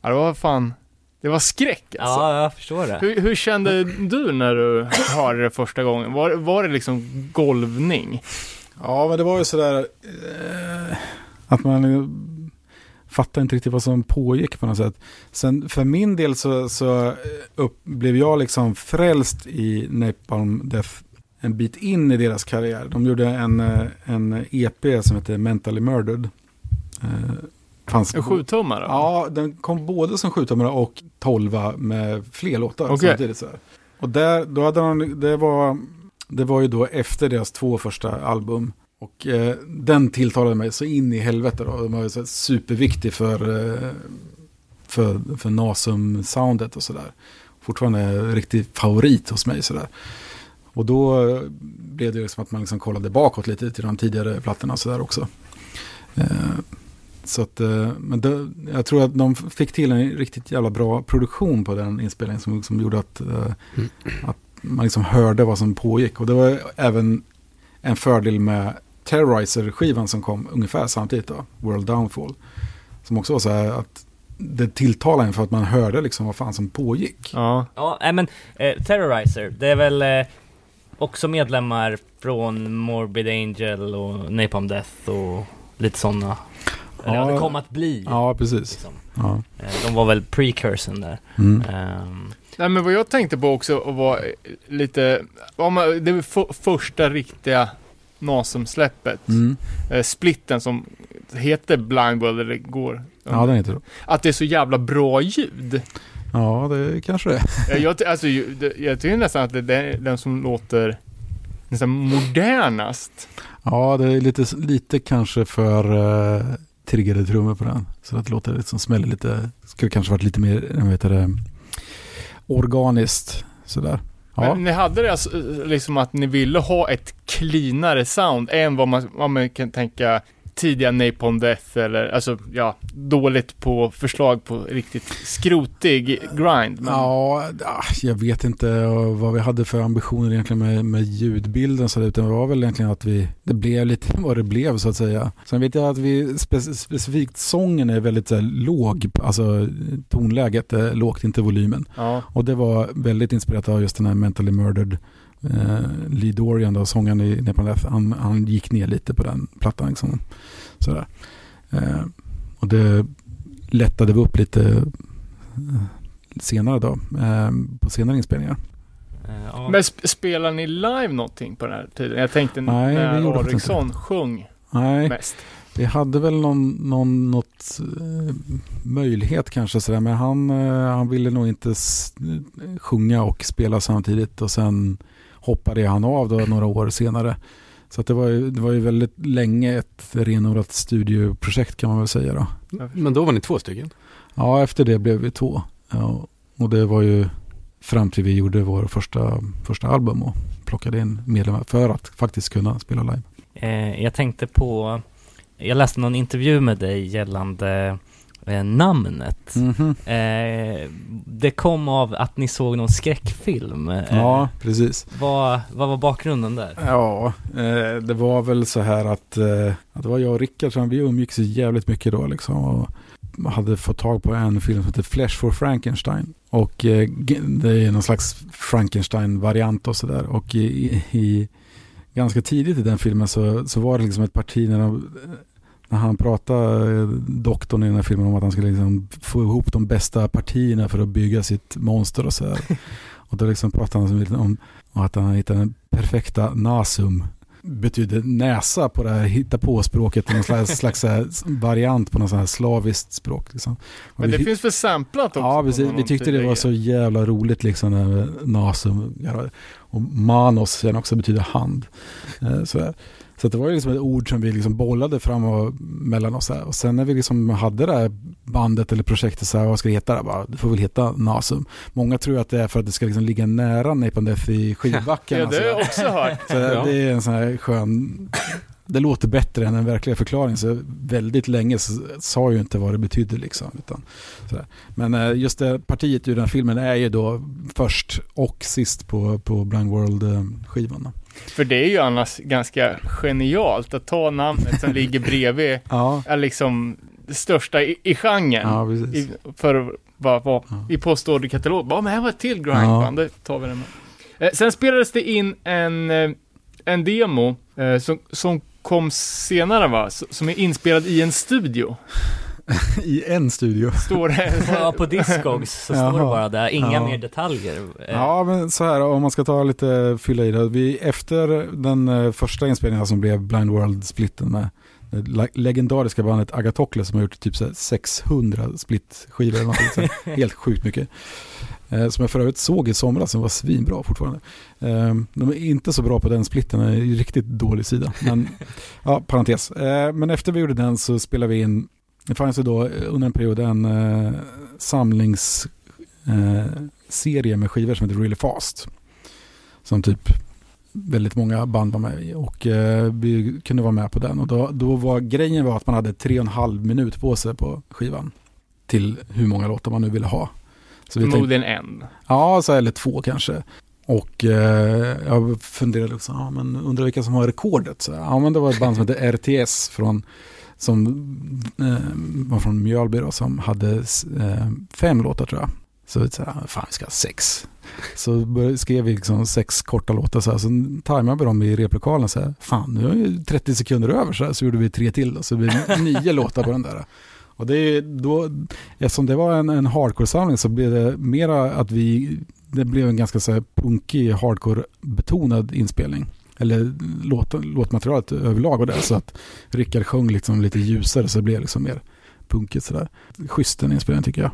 Ja, det var fan, det var skräck alltså. Ja, jag förstår det. Hur, hur kände [laughs] du när du hörde det första gången? Var, var det liksom golvning? Ja, men det var ju sådär eh, att man eh, fattar inte riktigt vad som pågick på något sätt. Sen för min del så, så eh, upp, blev jag liksom frälst i Napalm Death en bit in i deras karriär. De gjorde en, eh, en EP som heter Mentally Murdered. Eh, fanns En sjutummare? Ja, den kom både som sjutummare och tolva med fler låtar Okej. samtidigt. Så här. Och där, då hade han, det var, det var ju då efter deras två första album. Och eh, den tilltalade mig så in i helvete då. Den var ju så superviktig för, eh, för, för Nasum-soundet och sådär. Fortfarande riktig favorit hos mig sådär. Och då eh, blev det ju liksom att man liksom kollade bakåt lite till de tidigare plattorna och sådär också. Eh, så att, eh, men det, jag tror att de fick till en riktigt jävla bra produktion på den inspelningen som, som gjorde att, eh, Mm. att man liksom hörde vad som pågick. Och det var även en fördel med Terrorizer-skivan som kom ungefär samtidigt då, World Downfall. Som också var så här att det tilltalade en för att man hörde liksom vad fan som pågick. Ja. Ja, men eh, Terrorizer, det är väl eh, också medlemmar från Morbid Angel och Napalm Death och lite sådana. Eller ja, det kom att bli. Ja, precis. Liksom. Ja. Eh, de var väl precursorn där. Mm. Ehm, Nej men vad jag tänkte på också var lite, om man, det var för, första riktiga Nasum-släppet. Mm. Eh, splitten som heter Blind World, eller går. Ja, den heter det. Att det är så jävla bra ljud. Ja, det kanske det är. [laughs] Eh, jag, alltså, jag tycker nästan att det det är den som låter nästan modernast. Ja, det är lite, lite kanske för uh, triggade trummor på den. Så att det låter lite som smäller lite. Skulle kanske varit lite mer, jag vet det, organiskt sådär. Ja, Men ni hade det alltså, eh, liksom att ni ville ha ett cleanare sound än vad man, vad man kan tänka tidiga Napalm Death eller alltså ja, dåligt på förslag på riktigt skrotig grind. Men, ja, ah, jag vet inte eh, vad vi hade för ambitioner egentligen med, med ljudbilden. Så utan det var väl egentligen att vi, det blev lite [laughs] vad det blev så att säga. Sen vet jag att vi, spe, specifikt sången är väldigt så här, låg, alltså tonläget är lågt, inte volymen. ja. Och det var väldigt inspirerat av just den här Mentally Murdered eh, Lee Dorian, då, sångaren i Napalm Death. Han, han gick ner lite på den plattan. Liksom. Sådär. Eh, och det lättade vi upp lite eh, senare då, eh, på senare inspelningar. eh, ja. Men sp- spelar ni live någonting på den här tiden? Jag tänkte Nej, när Ariksson sjöng Nej, mest. vi hade väl någon, någon något, eh, möjlighet kanske sådär, men han, eh, han ville nog inte sjunga och spela samtidigt och sen hoppade han av då några år senare. Så att det, var ju, det var ju väldigt länge ett renodlat studioprojekt kan man väl säga då. Men då var ni två stycken? Ja, efter det blev vi två. Ja, och det var ju fram till vi gjorde vår första, första album och plockade in medlemmar för att faktiskt kunna spela live. Eh, jag tänkte på, jag läste någon intervju med dig gällande eh, namnet. Mhm. Eh, det kom av att ni såg någon skräckfilm. Eh, Ja, precis. vad, vad var bakgrunden där? Ja, eh, det var väl så här att, eh, att det var jag och Rickard som vi umgicks jävligt mycket då liksom. Och hade fått tag på en film som heter Flesh for Frankenstein. Och eh, det är någon slags Frankenstein-variant och sådär. Och i, i, i, ganska tidigt i den filmen så, så var det liksom ett parti när, de, när han pratade, eh, doktorn i den här filmen, om att han skulle liksom få ihop de bästa partierna för att bygga sitt monster och sådär. [laughs] och då liksom pratade han så om att han hittade den perfekta nasum betydde näsa på det här hitta på språket någon slags, [laughs] slags så här variant på något sånt här slaviskt språk. Liksom. Men det vi, finns väl samplat också? Ja, precis. Vi tyckte det var så jävla roligt liksom nasum och manos sen också betyder hand. Eh, Så, där. Så det var ju liksom ett ord som vi liksom bollade fram och mellan oss. Här. Och sen när vi liksom hade det här bandet eller projektet, så här, vad ska det heta? Bara, det får väl heta Nasum. Många tror att det är för att det ska liksom ligga nära Napalm Death i skidbacken. [laughs] Ja, det har jag också hört. Så Ja. det är en sån här skön... Det låter bättre än en verklig förklaring. Så väldigt länge så sa jag ju inte vad det betydde liksom. Utan, sådär. Men eh, just det partiet ur den här filmen är ju då först och sist på, på Blind World-skivan. För det är ju annars ganska genialt att ta namnet som ligger [laughs] bredvid, Ja, är liksom det största i, i genren. ja. I, för vad var Ja. i postorderkatalog. Ja, men här var ett till grindband, det tar vi den med. Eh, sen spelades det in en, eh, en demo eh, som, som kom senare va? Som är inspelad i en studio. [laughs] I en studio. Står det. Ja, på Discogs så står det Jaha. bara där, inga Ja. mer detaljer. Eh, Ja, men så här om man ska ta lite fylla i det. Vi, efter den eh, första inspelningen som blev Blind World-splitten med det le- legendariska bandet Agatokles som har gjort typ så här 600 split-skivor eller här, [laughs] helt sjukt mycket. Eh, som jag för övrigt såg i somras, som var svinbra fortfarande. Eh, de är inte så bra på den splitten, det är en riktigt dålig sida. Men, [laughs] ja, parentes. Men efter vi gjorde den så spelade vi in, det fanns ju då eh, under en period en eh, samlings eh, med skivor som heter Really Fast. Som typ väldigt många band var med i och eh, vi kunde vara med på den. Och då, då var grejen var att man hade tre och en halv minut på sig på skivan. Till hur många låtar man nu ville ha. Så Förmodligen en. ja, så eller två kanske. Och eh, jag funderade också, ja, men undrar vilka som har rekordet. Så, ja, men det var ett band som heter RTS från som eh, var från Mjölby då, som hade eh, fem låtar tror jag. Så vi sa, fan vi ska ha sex. Så skrev vi liksom sex korta låtar så här, så tajmade vi dem i replokalen så här, fan nu är ju 30 sekunder över så här, så gjorde vi tre till då, så blev nio [laughs] låtar på den där. Och det är då, eftersom det var en, en hardcore-samling så blev det mera att vi, det blev en ganska så här punkig hardcore-betonad inspelning. Eller låt, låtmaterialet överlag var det så att Rickard sjöng liksom lite ljusare så det blev liksom mer punkigt sådär. Schysst den inspelningen tycker jag.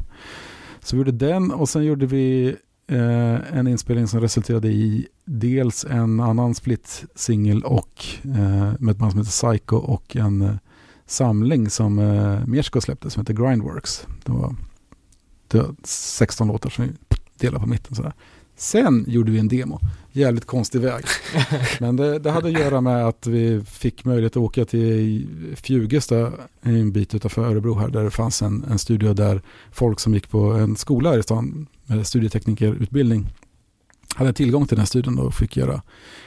Så vi gjorde den och sen gjorde vi eh, en inspelning som resulterade i dels en annan split-singel och eh, med ett band som heter Psycho och en eh, samling som eh, Miersko släppte som heter Grindworks. Det var, det var 16 låtar som vi delade på mitten sådär. Sen gjorde vi en demo. Jävligt konstig väg. [laughs] Men det, det hade att göra med att vi fick möjlighet att åka till Fjugesta, en bit utanför Örebro här, där det fanns en, en studio där folk som gick på en skola här i stan med studieteknikerutbildning hade tillgång till den studion och fick göra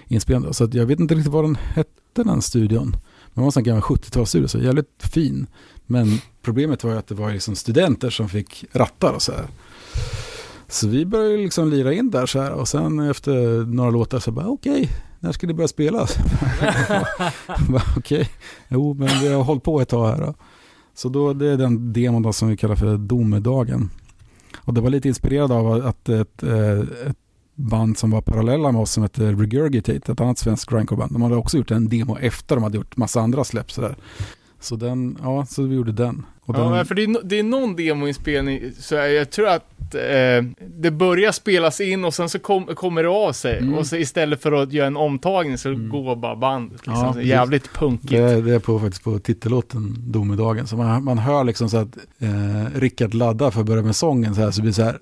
inspelningar. Så jag vet inte riktigt vad den hette den studion. Men det var en gammal 70-talsstudio, så jävligt fin. Men problemet var ju att det var liksom studenter som fick rattar och så här. Så vi började liksom lira in där så här och sen efter några låtar så bara okej, när ska det börja spelas? [laughs] Okej, jo men vi har hållit på ett tag här då. Så då, det är den demon då som vi kallar för domedagen. Och det var lite inspirerad av att ett, eh, ett band som var parallella med oss som heter Regurgitate, ett annat svenskt grindcore-band. De hade också gjort en demo efter de hade gjort massa andra släpp sådär. Så den, ja, så vi gjorde den. Och den Ja, men för det är, det är någon demoinspelning, så jag tror att eh, det börjar spelas in och sen så kom, kommer det av sig. Mm. Och så istället för att göra en omtagning så Mm. går bara bandet. Liksom. Ja, Så jävligt punkigt. Det, är- det är på, faktiskt på titellåten Domedagen. Så man, man hör liksom så att eh, Rickard laddar för att börja med sången så här, så blir det så här.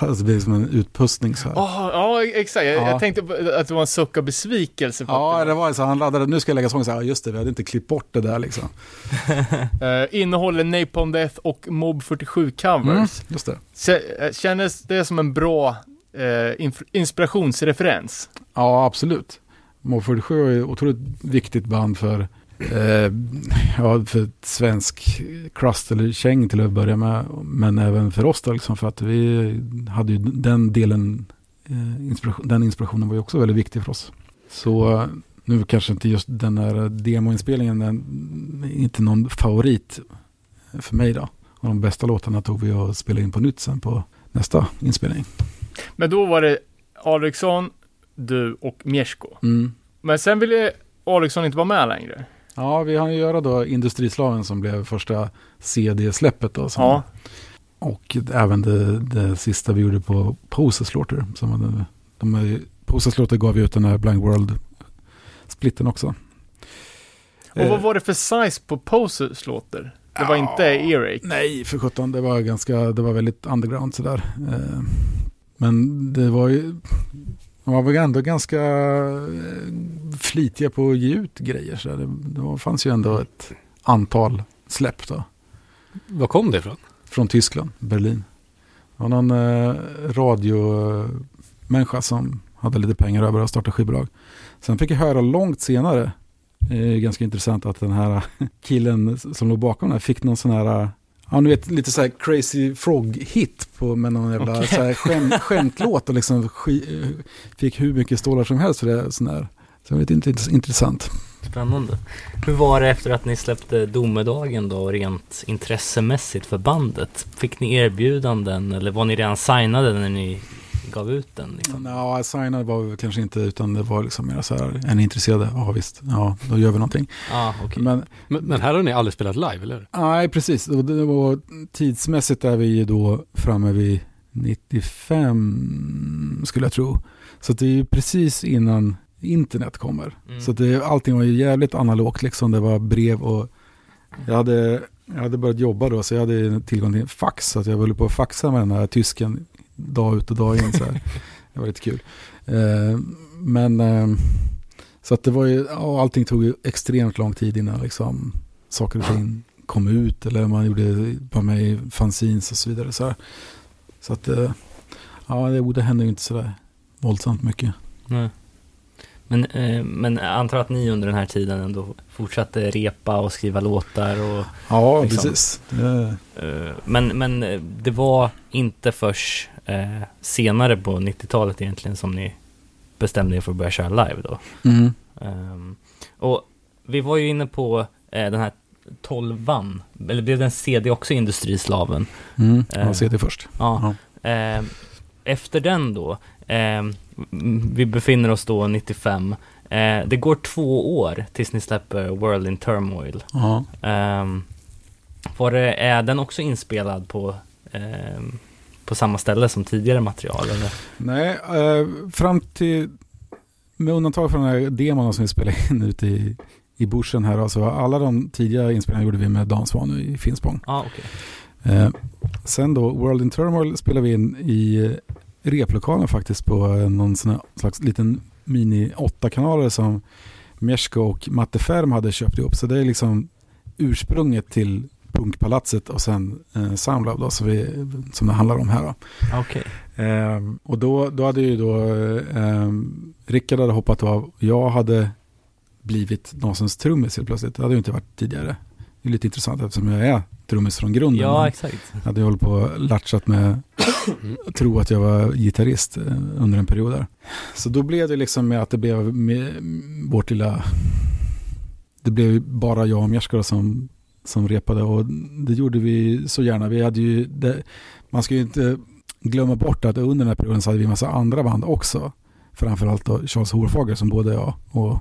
Alltså det blir som en utpustning så här. Ja, ja, exakt. Jag, Ja. jag tänkte att det var en suck av besvikelse. Ja, det var så. Han laddade, nu ska jag lägga sången så här, just det, vi hade inte klippt bort det där liksom. [laughs] Eh, innehåller Napalm Death och Mob 47 covers. Mm, det. Eh, Kändes det som en bra inf- inspirationsreferens? Ja, absolut. Mob 47 är ett otroligt viktigt band för, eh, ja, för ett svensk crust eller käng till att börja med. Men även för oss då, liksom, för att vi hade ju den delen, eh, inspiration, den inspirationen var ju också väldigt viktig för oss. Så eh, nu kanske inte just den här demoinspelningen, den inte någon favorit för mig då. Och de bästa låtarna tog vi och spelade in på nytt sen på nästa inspelning. Men då var det Alriksson, du och Miersko. Mm. Men sen ville Alexson inte vara med längre. Ja, vi hann ju göra då Industrislaven som blev första CD-släppet då. Som, Ja. Och även det, det sista vi gjorde på Poses Slaughter. Som de, är- Poses Slaughter gav ju ut den här Blind World-splitten också. Och vad Eh, var det för size på Poses låter? Det var Ja. inte Earache. Nej, för sjutton. Det var ganska, det var väldigt underground sådär. Eh, men det var ju, de var väl ändå ganska eh, flitiga på att ge ut grejer. Så det, det fanns ju ändå ett antal släpp då. Var kom det ifrån? Från Tyskland, Berlin. Det var någon eh, radiomänniska som hade lite pengar över att starta skivbolag. Sen fick jag höra långt senare, eh, ganska intressant att den här [laughs] killen som låg bakom den här fick någon sån här, ja ni vet lite så här crazy frog-hit på med någon jävla Okej. så här skämt, [laughs] skämtlåt och liksom fick hur mycket stålar som helst för det. Sån där. Så det var lite int- intressant. Spännande. Hur var det efter att ni släppte Domedagen då, rent intressemässigt för bandet? Fick ni erbjudanden eller var ni redan signade när ni gav ut den? Liksom? Ja, signad var vi kanske inte utan det var liksom mer så här, är ni intresserade? Ja visst, ja då gör vi någonting. Ah, okej. Men Men, men här har ni aldrig spelat live, eller nej, precis. Var, det var, tidsmässigt är vi ju då framme vid 95 skulle jag tro. Så det är ju precis innan internet kommer. Mm. Så det, allting var ju jävligt analogt liksom. Det var brev och jag hade, jag hade börjat jobba då så jag hade tillgång till en fax. Så jag höll på att faxa med den här tysken dag ut och dag in. Så här. [laughs] Det var lite kul. Eh, men eh, så att det var ju, allting tog ju extremt lång tid innan liksom saker och ting kom ut eller man gjorde, var med i fanzines och så vidare. Så, här. så att eh, ja, det, det hände ju inte sådär våldsamt mycket. Nej. Men, eh, men antar att ni under den här tiden ändå fortsatte repa och skriva låtar och Ja, Liksom. precis. Det, Eh, Men, men det var inte först eh, senare på 90-talet egentligen som ni bestämde er för att börja köra live då. mm. Ehm, och vi var ju inne på eh, den här 12an, eller blev den CD också Industrislaven? Mm. Eh. Ja, CD först. Ja. Ehm, efter den då, ehm, vi befinner oss då 95, eh, det går två år tills ni släpper World in Turmoil. Um, var det, är den också inspelad på, ehm, på samma ställe som tidigare material? Eller? Nej, eh, fram till, med undantag från den här demon som vi spelade in ute i, i bushen här, alltså alla de tidiga inspelningarna gjorde vi med Dan Svan i Finspång. Ah, okej. Eh, sen då, World in Turmoil spelade vi in i replokalen faktiskt på eh, någon sån här slags liten mini 8-kanaler som Meshko och Matte Ferm hade köpt ihop. Så det är liksom ursprunget till Punkpalatset och sen eh, Soundlab då, som, vi, som det handlar om här. Då. Okej. Ehm, och då, då hade ju då ehm, Rickard hade hoppat av. Jag hade blivit Nasens trummis helt plötsligt. Det hade ju inte varit tidigare. Det är lite intressant eftersom jag är trummis från grunden. Ja, exakt. jag hade hållit på och latchat med att [coughs] tro att jag var gitarrist eh, under en period där. Så då blev det liksom med att det blev med vårt lilla... Det blev bara jag och Mjerska som, som repade och det gjorde vi så gärna. Vi hade ju... Det, man ska ju inte glömma bort att under den här perioden så hade vi en massa andra band också. Framförallt då Charles Horfager som både jag och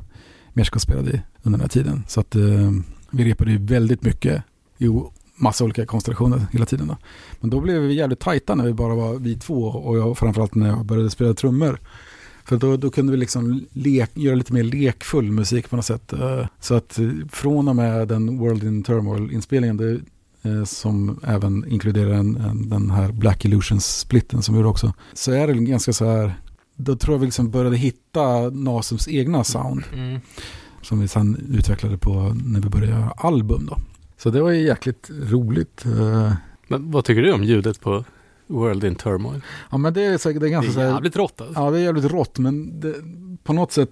Mjerska spelade i under den här tiden. Så att eh, vi repade ju väldigt mycket i massa olika konstellationer hela tiden. Då. Men då blev vi jävligt tajta när vi bara var vi två och jag, framförallt när jag började spela trummor. För då, då kunde vi liksom lek, göra lite mer lekfull musik på något sätt. Eh, Så att eh, från och med den World in Turmoil-inspelningen, eh, som även inkluderar en, en, den här Black Illusions-splitten som vi gjorde också, så är det ganska så här, då tror jag vi liksom började hitta Nasums egna sound Mm. som vi sen utvecklade på när vi började göra album då. Så det var ju jäkligt roligt. Men vad tycker du om ljudet på World in Turmoil? Ja men det är, så, det är Det ganska så är jävligt rått alltså. Ja det är jävligt rått men det, på något sätt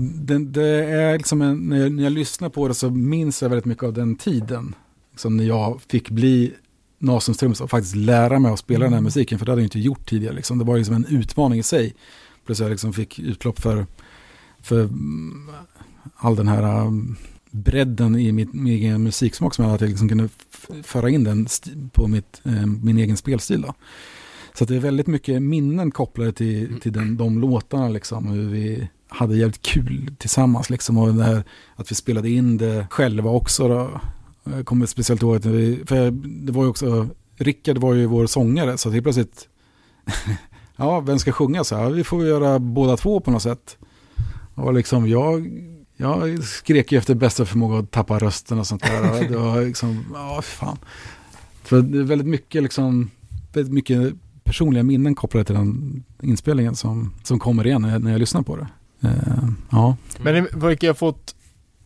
det, det är liksom en, när, jag, när jag lyssnar på det så minns jag väldigt mycket av den tiden. Som när jag fick bli Nasums trummis och faktiskt lära mig att spela den här musiken för det hade jag inte gjort tidigare. Liksom. Det var liksom en utmaning i sig. Plus jag liksom fick utlopp för, för mm, all den här um, bredden i mitt, min egen musiksmak som jag att jag liksom kunde föra in den på mitt, eh, min egen spelstil. Då. Så det är väldigt mycket minnen kopplade till, till den, de låtarna, liksom, hur vi hade jävligt kul tillsammans liksom. Och det här, att vi spelade in det själva också då. Jag kommer speciellt ihåg att vi, för det var ju också, Rickard var ju vår sångare så helt plötsligt, [laughs] ja vem ska sjunga så här? Vi får göra båda två på något sätt. Och liksom jag, jag skrek ju efter bästa förmåga att tappa rösten och sånt där. [laughs] Det var liksom, ja fan. För det är väldigt mycket liksom, väldigt mycket personliga minnen kopplade till den inspelningen som, som kommer igen när jag, när jag lyssnar på det. Uh, ja. Men det verkar ha fått,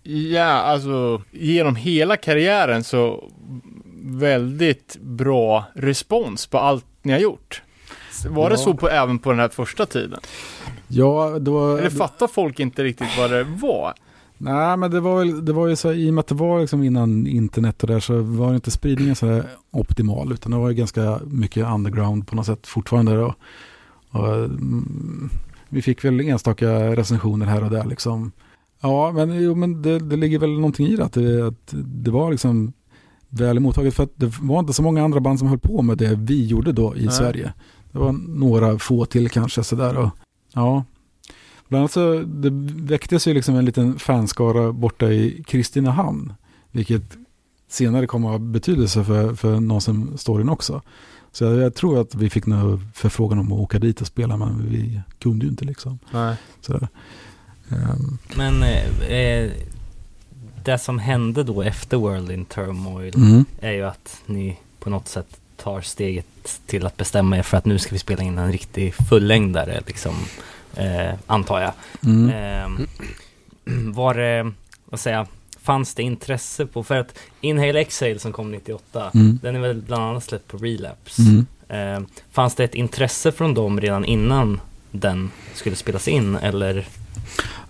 ja alltså genom hela karriären så väldigt bra respons på allt ni har gjort. Var ja. det så på, även på den här första tiden? Ja, då... Eller fattar folk inte riktigt vad det var? Nej, men det var, väl, det var ju så i och med att det var liksom innan internet och där så var inte spridningen så optimal utan det var ju ganska mycket underground på något sätt fortfarande. Då. Och, mm, vi fick väl enstaka recensioner här och där liksom. Ja, men, jo, men det, det ligger väl någonting i det att, det, att det var liksom väl mottaget för att det var inte så många andra band som höll på med det vi gjorde då i Nej. Sverige. Det var några få till kanske sådär och ja, Bland annat så det väcktes ju liksom en liten fanskara borta i Kristinehamn. Vilket senare kommer att ha betydelse för, för någon som storyn också. Så jag, jag, tror att vi fick en förfrågan om att åka dit och spela men vi kunde ju inte liksom. Nej. Sådär. Um. Men eh, det som hände då efter World in Turmoil mm. är ju att ni på något sätt tar steget till att bestämma er för att nu ska vi spela in en riktig fullängdare liksom eh, antar jag. Mm. Eh, var det, vad säger fanns det intresse på, för att Inhale Exhale som kom 98, mm. den är väl bland annat släppt på Relapse. Mm. Eh, fanns det ett intresse från dem redan innan den skulle spelas in eller?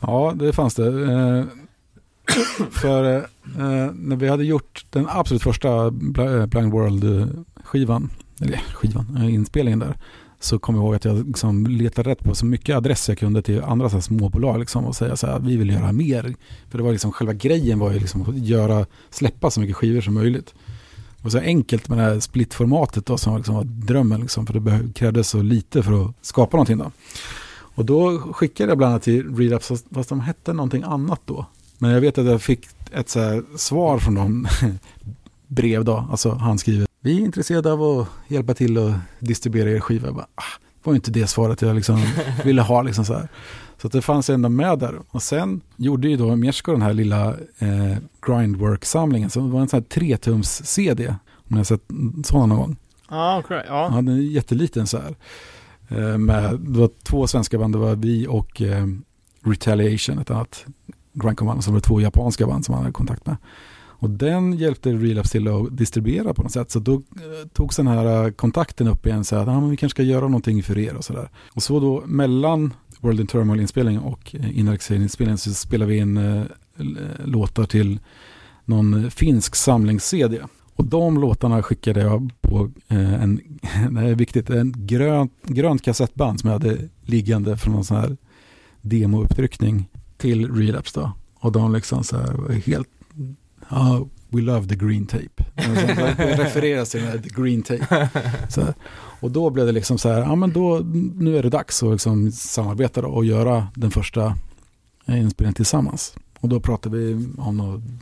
Ja, det fanns det. Eh, för eh, när vi hade gjort den absolut första Blind skivan, eller skivan, eh, inspelningen där, så kommer jag ihåg att jag liksom letade rätt på så mycket adresser jag kunde till andra så här småbolag liksom och säga så här, vi vill göra mer. För det var liksom, själva grejen var ju liksom att göra, släppa så mycket skivor som möjligt. Och så enkelt med det här splitformatet då som liksom var drömmen liksom, för det krävdes så lite för att skapa någonting då. Och då skickade jag bland annat till Relapse, fast de hette någonting annat då. Men jag vet att jag fick ett så svar från dem, [laughs] brev då, alltså handskrivet, vi är intresserade av att hjälpa till att distribuera er skiva. Bara, ah, det var inte det svaret jag liksom [laughs] ville ha. Liksom så här. så att det fanns ändå med där. Och sen gjorde ju då Miersko den här lilla eh, Grindwork-samlingen som var en sån här tretums-CD. Om ni har sett sådana någon gång. Ah, okay. Ja, ja. den är jätteliten så här. Eh, med, det var två svenska band, det var vi och eh, Retaliation, ett annat grindcore-band. Så var det två japanska band som man hade kontakt med. Och den hjälpte Relapse till att distribuera på något sätt. Så då eh, togs den här eh, kontakten upp igen så att ah, vi kanske ska göra någonting för er och sådär. Och så då mellan World in Turmoil-inspelningen och eh, Inarexin-inspelningen så spelade vi in eh, eh, låtar till någon finsk samlings-CD. Och de låtarna skickade jag på eh, en, [laughs] det är viktigt, en grön, grönt kassettband som jag hade liggande från någon sån här demoupptryckning till Relapse då. Och de liksom så här helt Ja, we love the green tape. [laughs] Det refereras till den här, the green tape. Så, och då blev det liksom så här, ja men då, nu är det dags att liksom samarbeta då och göra den första inspelningen tillsammans. Och då pratar vi om någon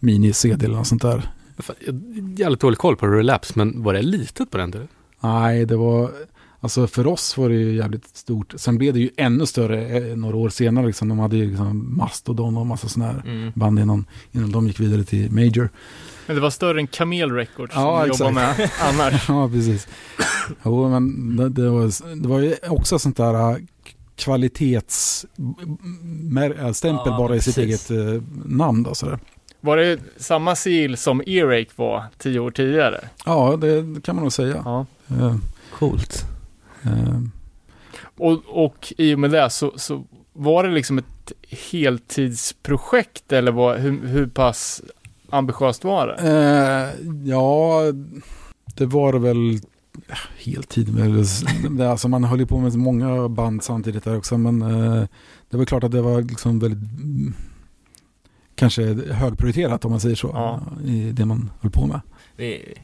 mini-CD eller något sånt där. Jag har jävligt dålig koll på Relapse, men var det litet på den tiden? Nej, det var, Alltså för oss var det ju jävligt stort. Sen blev det ju ännu större eh, några år senare. Liksom. De hade ju liksom Mastodon och massa sådana här mm. band innan, innan de gick vidare till Major. Men det var större än Camel Records ja, som jobbar med [laughs] annars. ja, precis. Jo, men det, det, var, det var ju också sånt där äh, kvalitetsstämpel ja, bara i sitt eget uh, namn. Då, sådär. Var det samma sigill som Earache var tio år tidigare? Ja, det kan man nog säga. Ja. Coolt. Ehm. Och, och i och med det så, så var det liksom ett heltidsprojekt eller var, hur, hur pass ambitiöst var det? Uh, ja, det var väl heltid. Alltså man höll ju på med många band samtidigt där också. Men uh, det var klart att det var liksom väldigt kanske högprioriterat om man säger så. Ja. I det man höll på med.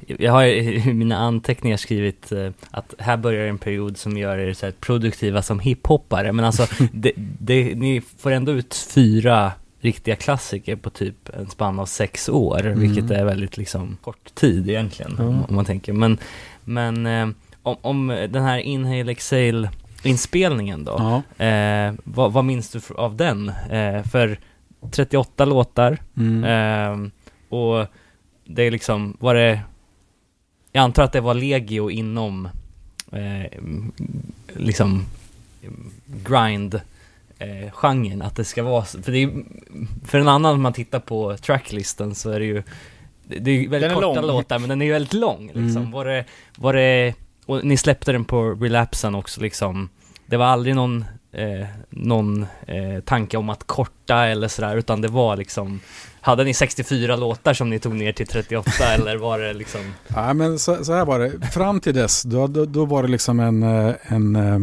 Jag har [laughs] i mina anteckningar skrivit eh, att här börjar en period som gör er så produktiva som hiphoppare, men alltså [laughs] det, det, ni får ändå ut fyra riktiga klassiker på typ en spann av sex år, Mm. vilket är väldigt liksom kort tid egentligen, Ja. om, man tänker. Men, men eh, om, om den här Inhale Exhale inspelningen då, Ja. eh, vad, vad minns du av den? Eh, för 38 låtar, Mm. Ehm, och det är liksom, var det, jag antar att det var legio inom, eh, liksom, grind eh, genren, att det ska vara, för det är för en annan, om man tittar på tracklisten så är det ju, det det är ju väldigt Den är korta lång. låtar, men den är ju väldigt lång liksom. Mm. Var det, var det, och ni släppte den på relapsen också liksom, det var aldrig någon, eh, någon eh, tanke om att korta eller sådär, utan det var liksom hade ni 64 låtar som ni tog ner till 38 [laughs] eller var det liksom? Ja, men så, så här var det. Fram till dess, då, då, då var det liksom en, eh, en, eh,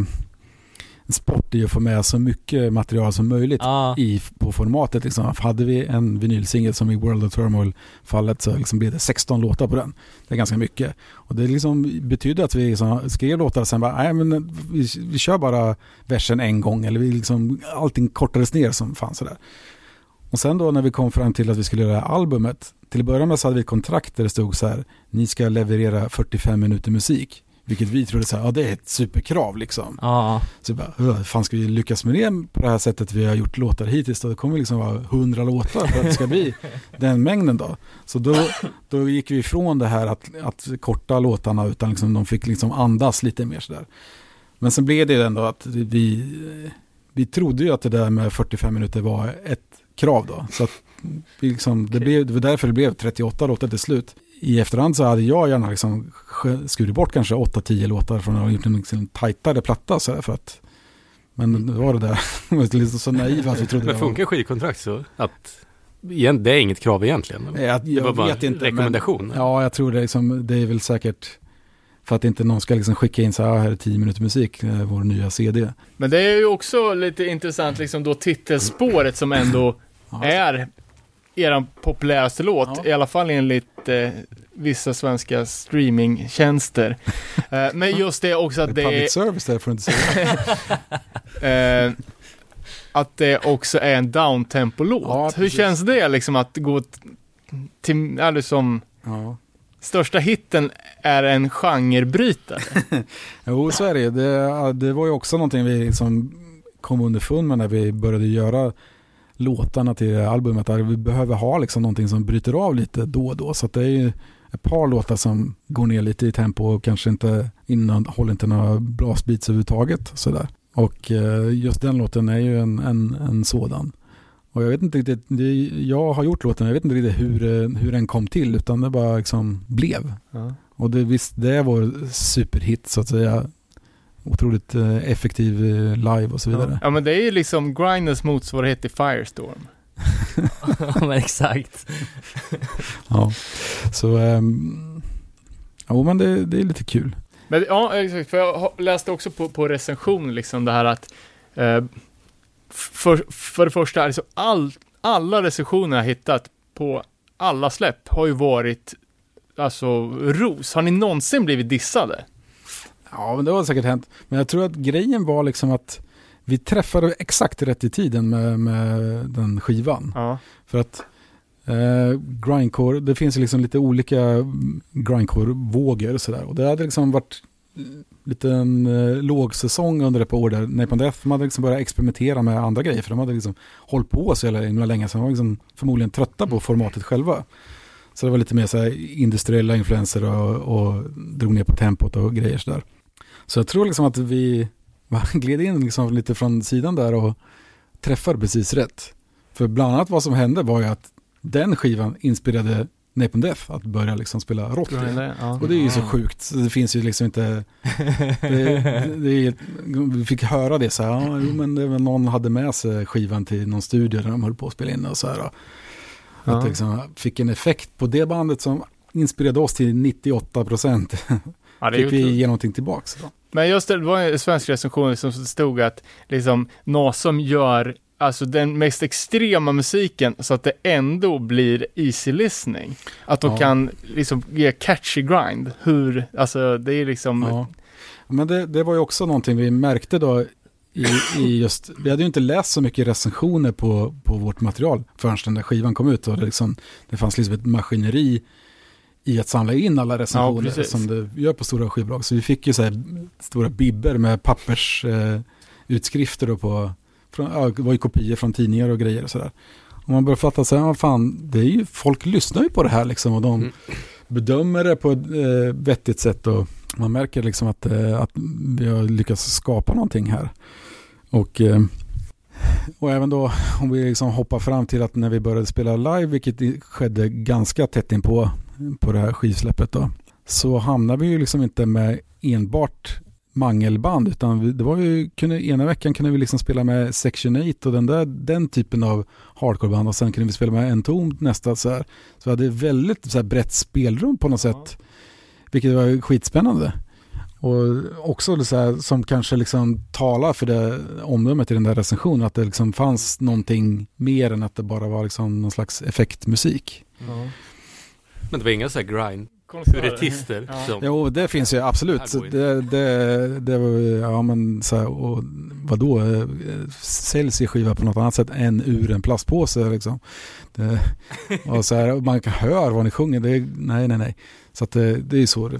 en sport i att få med så mycket material som möjligt Ja, i, på formatet. Liksom. Hade vi en vinylsingel som i World of Turmoil-fallet så liksom blev det 16 låtar på den. Det är ganska mycket. Och det liksom betydde att vi liksom skrev låtar och sen bara, nej men vi, vi kör bara versen en gång eller vi liksom, allting kortades ner som fanns sådär. Och sen då när vi kom fram till att vi skulle göra albumet, till att börja med så hade vi ett kontrakt där det stod så här, ni ska leverera 45 minuter musik. Vilket vi trodde så här, ja det är ett superkrav liksom. ja, Så bara, "Åh, hur fan ska vi lyckas med det på det här sättet vi har gjort låtar hittills då? Det kommer liksom vara 100 låtar för att det ska bli [laughs] den mängden då. Så då, då gick vi ifrån det här att, att korta låtarna utan liksom de fick liksom andas lite mer sådär. Men sen blev det ändå att vi, vi trodde ju att det där med 45 minuter var ett krav då. Så att liksom, det, blev, det var därför det blev 38 låtar till slut. I efterhand så hade jag gärna liksom sk- skurit bort kanske 8-10 låtar från ha gjort en liksom tajtare platta så här för att men det var det där, [laughs] vi var lite så naiva att vi trodde Men det funkar skivkontrakt så att igen, det är inget krav egentligen? eller? Jag, det var jag bara vet inte. rekommendation? Men, ja, jag tror det, liksom, det är väl säkert för att inte någon ska liksom skicka in så här, "Ah, här är 10 minuter musik, eh, vår nya CD. Men det är ju också lite intressant, liksom då titelspåret som ändå Ja, är er populäraste låt, Ja. i alla fall enligt eh, vissa svenska streamingtjänster. [laughs] eh, men just det också att det är, Public service där får du inte säga. [laughs] eh, att det också är en downtempo-låt. Ja, Hur känns det liksom att gå till, eller som Ja största hitten är en genrebrytare? [laughs] Jo, så är det det. Det var ju också någonting vi liksom kom underfund med när vi började göra låtarna till albumet. Där vi behöver ha liksom någonting som bryter av lite då och då. Så att det är ju ett par låtar som går ner lite i tempo och kanske inte innehåller inte några blastbeats överhuvudtaget. Sådär. Och eh, just den låten är ju en, en, en sådan. Och jag vet inte riktigt, det, jag har gjort låten, jag vet inte riktigt hur, eh, hur den kom till utan det bara liksom blev. Ja. Och det, visst, det är vår superhit så att säga. Otroligt eh, effektiv eh, live och så vidare. ja men det är ju liksom Grinders motsvarighet till Firestorm. [laughs] ja men exakt. [laughs] Ja. Så, um, ja men det, det är lite kul. Men ja, exakt, för jag har- läste också på, på recension liksom det här att eh, för, för det första, alltså all, alla recensioner jag hittat på alla släpp har ju varit alltså ros. Har ni någonsin blivit dissade? Ja men det har säkert hänt. Men jag tror att grejen var liksom att vi träffade exakt rätt i tiden med, med den skivan. Ja. För att eh, grindcore, det finns liksom lite olika grindcore-vågor och sådär. Och det hade liksom varit liten eh, lågsäsong under ett par år där Napalm Death, de hade liksom börjat experimentera med andra grejer. För de hade liksom hållit på så jävla himla länge så de var liksom förmodligen trötta på formatet själva. Så det var lite mer så här industriella influenser och, och drog ner på tempot och grejer sådär. Så jag tror liksom att vi [laughs] gled in liksom lite från sidan där och träffade precis rätt. För bland annat vad som hände var ju att den skivan inspirerade Napalm Death att börja liksom spela rock. igen. Ja. Och det är ju så sjukt, det finns ju liksom inte... Det, det är, vi fick höra det så här, ja, men det någon hade med sig skivan till någon studio där de höll på att spela in och så här. Att Ja. det liksom fick en effekt på det bandet som inspirerade oss till 98 procent. Ja, det Fick vi ge någonting tillbaks. Då. Men just det, det var en svensk recension som stod att liksom Nasum gör alltså den mest extrema musiken så att det ändå blir easy listening. Att de Ja. kan liksom ge catchy grind. Hur, alltså det är liksom, Ja. Men det, det var ju också någonting vi märkte då i, i just, vi hade ju inte läst så mycket recensioner på, på vårt material förrän den där skivan kom ut och det, liksom, det fanns liksom ett maskineri i att samla in alla recensioner precis. som det gör på stora skivbolag. Så vi fick ju så här stora bibber med pappersutskrifter eh, utskrifter på, från, ja, det var ju kopior från tidningar och grejer och sådär. Och man börjar fatta så här, ja, fan, det är ju, folk lyssnar ju på det här liksom och de Mm. bedömer det på ett eh, vettigt sätt och man märker liksom att, eh, att vi har lyckats skapa någonting här. Och, eh, och även då om vi liksom hoppar fram till att när vi började spela live, vilket skedde ganska tätt in på, på det här skivsläppet då, så hamnade vi ju liksom inte med enbart mangelband utan vi, det var ju, kunde, ena veckan kunde vi liksom spela med Section 8 och den, där, den typen av hardcoreband och sen kunde vi spela med Entombed nästa så här. Så vi hade väldigt så här, brett spelrum på något sätt, vilket var skitspännande. Och också så här, som kanske liksom talar för det omdömet i den där recensionen, att det liksom fanns någonting mer än att det bara var liksom någon slags effektmusik. Men det var inga så här grind. Puritister Ja. som... Jo, det finns ju absolut. Det, det, det ja men så här, och vadå, eh, säljs ju skiva på något annat sätt än ur en plastpåse liksom. Det, [laughs] och så här, man kan höra vad ni sjunger, det, är- nej nej nej. Så att det, det är ju så, det,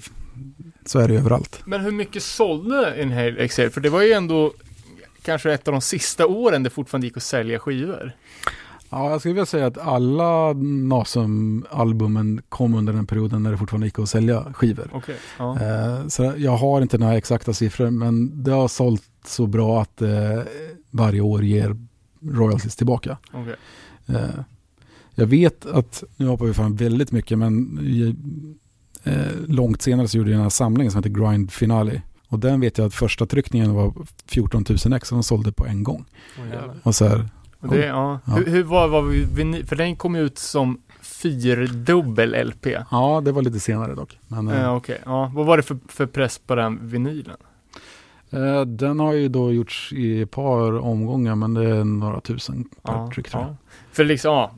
så är det överallt. Men hur mycket sålde Inhale Excel? För det var ju ändå kanske ett av de sista åren det fortfarande gick att sälja skivor. Ja, jag skulle vilja säga att alla Nasum-albumen kom under den perioden när det fortfarande gick att sälja skivor. Okej. Ja. Eh, Så jag har inte några exakta siffror men det har sålt så bra att eh, varje år ger royalties tillbaka. Okej. Eh, Jag vet att, nu hoppar vi fram väldigt mycket men långt senare så gjorde jag den här samlingen som heter Grind Finale. Och den vet jag att första tryckningen var 14 000 ex och de sålde på en gång. Jävlar. Och så här, Det, ja. Ja. Hur, hur var, var vi, för den kom ut som fyrdubbel LP. ja det var lite senare dock. Men, eh, Ja, okej. Ja, vad var det för, för press på den vinylen? eh, den har ju då gjorts i ett par omgångar men det är några tusen per Ja, tryck tror jag. ja. För liksom, ja,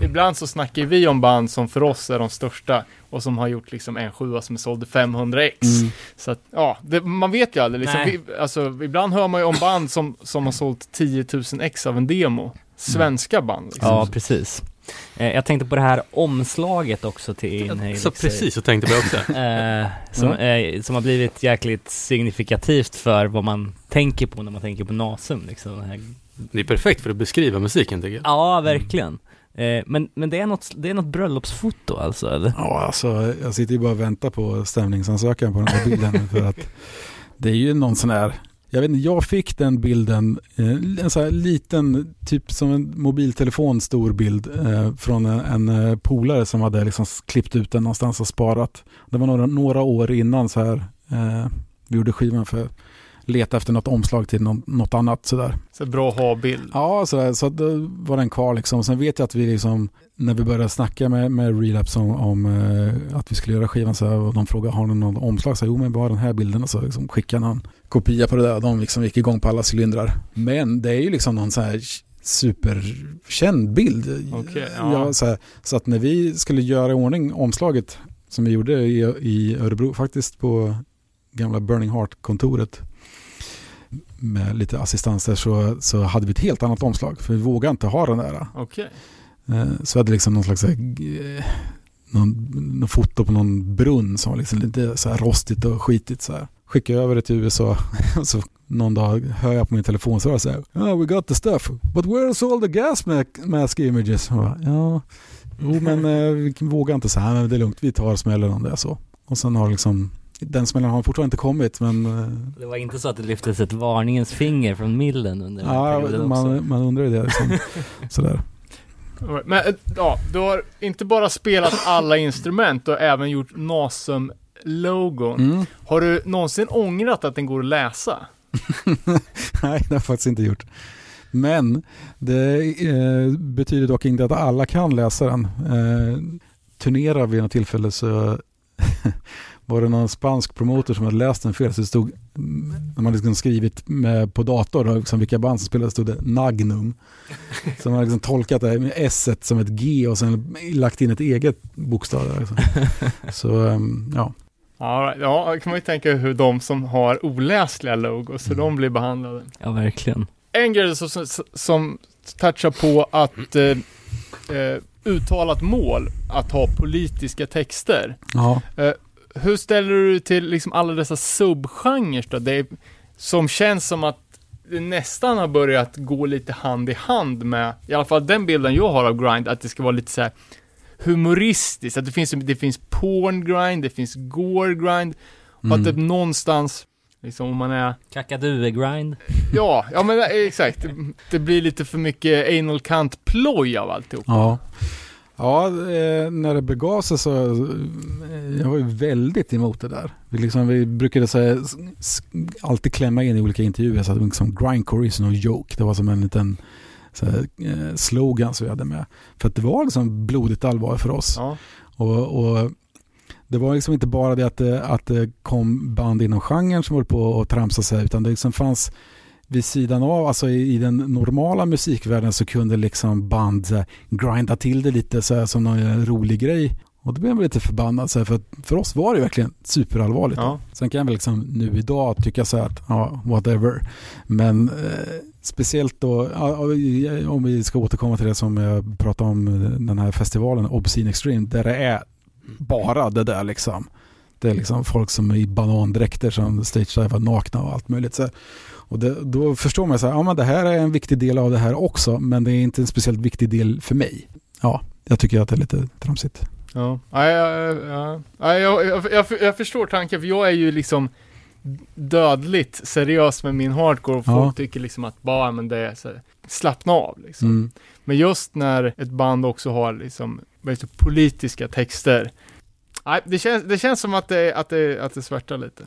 ibland så snackar vi om band som för oss är de största och som har gjort liksom en sjua som sålde 500 ex. Mm. Så att, ja, det, man vet ju aldrig. Liksom, vi, alltså, ibland hör man ju om band som, som har sålt 10 000 ex av en demo. Svenska band. Liksom. Ja, precis. Eh, jag tänkte på det här omslaget också till Inhale Så precis så tänkte jag också. [laughs] Eh, som, eh, som har blivit jäkligt signifikativt för vad man tänker på när man tänker på Nasum liksom. Det är perfekt för att beskriva musiken tycker jag. Ja, verkligen. Eh, men men det, är något, det är något bröllopsfoto alltså, eller? Ja, alltså jag sitter ju bara och väntar på stämningsansökan på den här bilden [laughs] för att det är ju någon sån här, jag vet inte, jag fick den bilden, eh, en sån här liten, typ som en mobiltelefon stor bild eh, från en, en polare som hade liksom klippt ut den någonstans och sparat. Det var några, några år innan så här, eh, vi gjorde skivan för leta efter något omslag till något, något annat sådär. Så bra att ha bild. Ja, så, så då var den kvar liksom. Sen vet jag att vi liksom, när vi började snacka med, med Relapse om, om eh, att vi skulle göra skivan så här, och de frågade har ni någon omslag? Så jo men bara den här bilden och så liksom skickade någon kopia på det där de liksom gick igång på alla cylindrar. Men det är ju liksom någon så här superkänd bild. Okej, ja. så, här, så att när vi skulle göra i ordning omslaget som vi gjorde i, i Örebro, faktiskt på gamla Burning Heart-kontoret med lite assistans där så, så hade vi ett helt annat omslag. För vi vågade inte ha den där. Okej. Eh, Så hade liksom någon slags eh, någon, någon foto på någon brunn som var liksom lite så här rostigt och skitigt så här. Skickade över det till USA och [laughs] så någon dag hör jag på min telefon så var det så här oh, we got the stuff but where's all the gas ma- mask images? Och bara, ja, jo men eh, vi vågar inte så här, men det är lugnt, vi tar smällen om det är så. Och sen har liksom, den smällen har fortfarande inte kommit men eh, Det var inte så att det lyftes ett varningens finger från millen under den ja, perioden också? man, man undrar ju det liksom. [laughs] Sådär. Men eh, ja, du har inte bara spelat alla instrument, du har även gjort Nasum-logon. Mm. Har du någonsin ångrat att den går att läsa? [laughs] Nej, det har jag faktiskt inte gjort. Men det eh, betyder dock inte att alla kan läsa den. Eh, turnerar vid något tillfälle så [laughs] var det någon spansk promotor som hade läst den fel så det stod, de hade liksom skrivit med, på dator då, liksom vilka band som spelade stod det Nagnum. Så man hade liksom tolkat det med S som ett G och sen lagt in ett eget bokstav där. Liksom. Så um, ja. Ja, ja, kan man ju tänka hur de som har oläsliga logos, hur Mm. de blir behandlade. Ja, verkligen. En grej som, som, som touchar på att eh, eh, uttalat mål att ha politiska texter. ja. Hur ställer du dig till liksom alla dessa subgenrer då? Det är, som känns som att det nästan har börjat gå lite hand i hand med, i alla fall den bilden jag har av grind, att det ska vara lite så här humoristiskt, att det finns, det finns porn grind, det finns gore grind, och att det Mm. någonstans, liksom om man är Kakadue-grind. Ja, ja men det- exakt. Det, det blir lite för mycket anal kant ploj av alltihop. Ja, ja eh, när det begav sig så eh, jag var ju väldigt emot det där. Vi, liksom, vi brukade så här, s- s- alltid klämma in i olika intervjuer så att liksom, grindcore is no joke. Det var som en liten så här, eh, slogan som vi hade med. För att det var liksom blodigt allvar för oss. Ja. Och, och det var liksom inte bara det att det, att det kom band inom genren som höll på att tramsa sig utan det liksom fanns vid sidan av, alltså i, i den normala musikvärlden så kunde liksom band här, grinda till det lite så här, som någon rolig grej. Och då blev man lite förbannad så här, för för oss var det verkligen superallvarligt. Ja. Sen kan jag väl liksom nu idag tycka så här att ja, whatever. Men eh, speciellt då, om vi ska återkomma till det som jag pratade om, eh, den här festivalen Obscene Extreme, där det är bara det där liksom. Det är liksom folk som är i banandräkter som stagedivar nakna och allt möjligt. Så. Och det, då förstår man så här, ja men det här är en viktig del av det här också, men det är inte en speciellt viktig del för mig. Ja, jag tycker att det är lite tramsigt. Ja, ja, ja, ja. ja jag, jag, jag, jag förstår tanken, för jag är ju liksom dödligt seriös med min hardcore och folk Ja. tycker liksom att bara, men det är så här, slappna av liksom. Mm. Men just när ett band också har liksom, det, politiska texter. Nej, det känns, det känns som att det, att det, att det svärtar lite.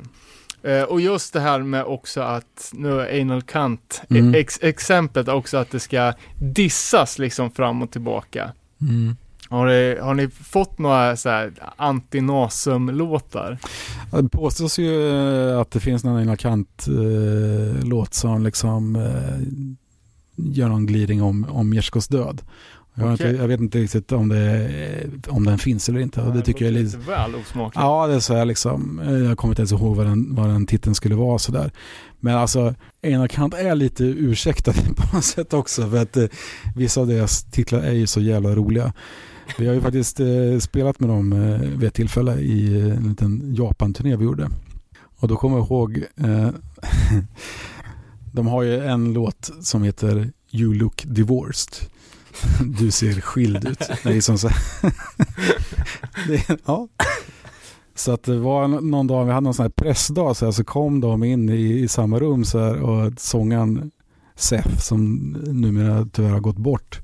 Eh, och just det här med också att, nu är anal kant, Mm. ex, exemplet också att det ska dissas liksom fram och tillbaka. Mm. Har ni, har ni fått några så här antinasum-låtar? Det påstås ju eh, att det finns någon inakant eh, låt som liksom eh, gör någon glidning om, om Jerskos död. Jag, Okej. inte, jag vet inte riktigt om, det, om den finns eller inte. Och det tycker jag är lite... väl osmakligt. Ja, det är så här liksom. Jag kommer inte ens ihåg vad den, vad den titeln skulle vara sådär. Men alltså, Einar Kant är lite ursäktad [laughs] på något sätt också. För att eh, vissa av deras titlar är ju så jävla roliga. Vi har ju faktiskt eh, spelat med dem eh, vid ett tillfälle i eh, en liten Japan-turné vi gjorde. Och då kommer jag ihåg, eh, [laughs] de har ju en låt som heter You look divorced. [laughs] Du ser skild ut. [laughs] Det är som så det, ja. Så att det var någon dag, vi hade någon sån här pressdag, så, här, så kom de in i, i samma rum så här, och sångaren Seth, som numera tyvärr har gått bort,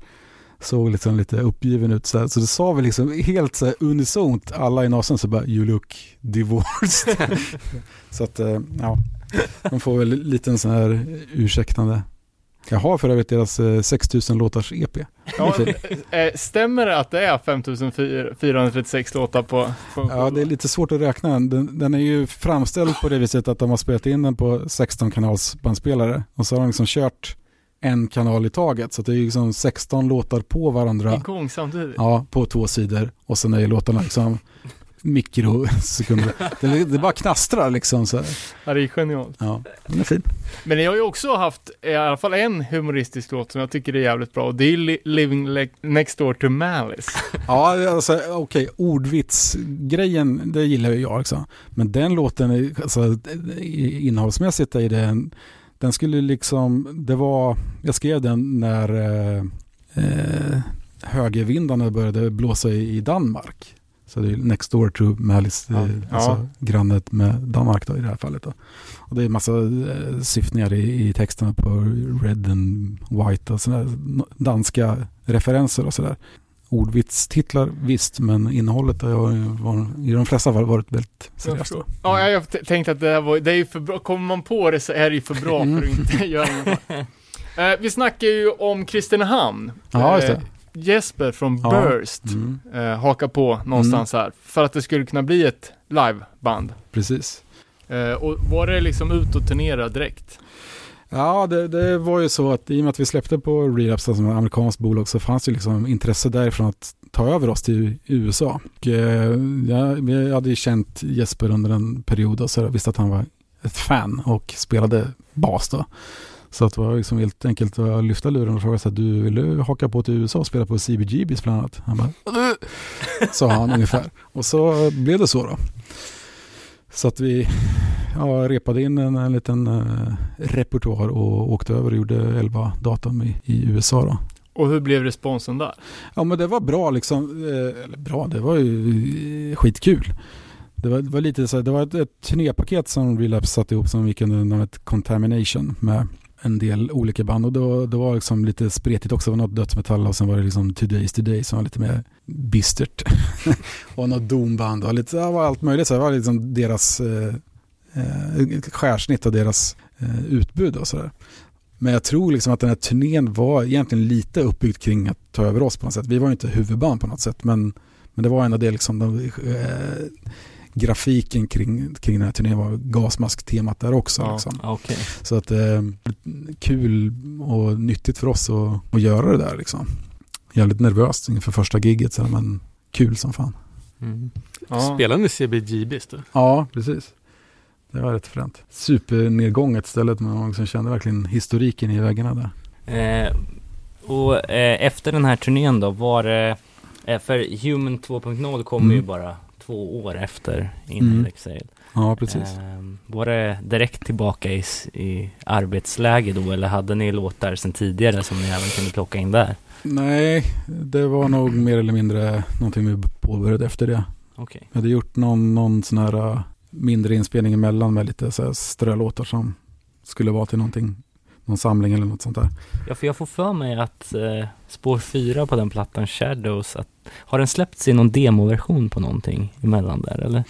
såg liksom lite uppgiven ut. Så, här. så det sa vi liksom helt så här unisont, alla i nasen, så bara you look divorced. [laughs] så att, eh, ja, de får väl lite en sån här ursäktande. Jag har för övrigt deras eh, 6000 låtars E EP. Ja, eh, stämmer det att det är 5436 låtar på, på Ja, det är lite svårt att räkna. Den, den är ju framställd på det viset att de har spelat in den på 16 kanals bandspelare och så har de liksom kört en kanal i taget. Så det är ju liksom 16 låtar på varandra. igång samtidigt? Ja, på två sidor. Och sen är ju låtarna liksom mikrosekunder. [laughs] Det, det bara knastrar liksom så. Ja, det är genialt. Ja, den är fin. Men jag har ju också haft i alla fall en humoristisk låt som jag tycker är jävligt bra och det är Li- Living Le- Next Door to Malice. [laughs] Ja, alltså okej, ordvitsgrejen, det gillar ju jag också. Men den låten, alltså, innehållsmässigt är den, den skulle liksom, det var, jag skrev den när eh, eh, högervindarna började blåsa i, i Danmark. Så det är next door to Malice, Ja. ja. alltså Ja. grannet med Danmark då, i det här fallet. Då. Och det är massa eh, syftningar i, i texterna på red and white och sådär, danska referenser och sådär. Ordvitstitlar visst, men innehållet har var, i de flesta fall varit väldigt seriöst. Ja, jag, tänkte att det här var, det är ju för bra, kommer man på det så är det ju för bra för att [laughs] inte göra något. Eh, vi snackar ju om Kristinehamn. Ja, just det. Jesper från Ja. Burst Mm. eh, hakar på någonstans här. För att det skulle kunna bli ett liveband. Precis. Eh, och var det liksom ut och turnera direkt? Ja, det, det var ju så att i och med att vi släppte på Relapse som ett amerikanskt bolag så fanns det liksom intresse därifrån att ta över oss till USA. Och, eh, jag, jag hade ju känt Jesper under en period och så jag visste att han var ett fan och spelade bas då. Så att det var liksom helt enkelt att lyfta luren och fråga så att du vill du haka på till USA och spela på CBGBs bland annat? Han bara, sa han ungefär. Och så blev det så då. Så att vi ja, repade in en, en liten uh, repertoar och åkte över och gjorde 11 datum i, i USA då. Och hur blev responsen där? Ja men det var bra liksom, eh, eller bra, det var ju eh, skitkul. Det var, det var lite så här, det var ett, ett turnépaket som Relapse satte ihop som gick under namnet Contamination med en del olika band och då, det var liksom lite spretigt också. Det var något dödsmetall och sen var det liksom Today's Today som var lite mer bistert. [laughs] och något domband och lite, det var allt möjligt. Så det var liksom deras eh, eh, skärsnitt av deras eh, utbud och sådär. Men jag tror liksom att den här turnén var egentligen lite uppbyggd kring att ta över oss på något sätt. Vi var ju inte huvudband på något sätt men, men det var ändå det liksom de, eh, grafiken kring, kring den här turnén var gasmask-temat där också. Ja. Liksom. Okej. Så att eh, kul och nyttigt för oss att, att göra det där liksom. Jävligt nervöst inför första giget så här, men kul som fan. Mm. Ja. Spelade ni CBGBs då? Ja, precis. Det var rätt fränt. Supernedgånget stället men man liksom kände verkligen historiken i väggarna där. Eh, och eh, efter den här turnén då, var det... Eh, för Human 2.0 kom Mm. ju bara två år efter In Mm. Exile. Ja, precis. Eh, var det direkt tillbaka i, i arbetsläge då, eller hade ni låtar sedan tidigare som ni även kunde plocka in där? Nej, det var nog mer eller mindre någonting vi påbörjade efter det. Okej. Vi hade gjort någon, någon sån här uh, mindre inspelning emellan med lite så här strölåtar som skulle vara till någonting, någon samling eller något sånt där. Ja, för jag får för mig att eh, spår 4 på den plattan, Shadows, att, har den släppts i någon demoversion på någonting emellan där, eller?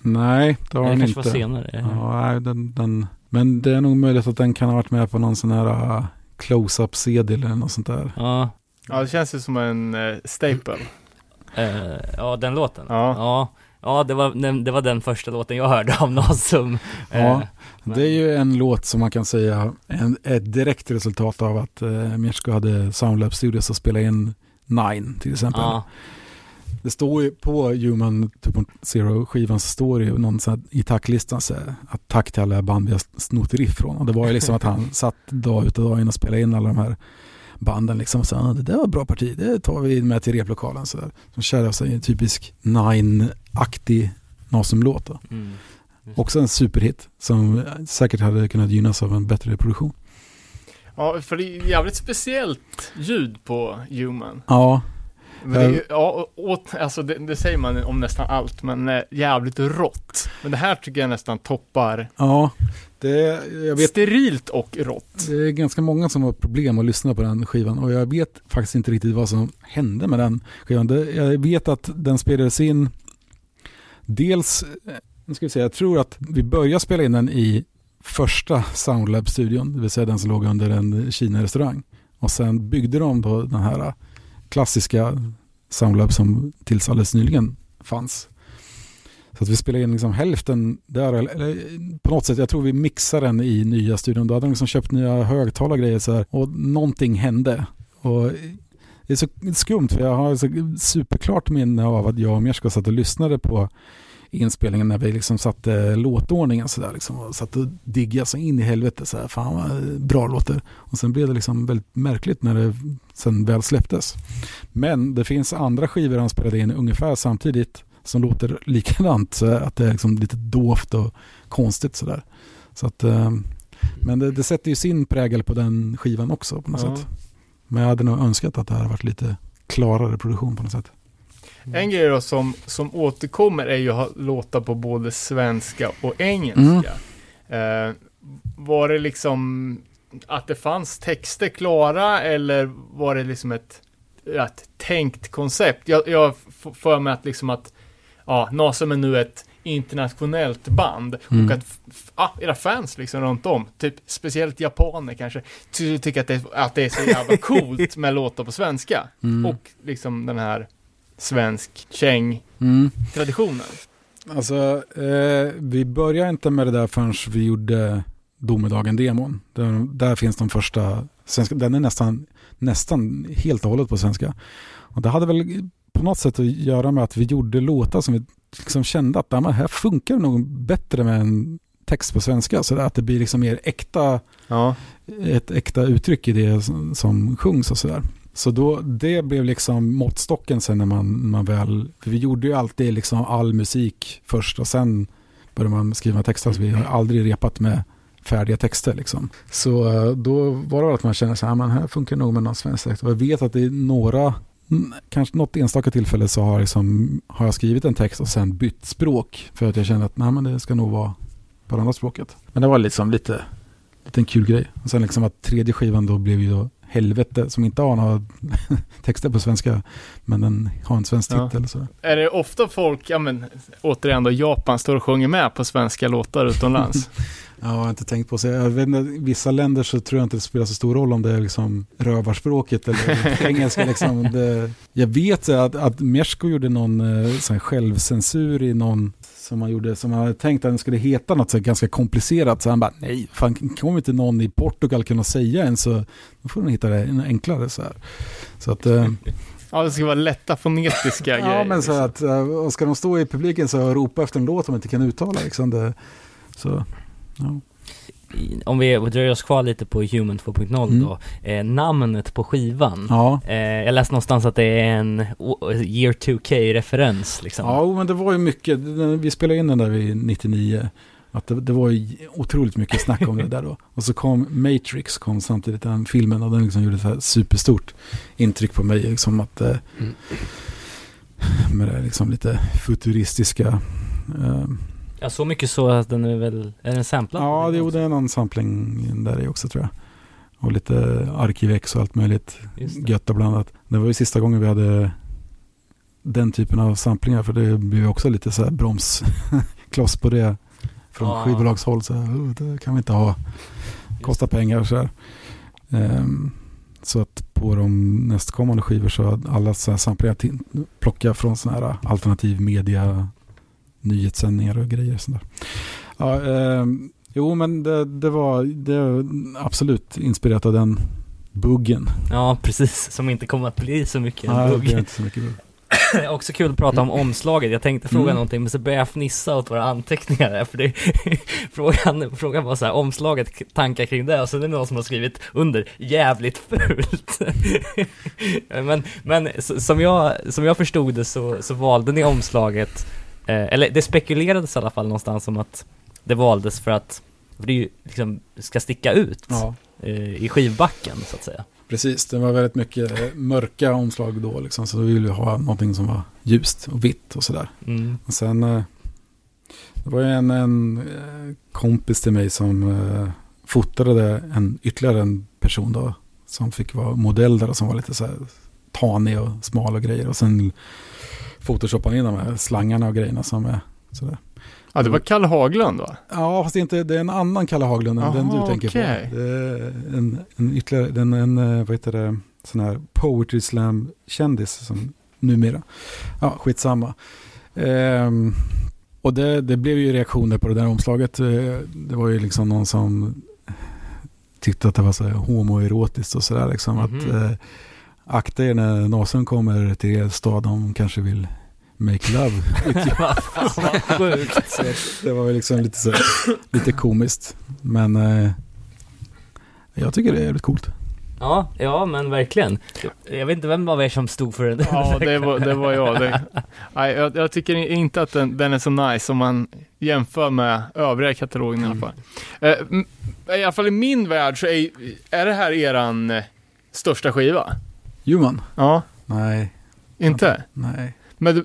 Nej, det har den kanske inte. var senare? Ja, nej, den, den, men det är nog möjligt att den kan ha varit med på någon sån här uh, close-up CD eller något sånt där. Ja, Ja, det känns ju som en eh, staple. eh, ja den låten. Ja. Ja, ja det, var, den, det var den första låten jag hörde av Nasum. Ja, Eh, Det är ju en låt som man kan säga är ett direkt resultat av att uh, Mirsko hade Soundlab Studios och spela in Nine till exempel. ja, Det står ju på Human 2.0 skivan så står det ju någon sån här, i tacklistan så här, att tack till alla band vi har snott riff från. Och det var ju liksom att han satt dag ut och dag in och spelade in alla de här banden liksom och sa ah, det där var bra parti, det tar vi med till replokalen så där. Som Shadows är en typisk Nine-aktig Nasum-låt mm. Också en superhit som säkert hade kunnat gynnas av en bättre produktion. Ja, för det är jävligt speciellt ljud på Human. Ja, Men det, är, ju- ja, och, alltså det, det säger man om nästan allt, men eh, jävligt rått. Men det här tycker jag nästan toppar ja. Det, jag vet sterilt och rått. Det är ganska många som har problem att lyssna på den skivan och jag vet faktiskt inte riktigt vad som hände med den skivan. Jag vet att den spelades in dels, eh, nu ska vi se, jag tror att vi började spela in den i första Soundlab-studion, det vill säga den som låg under en Kina-restaurang. Och sen byggde de då den här klassiska Soundlab som tills alldeles nyligen fanns. Så att vi spelade in liksom hälften där, eller, på något sätt, jag tror vi mixade den i nya studion. Då hade de liksom köpt nya högtalare och grejer så här, och någonting hände. Och det är så skumt för jag har så superklart minne av att jag och Mjerska satt och lyssnade på inspelningen när vi liksom satte låtordningen sådär liksom och satt och diggade så in i helvete så här, fan vad bra låter. Och sen blev det liksom väldigt märkligt när det sen väl släpptes. Men det finns andra skivor han spelade in ungefär samtidigt som låter [laughs] likadant, så att det är liksom lite dovt och konstigt sådär. Så att, eh, men det, det sätter ju sin prägel på den skivan också på något Ja. sätt. Men jag hade nog önskat att det hade varit lite klarare produktion på något sätt. En grej då som, som återkommer är ju att ha låtar på både svenska och engelska. Eh, var det liksom att det fanns texter klara eller var det liksom ett, ett tänkt koncept? Jag, jag för mig att liksom att ja, Nasum är nu ett internationellt band Mm. och att ah, era fans liksom runt om, typ speciellt japaner kanske, ty- tycker att det, att det är så jävla [laughs] coolt med låtar på svenska. Mm. Och liksom den här svensk käng Mm. traditionen. Alltså, eh, vi började inte med det där förrän vi gjorde Domedagen-demon. Där, där finns de första svenska, den är nästan, nästan helt och hållet på svenska. Och det hade väl på något sätt att göra med att vi gjorde låtar som vi liksom kände att ja, här funkar det nog bättre med en text på svenska. Så att det blir liksom mer äkta, Ja. ett äkta uttryck i det som, som sjungs och sådär. Så då, det blev liksom måttstocken sen när man, man väl, för vi gjorde ju alltid liksom all musik först och sen började man skriva texter. Så vi har aldrig repat med färdiga texter liksom. Så eh, då var det väl att man känner så här, ah, men här funkar det nog med någon svensk text. Och jag vet att det är några, kanske något enstaka tillfälle så har, liksom, har jag skrivit en text och sen bytt språk. För att jag känner att nej, men det ska nog vara på det andra språket. Men det var liksom lite, lite en kul grej. Och sen liksom att tredje skivan då blev ju då Helvete som inte har några [laughs] texter på svenska men den har en svensk Ja. titel. Så. Är det ofta folk, ja men återigen då, Japan står och sjunger med på svenska låtar utomlands? [laughs] Ja, jag har inte tänkt på så. Jag vet inte, I vissa länder så tror jag inte det spelar så stor roll om det är liksom rövarspråket eller [laughs] engelska. Liksom. Det, jag vet att, att Mesko gjorde någon eh, sån självcensur i någon som han gjorde, som han hade tänkt att den skulle heta något så ganska komplicerat. Så han bara, nej, fan kommer inte någon i Portugal kunna säga en så då får den hitta det en enklare så här. Så att, eh, [laughs] ja, det ska vara lätta fonetiska [laughs] grejer. ja men så liksom. att, eh, och ska de stå i publiken så ropa efter en låt de inte kan uttala liksom det, så, ja. Om vi dröjer oss kvar lite på Human 2.0 Mm. då, eh, namnet på skivan. Ja. Eh, jag läste någonstans att det är en year 2K-referens liksom. Ja, men det var ju mycket, vi spelade in den där vid 99, att det, det var ju otroligt mycket snack om det där då. Och så kom Matrix, kom samtidigt den filmen och den liksom gjorde så här superstort intryck på mig, liksom att eh, Mm. med det liksom lite futuristiska. Ja, så mycket så att den är väl, är den samplad? ja, det gjorde någon sampling där i också tror jag. Och lite Arkivex och allt möjligt det. gött och blandat. Det var ju sista gången vi hade den typen av samplingar för det ju också lite så här bromskloss på det från Ja. skivbolagshåll. Så här, "Oh, det kan vi inte ha, kostar pengar så här. Ehm, så att på de nästkommande skivor så har alla så här samplingar till, plocka från sådana här alternativ media, nyhetssändningar och grejer. och Sånt där. Ja, ehm, jo, men det, det var det absolut inspirerat av den buggen. Ja, precis. Som inte kommer att bli så mycket Nej, det bugg. blir inte så mycket bugg. [coughs] Också kul att prata om omslaget. Jag tänkte fråga Mm. någonting, men så började jag fnissa åt våra anteckningar här, för det, [laughs] frågan, frågan var så här, omslaget, tankar kring det, och så är det någon som har skrivit under, jävligt fult. [laughs] men, men som jag, som jag förstod det så, så valde ni omslaget, eh, eller det spekulerades i alla fall någonstans om att det valdes för att för det ju liksom ska sticka ut Ja, eh, i skivbacken så att säga. precis. Det var väldigt mycket eh, mörka omslag då, liksom, så vi ville ha någonting som var ljust och vitt och sådär. Mm. Och sen, eh, det var ju en, en eh, kompis till mig som eh, fotade en, ytterligare en person då, som fick vara modell där och som var lite så här tanig och smal och grejer. Och sen photoshoppade in de här slangarna och grejerna som är sådär. Ja, det var Kalle Haglund va? Ja, fast det är, inte, det är en annan Kalle Haglund än den du Aha, tänker okej. på. Det är en, en ytterligare, den, en, eh, vad heter det, sån här poetry slam-kändis som numera. Ja, skitsamma. Ehm, och det, det blev ju reaktioner på det där omslaget. Eh, Det var ju liksom någon som tyckte att det var så här homoerotiskt och sådär liksom. Att eh, akta er när Nasen kommer till er stad, de kanske vill make love. [laughs] Vad fan vad sjukt. Så det var ju liksom lite, så, lite komiskt. Men eh, jag tycker det är jävligt coolt. Ja, ja men verkligen. Jag vet inte vem av er som stod för den. Ja, det var, det var jag. Det, nej, jag. Jag tycker inte att den, den är så nice om man jämför med övriga katalogen i alla fall. Eh, m- I alla fall i min värld så är, är det här eran eh, största skiva? Human? Ja, Nej, inte? nej. Men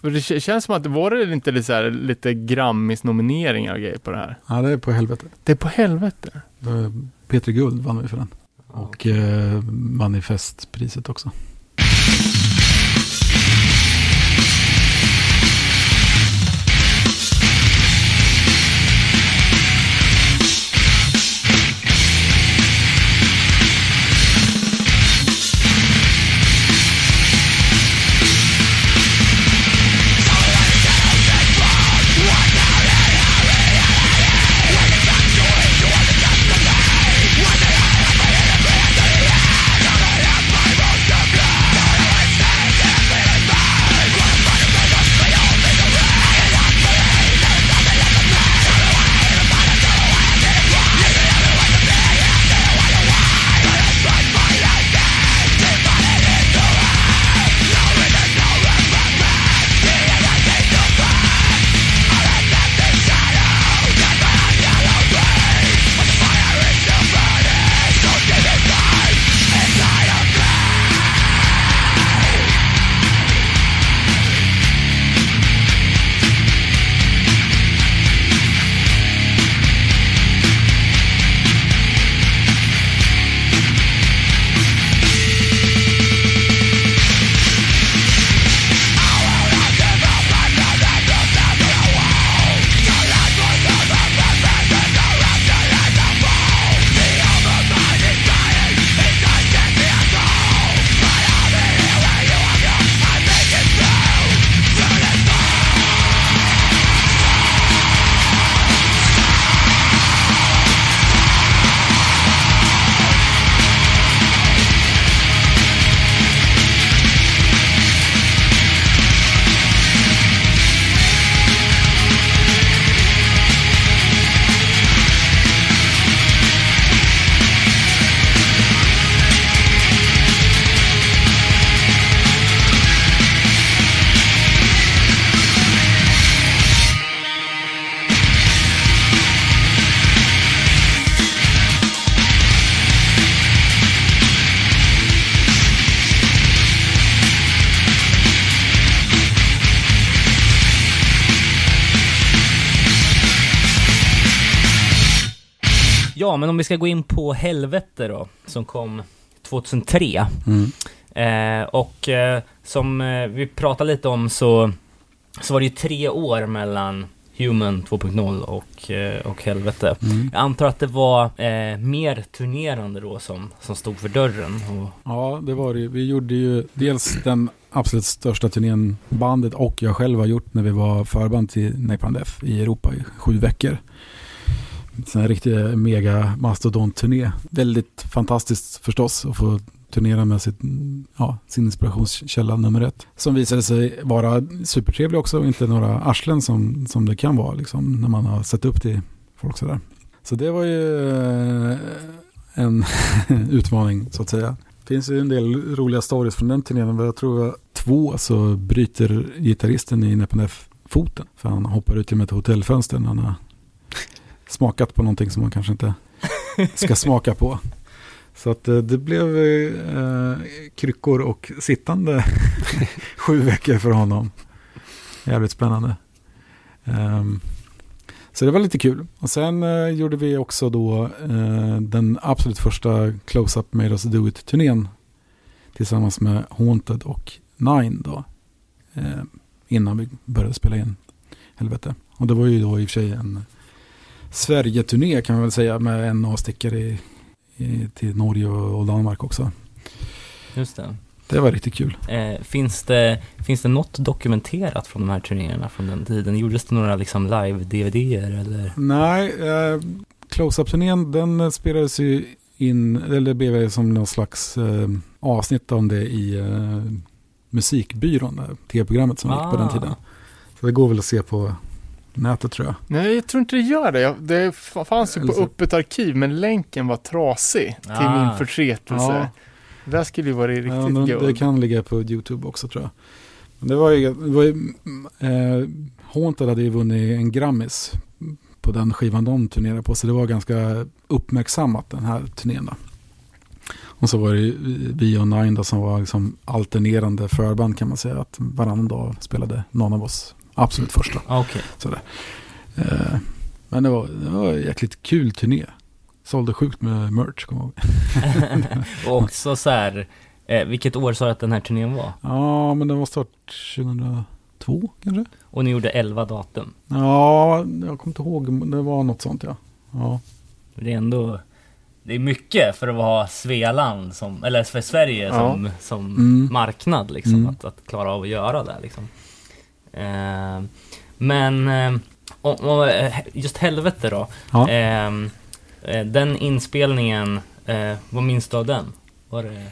det, känns som att det var det inte lite, så här, lite Grammis-nomineringar och grejer på det här? Ja, det är på helvete. Det är på helvete. Var Peter Guld vann vi för den. Och eh, manifestpriset också. Ska gå in på Helvete då, som kom 2003. Mm. Eh, och eh, som eh, vi pratade lite om så, så var det ju tre år mellan Human 2.0 och, eh, och Helvete. Mm. Jag antar att det var eh, mer turnerande då som, som stod för dörren. Och, Ja, det var det ju. Vi gjorde ju dels den absolut största turnén bandet och jag själv har gjort när vi var förband till Napalm Death i Europa i sju veckor. Så en riktig mega mastodont-turné. Väldigt fantastiskt förstås att få turnera med sitt, ja, sin inspirationskälla nummer ett. Som visade sig vara supertrevlig också och inte några arslen som, som det kan vara liksom, när man har sett upp till folk sådär. Så det var ju eh, en [laughs] utmaning så att säga. Det finns ju en del roliga stories från den turnén. Jag tror att två så bryter gitarristen i NPNF foten. För han hoppar ut genom ett hotellfönster när han har smakat på någonting som man kanske inte ska smaka på. Så att eh, det blev eh, kryckor och sittande [laughs] sju veckor för honom. Jävligt spännande. Um, så det var lite kul. Och sen eh, gjorde vi också då eh, den absolut första Close-Up Made Us Do It-turnén tillsammans med Haunted och Nine då. Eh, innan vi började spela in Helvete. Och det var ju då i och för sig en Sverige-turné kan man väl säga med en avstickare i, i, till Norge och, Danmark också. just det. Det var riktigt kul. Eh, finns, det, finns det något dokumenterat från de här turnéerna från den tiden? Gjordes det några liksom live-DVD-er eller? Nej, eh, Close-Up-turnén den eh, spelades ju in, eller blev som någon slags eh, avsnitt om det i eh, Musikbyrån, här tv-programmet som gick på den Ah. tiden. Så det går väl att se på nätet tror jag. Nej, jag tror inte det gör det. Det fanns ju på öppet arkiv, men länken var trasig till Ah. min förtretelse. Ja. Det där skulle ju vara riktigt Ja, men det kan ligga på YouTube också tror jag. Men det var ju, det var ju eh, Haunted hade ju vunnit en Grammis på den skivan de turnerade på. Så det var ganska uppmärksammat den här turnén då. Och så var det ju vi och Nine då, som var liksom alternerande förband kan man säga. Att varannan dag spelade någon av oss absolut första. Ah, Okej. Sådär. Eh, men det var, det var en jäkligt kul turné. Sålde sjukt med merch, kommer jag ihåg. [laughs] och också så här, eh, vilket år sa du att den här turnén var? Ja, men den var start 2002 kanske? Och ni gjorde 11 datum. Ja, jag kommer inte ihåg. Det var något sånt ja. Ja, Det är ändå, det är mycket för att vara Svealand som, eller för Sverige Ja. som, som Mm. marknad liksom, Mm. att, att klara av att göra det liksom. Eh, men, eh, om, eh, just helvete då. ja. Eh, eh, den inspelningen, eh, vad minns du av den? Var det,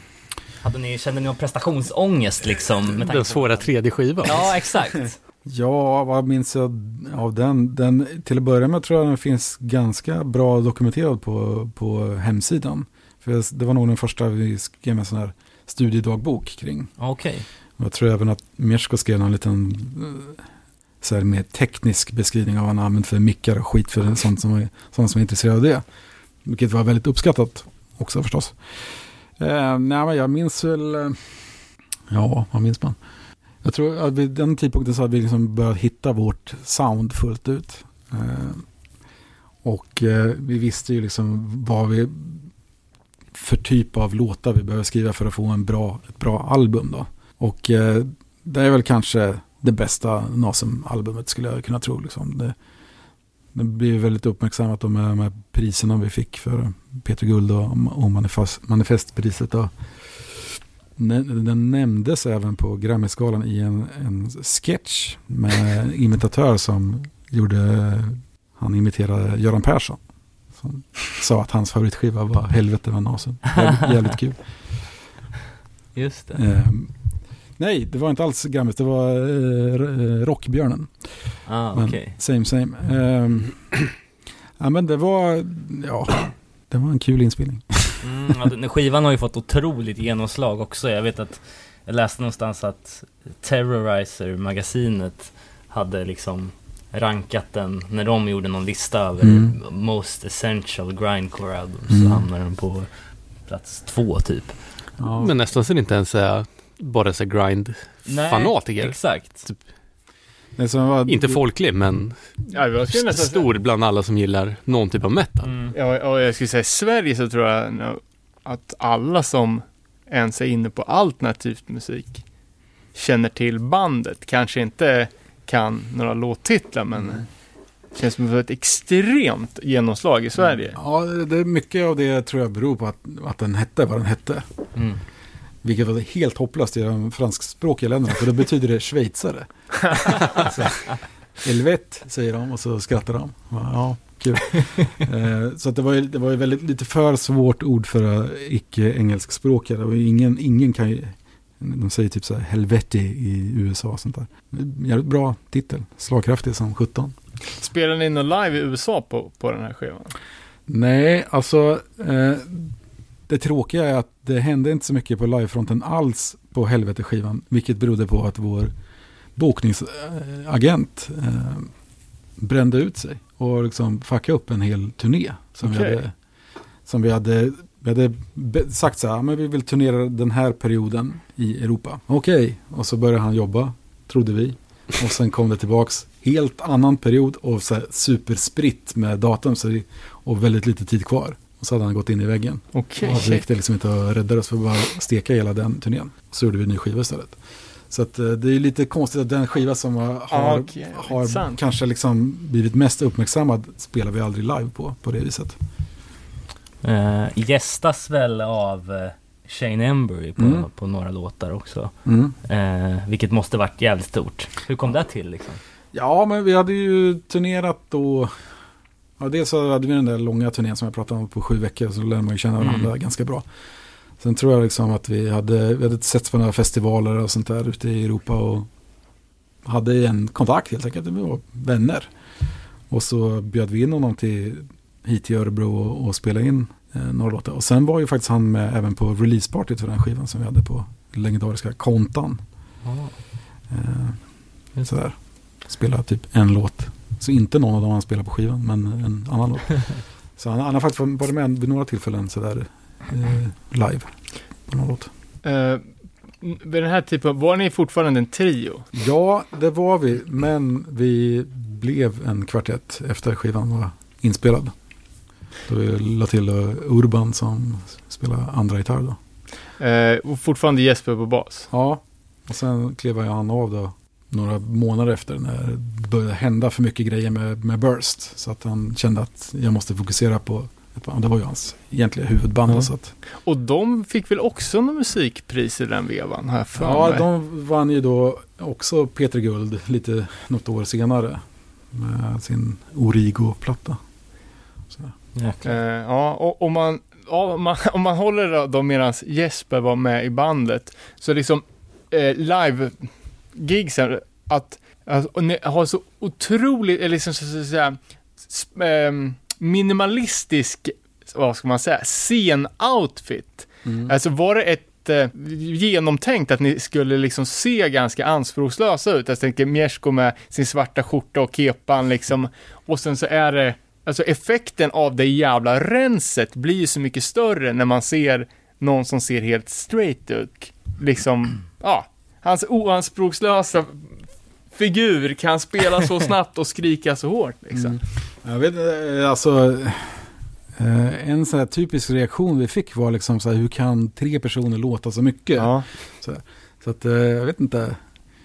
hade ni, kände ni någon prestationsångest liksom? Den svåra tredje skivan. Ja, exakt. [laughs] ja, vad minns jag av den? den? Till att börja med tror jag den finns ganska bra dokumenterad på, på hemsidan. För det var nog den första vi skrev en sån här studiedagbok kring. Okej. Och Jag tror även att Mirsko skrev en liten eh, så här mer teknisk beskrivning av vad han använt för mickar och skit för sånt som är, sånt som är intresserad av det. Vilket var väldigt uppskattat också förstås. Eh, nej, men jag minns väl, eh, ja, vad minns man? Jag tror att vid den tidpunkten så hade vi liksom börjat hitta vårt sound fullt ut. Eh, och eh, vi visste ju liksom vad vi för typ av låtar vi behöver skriva för att få en bra, ett bra album då. Och eh, det är väl kanske det bästa Nasum-albumet skulle jag kunna tro. Liksom. Det, det blir väldigt uppmärksammat de här, de här priserna vi fick för Peter Guld och, och manifest, manifestpriset. Och den, nämndes även på Grammisgalan i en, en sketch med en imitatör som gjorde, han imiterade Göran Persson. Som sa att hans favoritskiva var Helvete var Nasum. Jävligt, jävligt kul. Just det. Nej, det var inte alls Grammis, det var eh, eh, Rockbjörnen. Ah, Men okej. Same same. Ehm, ja men det var, ja, det var en kul inspelning. Mm, ja, skivan har ju fått otroligt genomslag också. Jag vet att jag läste någonstans att Terrorizer-magasinet hade liksom rankat den, när de gjorde någon lista över Mm. most essential grindcore albums Mm. så hamnade den på plats två typ. Ja, Men nästan så det inte ens är bara så grind-fanatiker. exakt. Som var, Inte folklig, men Ja, jag skulle nästan säga- stor bland alla som gillar någon typ av metal. Mm. Ja, och jag skulle säga i Sverige så tror jag att alla som ens är inne på alternativt musik känner till bandet. Kanske inte kan några låttitlar men det känns som ett extremt genomslag i Sverige. Ja, det är mycket av det tror jag beror på att, att den hette vad den hette. Mm. Vilket var helt hopplöst i de franskspråkiga länderna, för då betyder det schweizare. [laughs] så, Helvet säger de och så skrattar de. Ja, kul. Eh, så att det var ju, det var ju väldigt, lite för svårt ord för icke-engelskspråkiga. Ingen, ingen kan ju, de säger typ så här helvete i USA och sånt där. Jävligt bra titel, slagkraftig som 17. Spelar ni någon live i USA på, på den här skivan? Nej, alltså eh, det tråkiga är att det hände inte så mycket på livefronten alls på helvete-skivan. Vilket berodde på att vår bokningsagent eh, brände ut sig och liksom fuckade upp en hel turné. Som Okej. vi hade, som vi hade, vi hade sagt så här, "Ja, men vi vill turnera den här perioden i Europa. Okej, och så började han jobba, trodde vi. Och sen kom det tillbaks helt annan period och så superspritt med datum så det, och väldigt lite tid kvar. Och så hade han gått in i väggen. Okej. Och så gick det liksom inte att rädda oss för att bara steka hela den turnén. Så gjorde vi en ny skiva istället. Så att, eh, det är lite konstigt att den skiva som har, okej, har kanske liksom blivit mest uppmärksammad spelar vi aldrig live på, på det viset. Eh, gästas väl av eh, Shane Embury på, Mm. på några låtar också. Mm. Eh, vilket måste varit jävligt stort. Hur kom det till liksom? Ja, men vi hade ju turnerat då. Ja, dels så hade vi den där långa turnén som jag pratade om på sju veckor. Så lärde man ju känna varandra Mm. ganska bra. Sen tror jag liksom att vi hade, vi hade sett på några festivaler och sånt där ute i Europa. Och hade en kontakt helt enkelt. Vi var vänner. Och så bjöd vi in honom till, hit till Örebro och, och spela in eh, några låtar. Och sen var ju faktiskt han med även på releasepartyt för den skivan som vi hade på legendariska Kontan. Eh, sådär. Spela typ en låt. Så inte någon av dem han spelar på skivan, men en annan låt. [laughs] Så han, han har faktiskt varit med vid några tillfällen sådär eh, live på någon låt. Eh, vid den här typen, var ni fortfarande en trio? Ja, det var vi, men vi blev en kvartett efter skivan var inspelad. Då vi la till eh, Urban som spelar andra gitarr då. Eh, och fortfarande Jesper på bas? Ja, och sen klev jag han av då några månader efter när det började hända för mycket grejer med, med Burst. Så att han kände att jag måste fokusera på ett band. Det var ju hans egentliga huvudband. Ja. Så att, Och de fick väl också någon musikpris i den vevan, jag för ja, mig. de vann ju då också Peter Guld lite något år senare. Med sin Origo-platta. Eh, ja, och om man, ja, om man, om man håller då, då medan Jesper var med i bandet, så liksom eh, live-gigsen, att, att har så otroligt, eller liksom så, så, så, så, så, ehm, minimalistisk, vad ska man säga, scen-outfit. mm. Alltså var det ett eh, genomtänkt att ni skulle liksom se ganska anspråkslösa ut? Jag tänker Miesko med sin svarta skjorta och kepan liksom. Och sen så är det, alltså effekten av det jävla renset blir ju så mycket större när man ser någon som ser helt straight ut. Liksom, ja, hans oanspråkslösa figur kan spela så [laughs] snabbt och skrika så hårt liksom. Mm. Jag vet inte, alltså eh, en sån här typisk reaktion vi fick var liksom så här, hur kan tre personer låta så mycket? Ja. Så att eh, jag vet inte,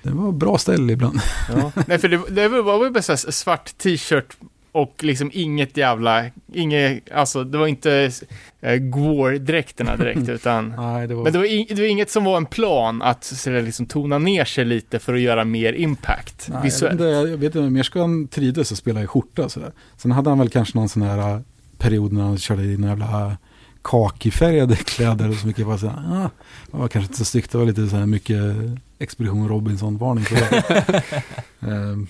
det var bra ställe ibland. Ja. Nej, för det, det var ju bara så svart t-shirt och liksom inget jävla, inget, alltså det var inte äh, Gwar-dräkterna direkt utan [laughs] Nej, det var... men det var, ing, det var inget som var en plan att så där, liksom tona ner sig lite för att göra mer impact Nej, jag vet visuellt. inte, jag vet inte, Merskan trivdes att spela i skjorta sådär. Sen hade han väl kanske någon sån här eh, period när han körde i några jävla eh, kakifärgade [laughs] kläder och så mycket var så här, ah, det var kanske inte så snyggt, det var lite så här mycket Expedition Robinson-varning på det. [laughs] Ehm,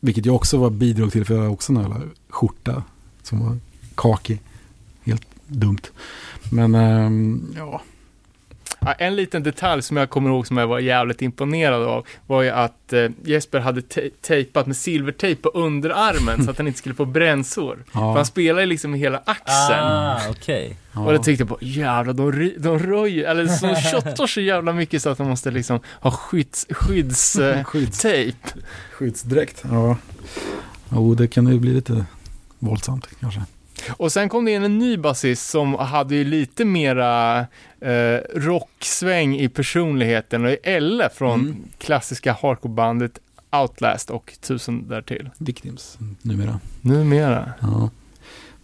vilket jag också var bidrag till, för jag hade också en jävla skjorta som var kaki. Helt dumt. Men ehm, Ja, en liten detalj som jag kommer ihåg som jag var jävligt imponerad av var ju att eh, Jesper hade te- tejpat med silvertejp på underarmen så att han inte skulle få brännsår. För Ja, han spelar ju liksom med hela axeln. Ah, okej. ja. Och då tyckte jag på, jävlar, de, de röjer, eller så [laughs] shottar så jävla mycket så att de måste liksom ha skydds, skydds, eh, [laughs] Skydds, skyddsdräkt. Ja. Jo, det kan ju bli lite våldsamt kanske. Och sen kom det in en ny basist som hade ju lite mera eh, rocksväng i personligheten och Elle från Mm. klassiska hardcorebandet Outlast och tusen därtill. Victims numera. Numera. Ja,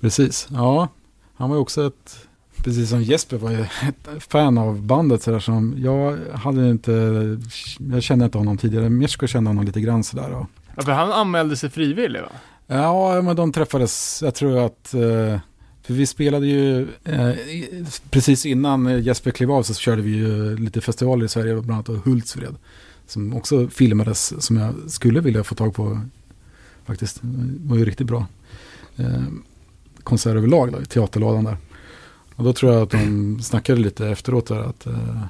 precis. Ja, han var ju också ett, precis som Jesper var ju ett fan av bandet sådär som jag hade inte, jag kände inte honom tidigare. Mirsko kände honom lite grann sådär. Och, Ja, för han anmälde sig frivillig va? Ja, men de träffades, jag tror att, eh, för vi spelade ju, eh, precis innan Jesper klev av så körde vi ju lite festivaler i Sverige, bland annat Hultsfred. Som också filmades, som jag skulle vilja få tag på faktiskt. Det var ju riktigt bra. Eh, konsert överlag då, i teaterladan där. Och då tror jag att de snackade lite efteråt där att eh,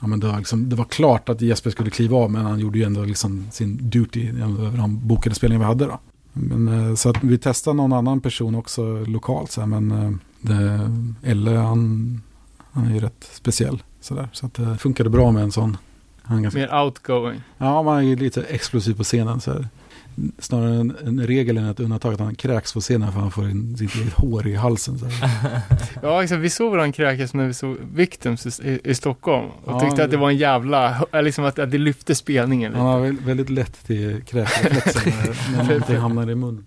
ja, men det, var liksom, det var klart att Jesper skulle kliva av men han gjorde ju ändå liksom sin duty över de bokade spelningar vi hade då. Men, eh, så att vi testade någon annan person också lokalt så här, men eh, det, Elle han, han är ju rätt speciell så där. Så att det funkade bra med en sån. Han ganska, Mer outgoing. ja, man är lite explosiv på scenen så här. Snarare en, en regel än ett undantag att han kräks på scenen för han får in sitt eget hår i halsen. Så. [laughs] Ja, exakt. Vi såg varandra kräkas när vi såg Victims i, i Stockholm och Ja, tyckte att det var en jävla, eller liksom att, att det lyfte spelningen lite. Han har väl- väldigt lätt till kräkreflexen när, [laughs] när någonting hamnar i munnen.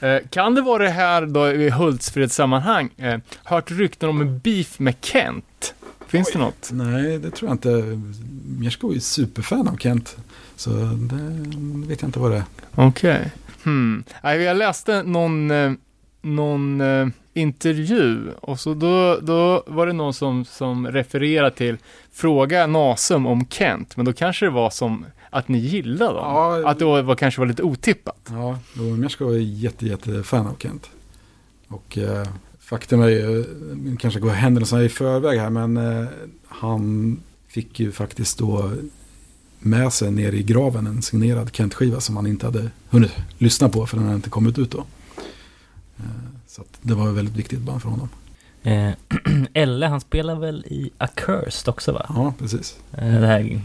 Eh, kan det vara det här då i Hultsfredssammanhang? Eh, hört rykten om en beef med Kent? Finns det något? Nej, det tror jag inte. Mirsko är superfan av Kent. Så det vet jag inte vad det är. Okej. Hmm. Nej, jag läste någon, eh, någon eh, intervju och så då, då var det någon som, som refererade till Fråga Nasum om Kent, men då kanske det var som att ni gillade dem. Ja. Att det var, kanske var lite otippat. Ja, då Mirsko är jätte, jätte fan av Kent. Och eh, faktum är ju, kanske går händelserna i förväg här, men eh, han fick ju faktiskt då med sig ner i graven en signerad Kent-skiva som han inte hade hunnit lyssna på för den hade inte kommit ut då. Eh, så att det var ett väldigt viktigt band för honom. Eh, [clears throat] Elle, han spelar väl i Accursed också va? Ja, precis. Eh, det här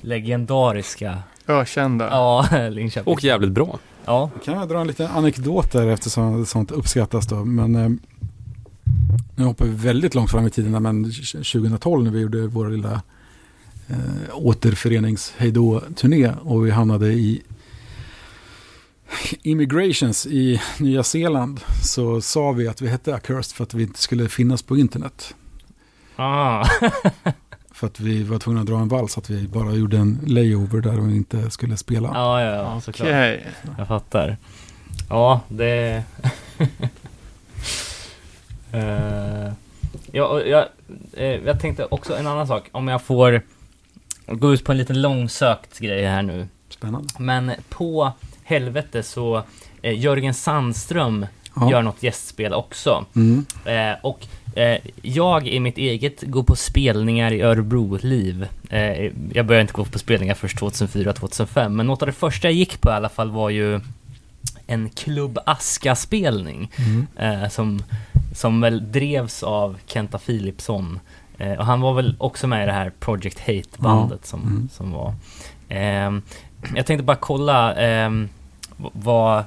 legendariska, Ökända. ja, [laughs] Linköping. Och jävligt bra. Ja, Kan jag dra en liten anekdot där eftersom sånt uppskattas då. Men eh, nu hoppar vi väldigt långt fram i tiden. Men 2012 när vi gjorde vår lilla eh, återförenings turné och vi hamnade i Immigrations i Nya Zeeland så sa vi att vi hette Accursed för att vi inte skulle finnas på internet. ah. [laughs] För att vi var tvungna att dra en vals, att vi bara gjorde en layover där vi inte skulle spela. ja, ja, ja, såklart. Okej. Jag fattar. Ja, det... [laughs] Eh, ja, och jag, eh, jag tänkte också en annan sak. Om jag får gå ut på en liten långsökt grej här nu. Spännande. Men på helvete så eh, Jörgen Sandström Ja. gör något gästspel också. Mm. Eh, och eh, jag i mitt eget går på spelningar i Örebro-liv. Eh, jag började inte gå på spelningar först 2004-2005, men något av det första jag gick på i alla fall var ju en Klubb Aska-spelning. Mm. Eh, som, som väl drevs av Kenta Philipsson. Eh, och han var väl också med i det här Project Hate-bandet som, Mm. som var. Ehm, jag tänkte bara kolla v- vad,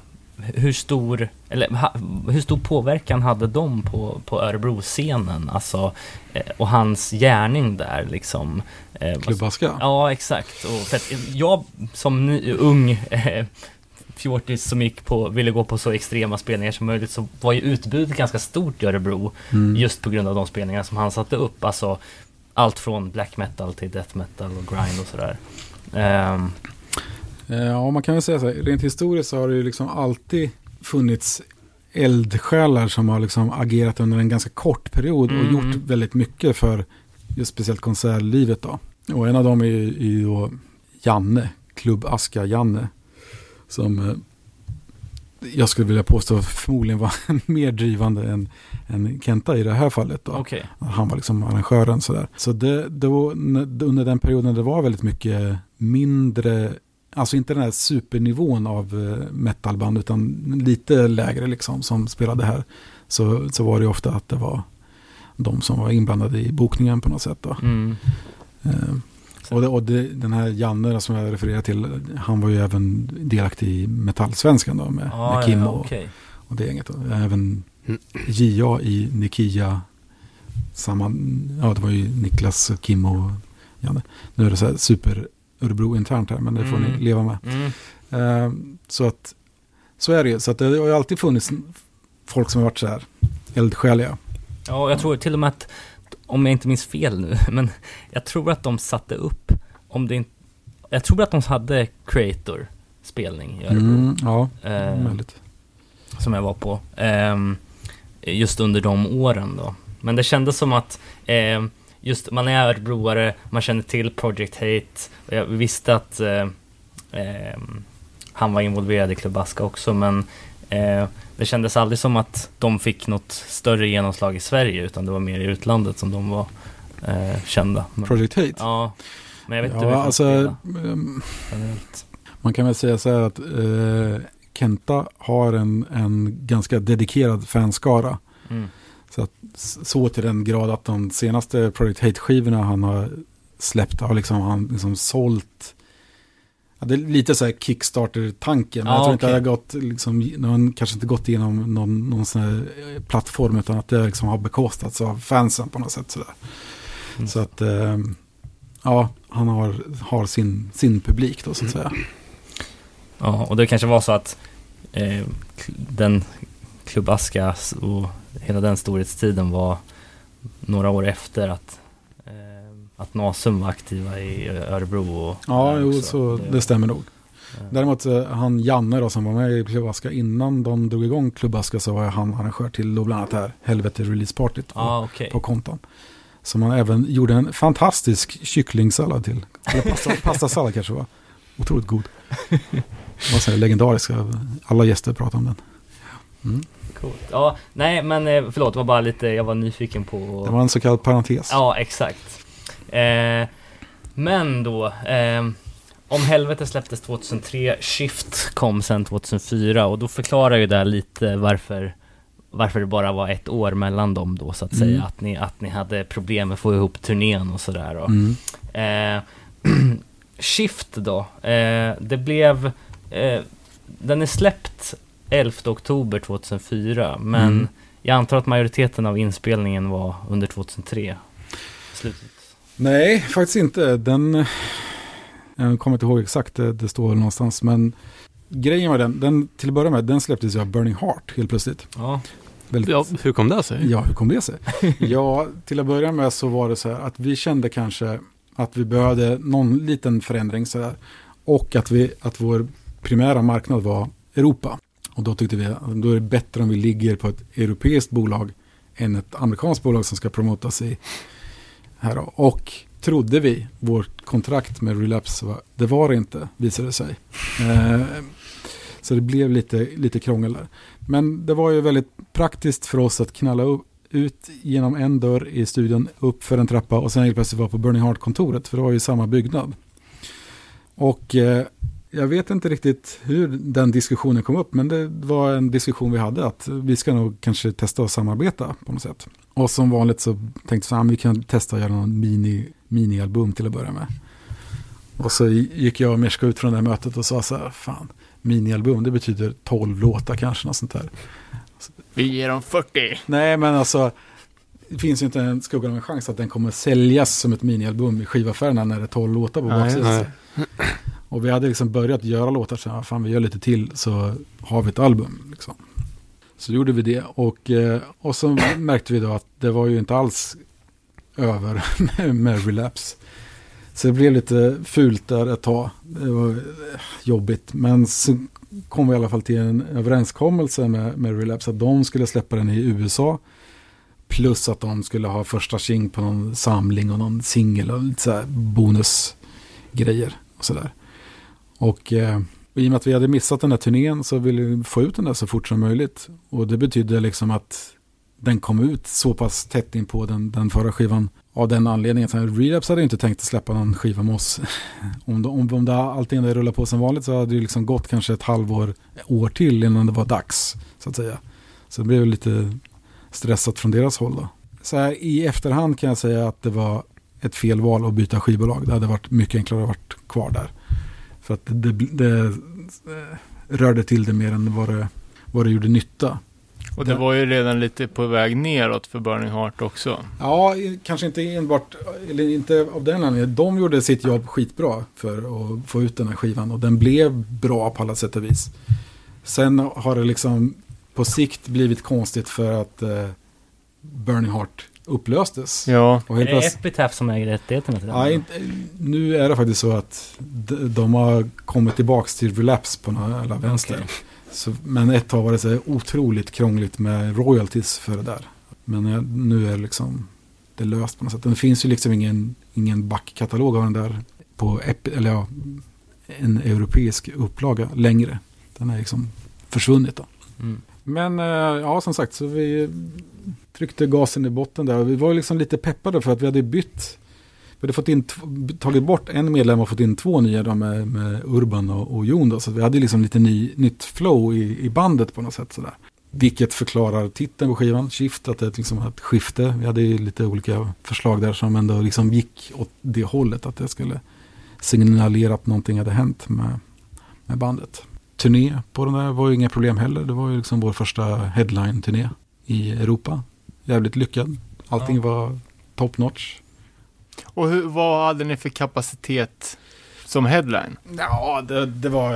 hur stor, eller ha, hur stor påverkan hade de på, på Örebro-scenen? Alltså, eh, och hans gärning där liksom. Eh, Klubbaska. Ja, exakt. Och för att jag som ny, ung eh, fjortis som gick på, ville gå på så extrema spelningar som möjligt så var ju utbudet ganska stort i Örebro. Mm. Just på grund av de spelningar som han satte upp. Alltså allt från black metal till death metal och grind och sådär. Eh, Ja, man kan väl säga så här, rent historiskt så har det ju liksom alltid funnits eldsjälar som har liksom agerat under en ganska kort period och Mm. gjort väldigt mycket för just speciellt konsertlivet då. Och en av dem är ju, är ju då Janne, Klubb Aska Janne, som eh, jag skulle vilja påstå förmodligen var [laughs] mer drivande än, än Kenta i det här fallet. Då. Okej. Han var liksom arrangören sådär. Så det, då, under den perioden det var väldigt mycket mindre, alltså inte den här supernivån av eh, metalband utan lite lägre liksom som spelade här. Så, så var det ofta att det var de som var inblandade i bokningen på något sätt. Då. Mm. Och det, och det, den här Janne som jag refererar till, han var ju även delaktig i Metallsvenskan då med, Ja, med Kim ja, och, okej. och det gänget. Och även JA i Nikia. Samma, ja det var ju Niklas, Kim och Janne. Nu är det så här super Örebro internt här, men det får Mm. ni leva med. Mm. Eh, så att så är det ju. Så att det har ju alltid funnits folk som har varit så här eldsjäliga. Ja, jag tror till och med att, om jag inte minns fel nu, [laughs] men jag tror att de satte upp, om det inte, jag tror att de hade Creator-spelning i Örebro. Mm, ja, Eh, möjligt. som jag var på. ehm, just under de åren då. Men det kändes som att ehm, just man är örebroare, man känner till Project Hate. Och jag visste att eh, ehm, han var involverad i Klubaska också men eh, det kändes aldrig som att de fick något större genomslag i Sverige utan det var mer i utlandet som de var eh, kända. Project Hate. ja, men jag vet inte Ja, hur alltså, generellt. man kan väl säga så här att eh, Kenta har en, en ganska dedikerad fanskara. Mm. Så, att, så till den grad att de senaste Project Hate-skivorna han har släppt har liksom, han liksom sålt Ja, det är lite så här Kickstarter-tanken. Ja, jag tror inte okej. det har gått, liksom, har kanske inte gått igenom någon, någon sån här eh, plattform utan att det liksom har bekostats av fansen på något sätt. Sådär. Mm. Så att, eh, ja, han har, har sin, sin publik då så att säga. Ja, och det kanske var så att eh, den klubbaska och hela den storhetstiden var några år efter att, att Nasum var aktiva i Örebro och Ja, jo, också. så det stämmer nog. eh, Däremot eh, han Janne då som var med i Klubbaska innan de drog igång Klubbaska så var han arrangör till då bland annat här Helvete Release Party på, Ja, okej. på konton. Som han även gjorde en fantastisk kycklingsallad till. Eller pasta, [laughs] pastasallad kanske var. Otroligt god. Det var så här legendarisk. Alla gäster pratade om den. Mm. Coolt. Ja, nej men eh, förlåt, det var bara lite, jag var nyfiken på... Det var en så kallad parentes. Ja, exakt. Eh, men då, eh, Om helvete släpptes 2003, Shift kom sen 2004 och då förklarar ju det lite varför varför det bara var ett år mellan dem då så att Mm. säga, att ni, att ni hade problem med att få ihop turnén och sådär. Mm. Eh, [clears throat] Shift då, eh, det blev, eh, den är släppt 11 oktober 2004, men Mm. jag antar att majoriteten av inspelningen var under 2003. Slutet. Nej, faktiskt inte. Den, jag kommer inte ihåg exakt, det, det står någonstans. Men grejen med den, den, till att börja med, den släpptes ju av Burning Heart helt plötsligt. Ja. Väldigt, Ja, hur kom det sig? Ja, hur kom det sig? [laughs] ja, till att börja med så var det så här att vi kände kanske att vi behövde någon liten förändring så här. Och att, vi, att vår primära marknad var Europa. Och då tyckte vi att då är det bättre om vi ligger på ett europeiskt bolag än ett amerikanskt bolag som ska promotas i här då. Och trodde vi, vårt kontrakt med Relapse, var, det var det inte, visade det sig. Eh, så det blev lite, lite krångel där. Men det var ju väldigt praktiskt för oss att knalla upp, ut genom en dörr i studion, upp för en trappa och sen helt plötsligt vara på Burning Heart-kontoret, för det var ju samma byggnad. Och eh, jag vet inte riktigt hur den diskussionen kom upp, men det var en diskussion vi hade, att vi ska nog kanske testa att samarbeta på något sätt. Och som vanligt så tänkte jag så här, vi kan testa att göra någon mini, mini-album till att börja med. Och så gick jag och Merska ut från det här mötet och sa så här, fan, mini-album, det betyder 12 låtar kanske, något sånt där. Vi ger dem 40. Nej, men alltså, det finns ju inte en skugga av en chans att den kommer säljas som ett minialbum i skivaffärerna när det är 12 låtar på baksidan. Och vi hade liksom börjat göra låtar, så här, fan vi gör lite till så har vi ett album. Liksom. Så gjorde vi det och, eh, och så märkte vi då att det var ju inte alls över [laughs] med, med Relapse. Så det blev lite fult där ett tag. Det var eh, jobbigt. Men så kom vi i alla fall till en överenskommelse med, med Relapse att de skulle släppa den i USA. Plus att de skulle ha första sing på någon samling och någon singel och lite så här bonusgrejer och sådär. Och eh, I och med att vi hade missat den där turnén så ville vi få ut den där så fort som möjligt. Och det betydde liksom att den kom ut så pass tätt in på den, den förra skivan. Av den anledningen. Så Relapse hade inte tänkt att släppa någon skiva med oss. [laughs] Om, om, om det allting hade rullat på som vanligt så hade det liksom gått kanske ett halvår, år till innan det var dags. Så att säga. Så det blev lite stressat från deras håll då. Så här, i efterhand kan jag säga att det var ett fel val att byta skivbolag. Det hade varit mycket enklare att vara kvar där. För att det, det, det rörde till det mer än vad det, vad det gjorde nytta. Och det var ju redan lite på väg neråt för Burning Heart också. Ja, kanske inte enbart, eller inte av den anledningen. De gjorde sitt jobb skitbra för att få ut den här skivan och den blev bra på alla sätt och vis. Sen har det liksom på sikt blivit konstigt för att eh, Burning Heart upplöstes. Ja. Och är det Epitaph som äger rättigheterna till den? Ja, inte, nu är det faktiskt så att de, de har kommit tillbaka till Relapse på några vänster. Okay. Så, men ett tag var det så otroligt krångligt med royalties för det där. Men nu är det liksom det löst på något sätt. Det finns ju liksom ingen, ingen backkatalog av den där på eller ja, en europeisk upplaga längre. Den är liksom försvunnit då. Mm. Men eh, ja, som sagt, så vi tryckte gasen i botten där. Vi var liksom lite peppade för att vi hade bytt. Vi hade fått in, tagit bort en medlem och fått in två nya då med, med Urban och, och Jon. Då. Så vi hade liksom lite ny, nytt flow i, i bandet på något sätt. Sådär. Vilket förklarar titeln på skivan, Shift, att det är liksom ett skifte. Vi hade ju lite olika förslag där som ändå liksom gick åt det hållet. Att det skulle signalera att någonting hade hänt med, med bandet. Turné på den där var ju inga problem heller. Det var ju liksom vår första headline-turné i Europa. Jävligt lyckad. Allting ja. var top notch. Och hur, vad hade ni för kapacitet som headline? Ja, det, det, var,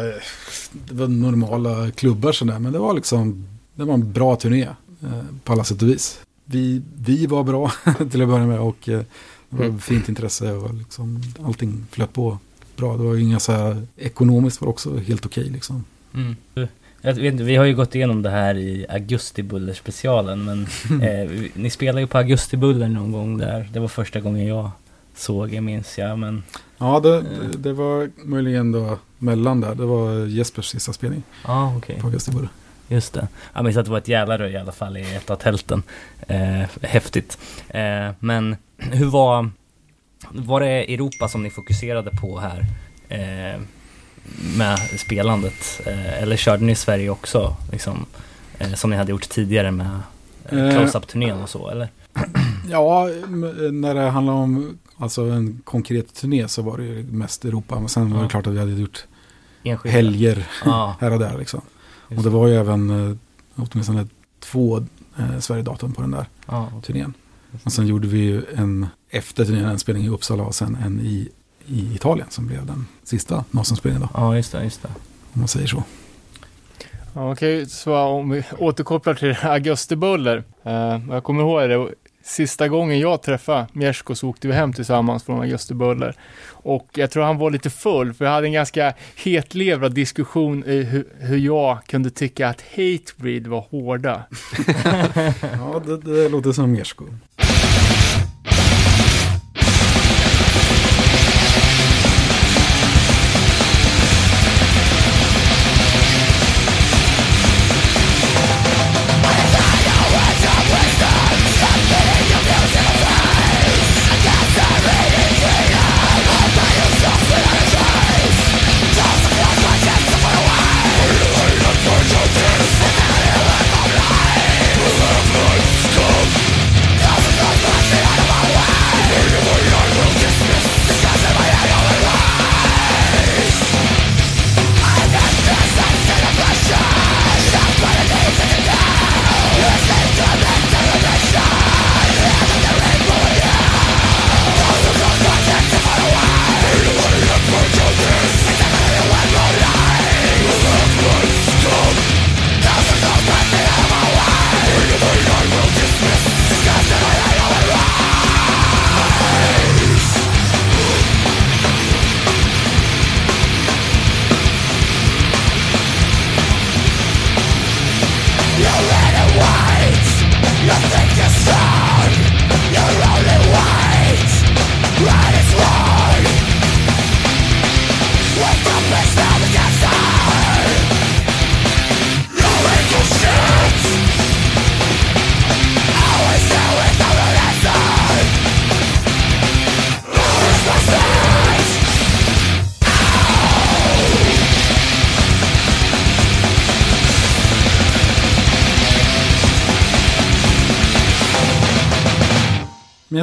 det var normala klubbar sådär, men det var liksom, det var en bra turné eh, på alla sätt och vis. Vi, vi var bra [laughs] till att börja med och eh, det var mm. fint intresse och liksom, allting flöt på bra. Det var inga så här, ekonomiskt var också helt okej okay, liksom. Mm. Jag vet, vi har ju gått igenom det här i Augustibuller-specialen men [laughs] eh, ni spelade ju på Augustibuller någon gång där. Det var första gången jag såg er minns jag men... Ja det, det var möjligen då mellan där. Det var Jespers sista spelning. Ja ah, okej. Okay. På Augustibuller. Just det. Jag minns att det var ett jävla röj i alla fall i ett av tälten. Eh, häftigt. Eh, men [clears throat] hur var... Var det Europa som ni fokuserade på här? Eh, med spelandet? Eh, eller körde ni i Sverige också? Liksom, eh, som ni hade gjort tidigare med eh, close-up-turnén och så, eller? [clears throat] Ja, när det handlar om alltså en konkret turné så var det ju mest Europa. Men sen ja. var det klart att vi hade gjort Enskilda. helger ja. [laughs] här och där. Liksom. Och det var ju även åtminstone två eh, Sverigedatum på den där ja, turnén. Och sen gjorde vi ju en efter turnén en spelning i Uppsala och sen en i i Italien som blev den sista Nasenspelningen. Ja, just det, just det. Om man säger så. Ja, Okej, okay, så om vi återkopplar till [laughs] Augustibuller. Uh, jag kommer ihåg det, sista gången jag träffade Mjersko så åkte vi hem tillsammans från Augustibuller. Och jag tror han var lite full, för jag hade en ganska hetlevrad diskussion i hur, hur jag kunde tycka att Hatebreed var hårda. [laughs] ja, det, det låter som Mjersko.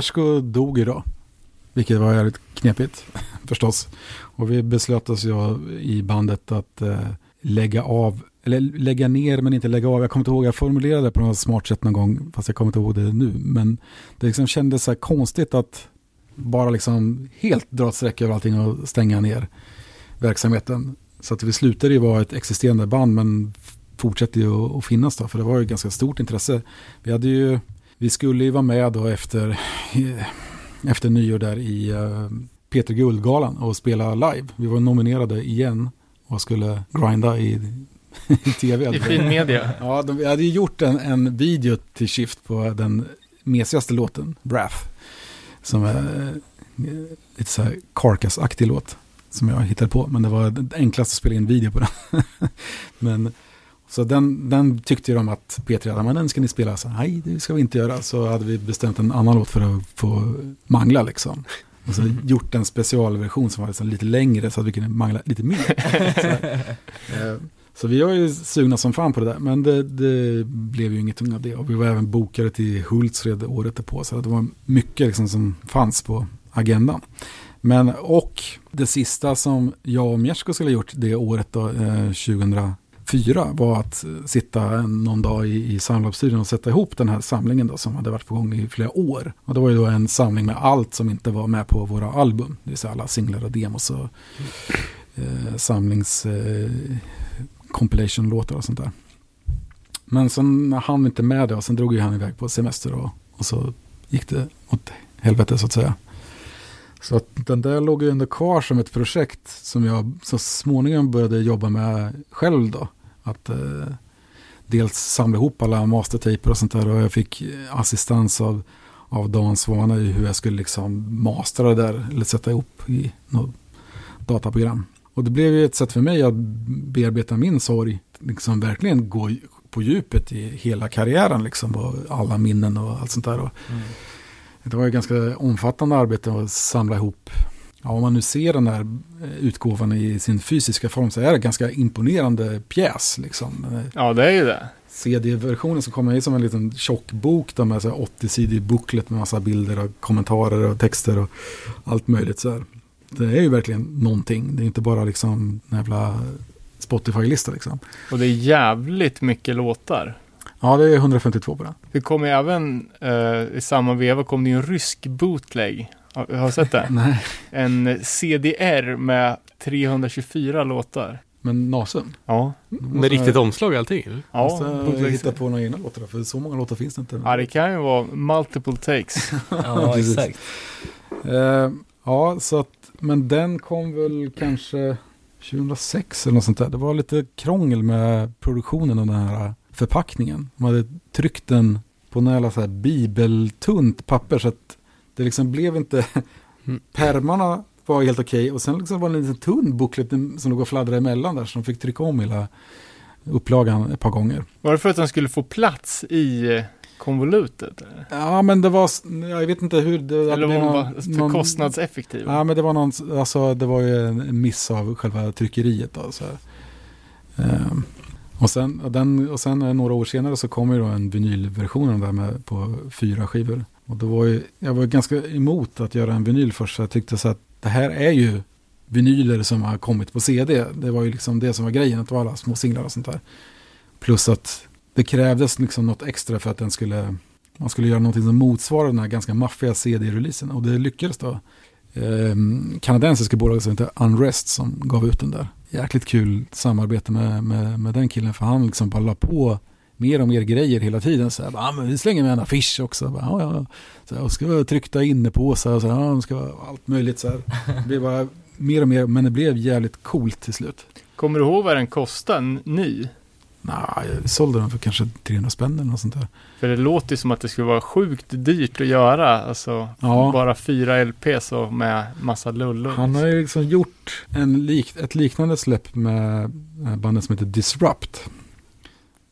Miersko dog idag. Vilket var jävligt knepigt [laughs] förstås. Och vi beslöt oss ju i bandet att eh, lägga av, eller lägga ner men inte lägga av. Jag kommer inte ihåg, jag formulerade det på något smart sätt någon gång, fast jag kommer inte ihåg det nu. Men det liksom kändes så här konstigt att bara liksom helt dra ett streck över allting och stänga ner verksamheten. Så att vi slutade ju vara ett existerande band men fortsätter ju att finnas då, för det var ju ganska stort intresse. Vi hade ju, vi skulle ju vara med då efter, efter nyår där i uh, Peter Guldgalan och spela live. Vi var nominerade igen och skulle grinda i, [laughs] i tv. I fin media. Ja, de, vi hade ju gjort en, en video till Shift på den mesigaste låten, Wrath. Som är eh, lite så här Carcass-aktig låt som jag hittade på. Men det var det enklaste att spela in video på den. [laughs] men, så den, den tyckte de att P3 hade, men den ska ni spela. Så, Nej, det ska vi inte göra. Så hade vi bestämt en annan låt för att få mangla liksom. Och så [laughs] gjort en specialversion som var liksom lite längre så att vi kunde mangla lite mer. [laughs] så, eh, så vi var ju sugna som fan på det där, men det, det blev ju ingenting av det. Och vi var även bokade till Hultsfred året därpå, så det var mycket liksom som fanns på agendan. Men och det sista som jag och Mjersko skulle ha gjort det året då, eh, Fyra var att sitta någon dag i, i Soundlab-studion och sätta ihop den här samlingen då, som hade varit på gång i flera år. Och det var ju då en samling med allt som inte var med på våra album, det vill säga alla singlar och demos och eh, samlings... Eh, compilation-låtar och sånt där. Men sen hann vi inte med det och sen drog ju han iväg på semester och, och så gick det åt helvete så att säga. Så att den där låg ju ändå kvar som ett projekt som jag så småningom började jobba med själv då. Att eh, dels samla ihop alla mastertaper och sånt där och jag fick assistans av, av Dan Svana i hur jag skulle liksom mastra det där eller sätta ihop i något dataprogram. Och det blev ju ett sätt för mig att bearbeta min sorg, liksom verkligen gå på djupet i hela karriären, liksom, och alla minnen och allt sånt där. Och mm. Det var ju ganska omfattande arbete att samla ihop. Ja, om man nu ser den här eh, utgåvan i sin fysiska form så är det en ganska imponerande pjäs. Liksom. Ja, det är ju det. CD-versionen som kommer i som en liten tjock bok med 80-sidig booklet med massa bilder och kommentarer och texter och allt möjligt. Så här det är ju verkligen någonting. Det är inte bara liksom en jävla Spotify-lista liksom. Och det är jävligt mycket låtar. Ja, det är 152 på den. Det kom även, uh, i samma veva kom det ju en rysk bootleg. Har du sett det? [laughs] Nej. En CDR med 324 låtar. Men Nasum? Ja. Med riktigt omslag och allting? Ja. Måste hitta på några egna låtar för så många låtar finns det inte. Ja, det kan ju vara multiple takes. [laughs] ja, exakt. Uh, ja, så att men den kom väl kanske 2006 eller något sånt där. Det var lite krångel med produktionen av den här förpackningen. Man hade tryckt den på några så här bibeltunt papper så att det liksom blev inte... Mm. Permarna var helt okej okay, och sen liksom var det en liten tunn boklet som låg och fladdrade emellan där så de fick trycka om hela upplagan ett par gånger. Var det för att den skulle få plats i konvolutet? Ja, men det var, jag vet inte hur det... Eller var någon, för någon, kostnadseffektiv? Ja, men det var någon, alltså det var ju en miss av själva tryckeriet då, så ehm, och, sen, och, den, och sen några år senare så kom ju då en vinylversion där med på fyra skivor. Och då var ju, jag var ganska emot att göra en vinyl först, så jag tyckte så att det här är ju vinyler som har kommit på CD. Det var ju liksom det som var grejen, att det var alla små singlar och sånt där. Plus att det krävdes liksom något extra för att den skulle, man skulle göra någonting som motsvarar den här ganska maffiga CD-releasen. Och det lyckades då. Eh, kanadensiska bolaget som heter Unrest som gav ut den där. Jäkligt kul samarbete med, med, med den killen för han liksom bara la på mer och mer grejer hela tiden. Så här, ah, men vi slänger med en affisch också. Bara, ah, ja. så här, och ska vara tryckta inne på så här, så här, ah, ska vara allt möjligt. Så här. Det blev bara mer och mer, men det blev jävligt coolt till slut. Kommer du ihåg vad den kostade ny? Nej, jag sålde den för kanske 300 spänn eller något sånt där. För det låter som att det skulle vara sjukt dyrt att göra. Alltså ja. bara fyra LPs och med massa lullor. Han har ju liksom gjort en lik, ett liknande släpp med bandet som heter Disrupt.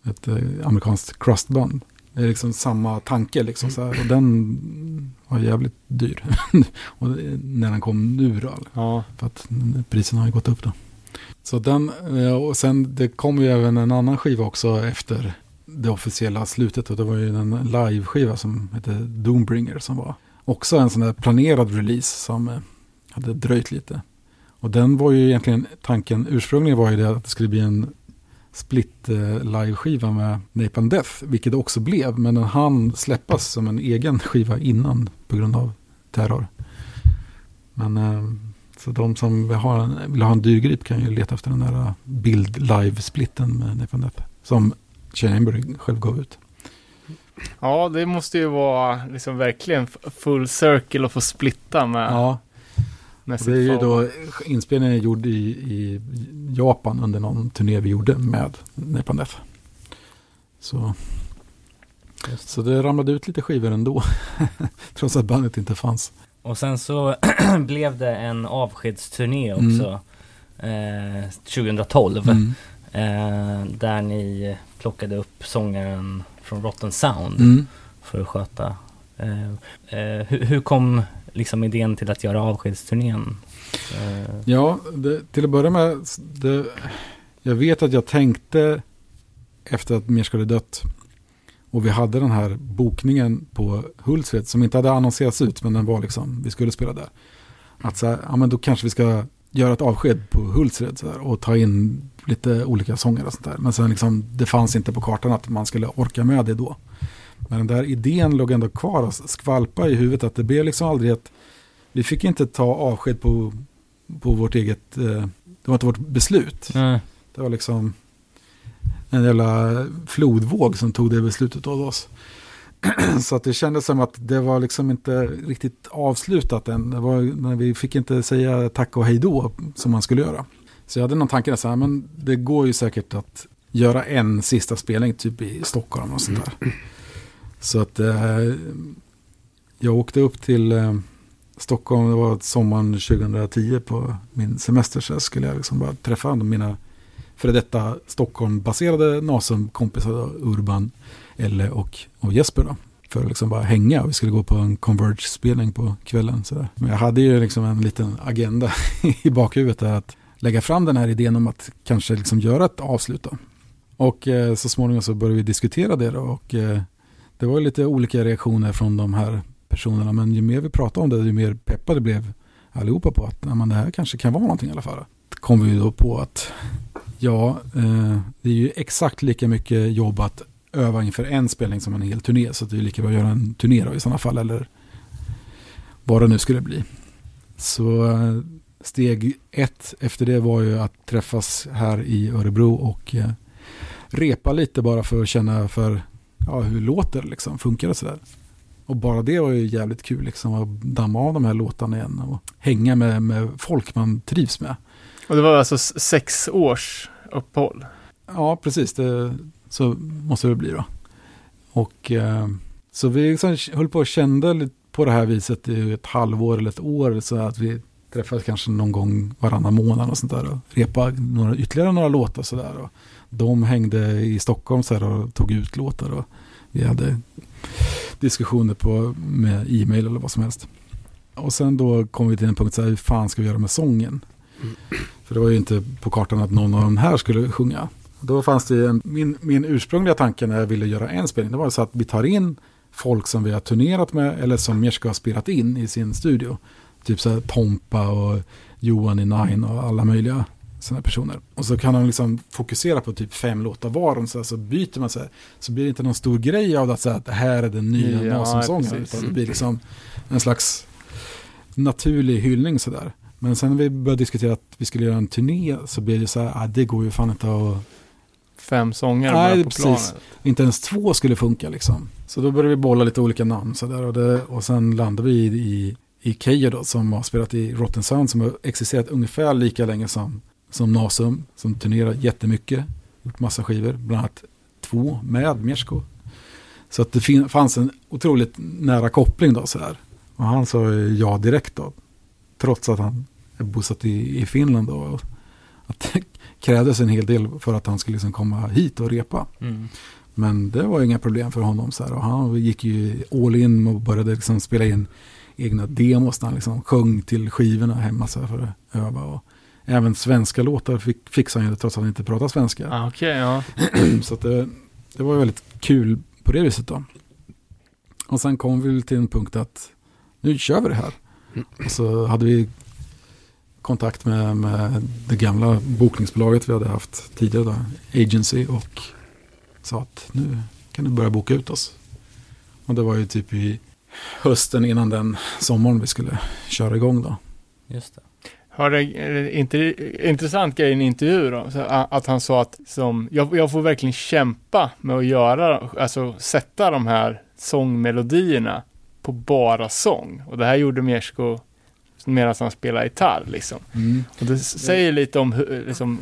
Ett eh, amerikanskt crustband. Det är liksom samma tanke liksom. Så här, och den var jävligt dyr. [laughs] och när den kom nu då. Ja. För att priserna har ju gått upp då. Så den, och sen det kom ju även en annan skiva också efter det officiella slutet och det var ju en live-skiva som hette Doombringer som var. också en sån där planerad release som eh, hade dröjt lite. Och den var ju egentligen, tanken ursprungligen var ju det att det skulle bli en split eh, live-skiva med Napalm Death, vilket det också blev, men den hann släppas som en egen skiva innan på grund av terror. Men eh, så de som vill ha, en, vill ha en dyrgrip kan ju leta efter den där eh, bild live-splitten med Napalm Death, som Chamber själv gav ut. Ja, det måste ju vara liksom verkligen full circle att få splitta med, Ja, med det är ju då inspelningen är gjord i, i Japan under någon turné vi gjorde med Napalm Death. Så, så det ramlade ut lite skivor ändå, [laughs] trots att bandet inte fanns. Och sen så [clears throat] blev det en avskedsturné Mm. också. Eh, 2012. Mm. Eh, där ni plockade upp sångaren från Rotten Sound Mm. för att sköta. Eh, eh, hur, hur kom liksom idén till att göra avskedsturnén? Eh, Ja, det, till att börja med, det, jag vet att jag tänkte efter att Mersk hade dött och vi hade den här bokningen på Hultsfred som inte hade annonserats ut men den var liksom, vi skulle spela där. Att så här, ja men då kanske vi ska göra ett avsked på Hultsfred så här, och ta in lite olika sånger och sånt där. Men sen liksom, det fanns inte på kartan att man skulle orka med det då. Men den där idén låg ändå kvar och skvalpa i huvudet att det blev liksom aldrig ett, vi fick inte ta avsked på på vårt eget, eh, det var inte vårt beslut. nej. Det var liksom en jävla flodvåg som tog det beslutet av oss. [clears throat] Så att det kändes som att det var liksom inte riktigt avslutat än. Det var, vi fick inte säga tack och hej då som man skulle göra. Så jag hade någon tanke där så här, men det går ju säkert att göra en sista spelning typ i Stockholm och sånt där. [clears throat] Så att eh, jag åkte upp till eh, Stockholm, det var sommaren 2010 på min semester så skulle jag liksom bara träffa mina före detta Stockholm-baserade Nasum-kompisar, Urban, Elle och, och Jesper då. För att liksom bara hänga, vi skulle gå på en Converge-spelning på kvällen. Så där. Men jag hade ju liksom en liten agenda [laughs] i bakhuvudet där att lägga fram den här idén om att kanske liksom göra ett avslut då. Och eh, så småningom så började vi diskutera det då och eh, det var lite olika reaktioner från de här personerna. Men ju mer vi pratade om det, ju mer peppade blev allihopa på att ja, det här kanske kan vara någonting i alla fall. kom vi då på att ja, eh, det är ju exakt lika mycket jobb att öva inför en spelning som en hel turné. Så det är lika bra att göra en turné då i sådana fall. Eller vad det nu skulle bli. Så eh, steg ett efter det var ju att träffas här i Örebro och eh, repa lite bara för att känna för ja, hur låter det liksom, funkar det sådär. Och bara det var ju jävligt kul liksom att damma av de här låtarna igen och hänga med, med folk man trivs med. Och det var alltså sex års uppehåll. Ja, precis. Det, så måste det bli då. Och eh, så vi liksom höll på och kände på det här viset i ett halvår eller ett år. Så att vi träffades kanske någon gång varannan månad och sånt där. Och repa några, ytterligare några låtar så där. Och de hängde i Stockholm så här och tog ut låtar. Och vi hade diskussioner på, med e-mail eller vad som helst. Och sen då kom vi till en punkt så här, hur fan ska vi göra med sången? För det var ju inte på kartan att någon av de här skulle sjunga. Då fanns det en, min, min ursprungliga tanke när jag ville göra en spelning, det var så att vi tar in folk som vi har turnerat med eller som Mirska har spelat in i sin studio. Typ så här Tompa och Johan i Nine och alla möjliga sådana personer. Och så kan de liksom fokusera på typ fem låtar var och så, så byter man så här. Så blir det inte någon stor grej av att säga att det här är den nya Ja, Nasum-sången. Utan det blir liksom en slags naturlig hyllning sådär. Men sen när vi började diskutera att vi skulle göra en turné så blev det så här, ah, det går ju fan inte att, Fem sånger Nej, på precis. planet. inte ens två skulle funka liksom. Så då började vi bolla lite olika namn sådär och, det, och sen landade vi i, i, i Keyyo då som har spelat i Rotten Sound som har existerat ungefär lika länge som, som Nasum, som turnerar jättemycket, gjort massa skivor, bland annat två med Mirsko. Så att det fin- fanns en otroligt nära koppling då sådär. Och han sa ju ja direkt då, trots att han är bosatt i, i Finland då. Och att det [laughs] krävdes en hel del för att han skulle liksom komma hit och repa. Mm. Men det var inga problem för honom. Så här. Och han gick ju all in och började liksom spela in egna demos. Han liksom sjöng till skivorna hemma så här för att öva. Och även svenska låtar fick, fixade han ju trots att han inte pratar svenska. Ah, Okej, ja. [clears throat] Så det, det var ju väldigt kul på det viset då. Och sen kom vi till en punkt att nu kör vi det här. Och så hade vi kontakt med, med det gamla bokningsbolaget vi hade haft tidigare då, Agency och sa att nu kan du börja boka ut oss. Och det var ju typ i hösten innan den sommaren vi skulle köra igång då. Just det. Hörde, inte, intressant grej i en intervju då, att han sa att som, jag, jag får verkligen kämpa med att göra, alltså sätta de här sångmelodierna på bara sång. Och det här gjorde Miesko medan han spelade gitarr liksom. Mm. Och det säger lite om liksom,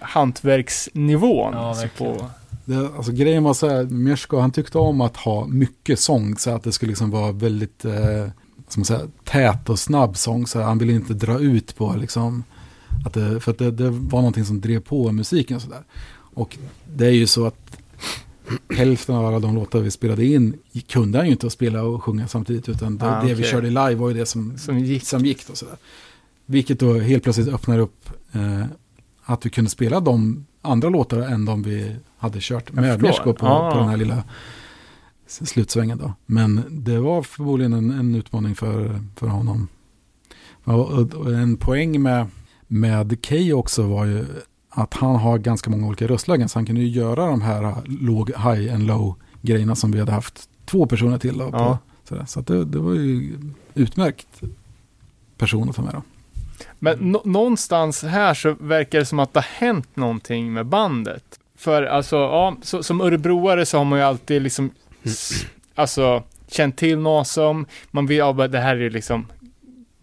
hantverksnivån. Ja, alltså på, Det, alltså grejen var så här, Miersko han tyckte om att ha mycket sång så att det skulle liksom vara väldigt eh, som man säger, tät och snabb sång. Så han ville inte dra ut på liksom, att det, för att det, det var någonting som drev på musiken och sådär. Och det är ju så att hälften av alla de låtar vi spelade in kunde han ju inte att spela och sjunga samtidigt utan det, Ah, det vi körde live var ju det som, som gick. som gick då sådär. Vilket då helt plötsligt öppnar upp eh, att vi kunde spela de andra låtar än de vi hade kört med. Miersko på, Ah. på den här lilla slutsvängen då. Men det var förmodligen en, en utmaning för, för honom. Och, och, och en poäng med, med Kay också var ju att han har ganska många olika röstlägen så han kunde ju göra de här låg, high and low grejerna som vi hade haft två personer till. Då, på, Ja. sådär. Så det, det var ju utmärkt person att ta med då. Men nå- någonstans här så verkar det som att det har hänt någonting med bandet. För alltså, ja, så, som örebroare så har man ju alltid liksom, s- alltså, känt till Nasum. Man vet, ja, det här är liksom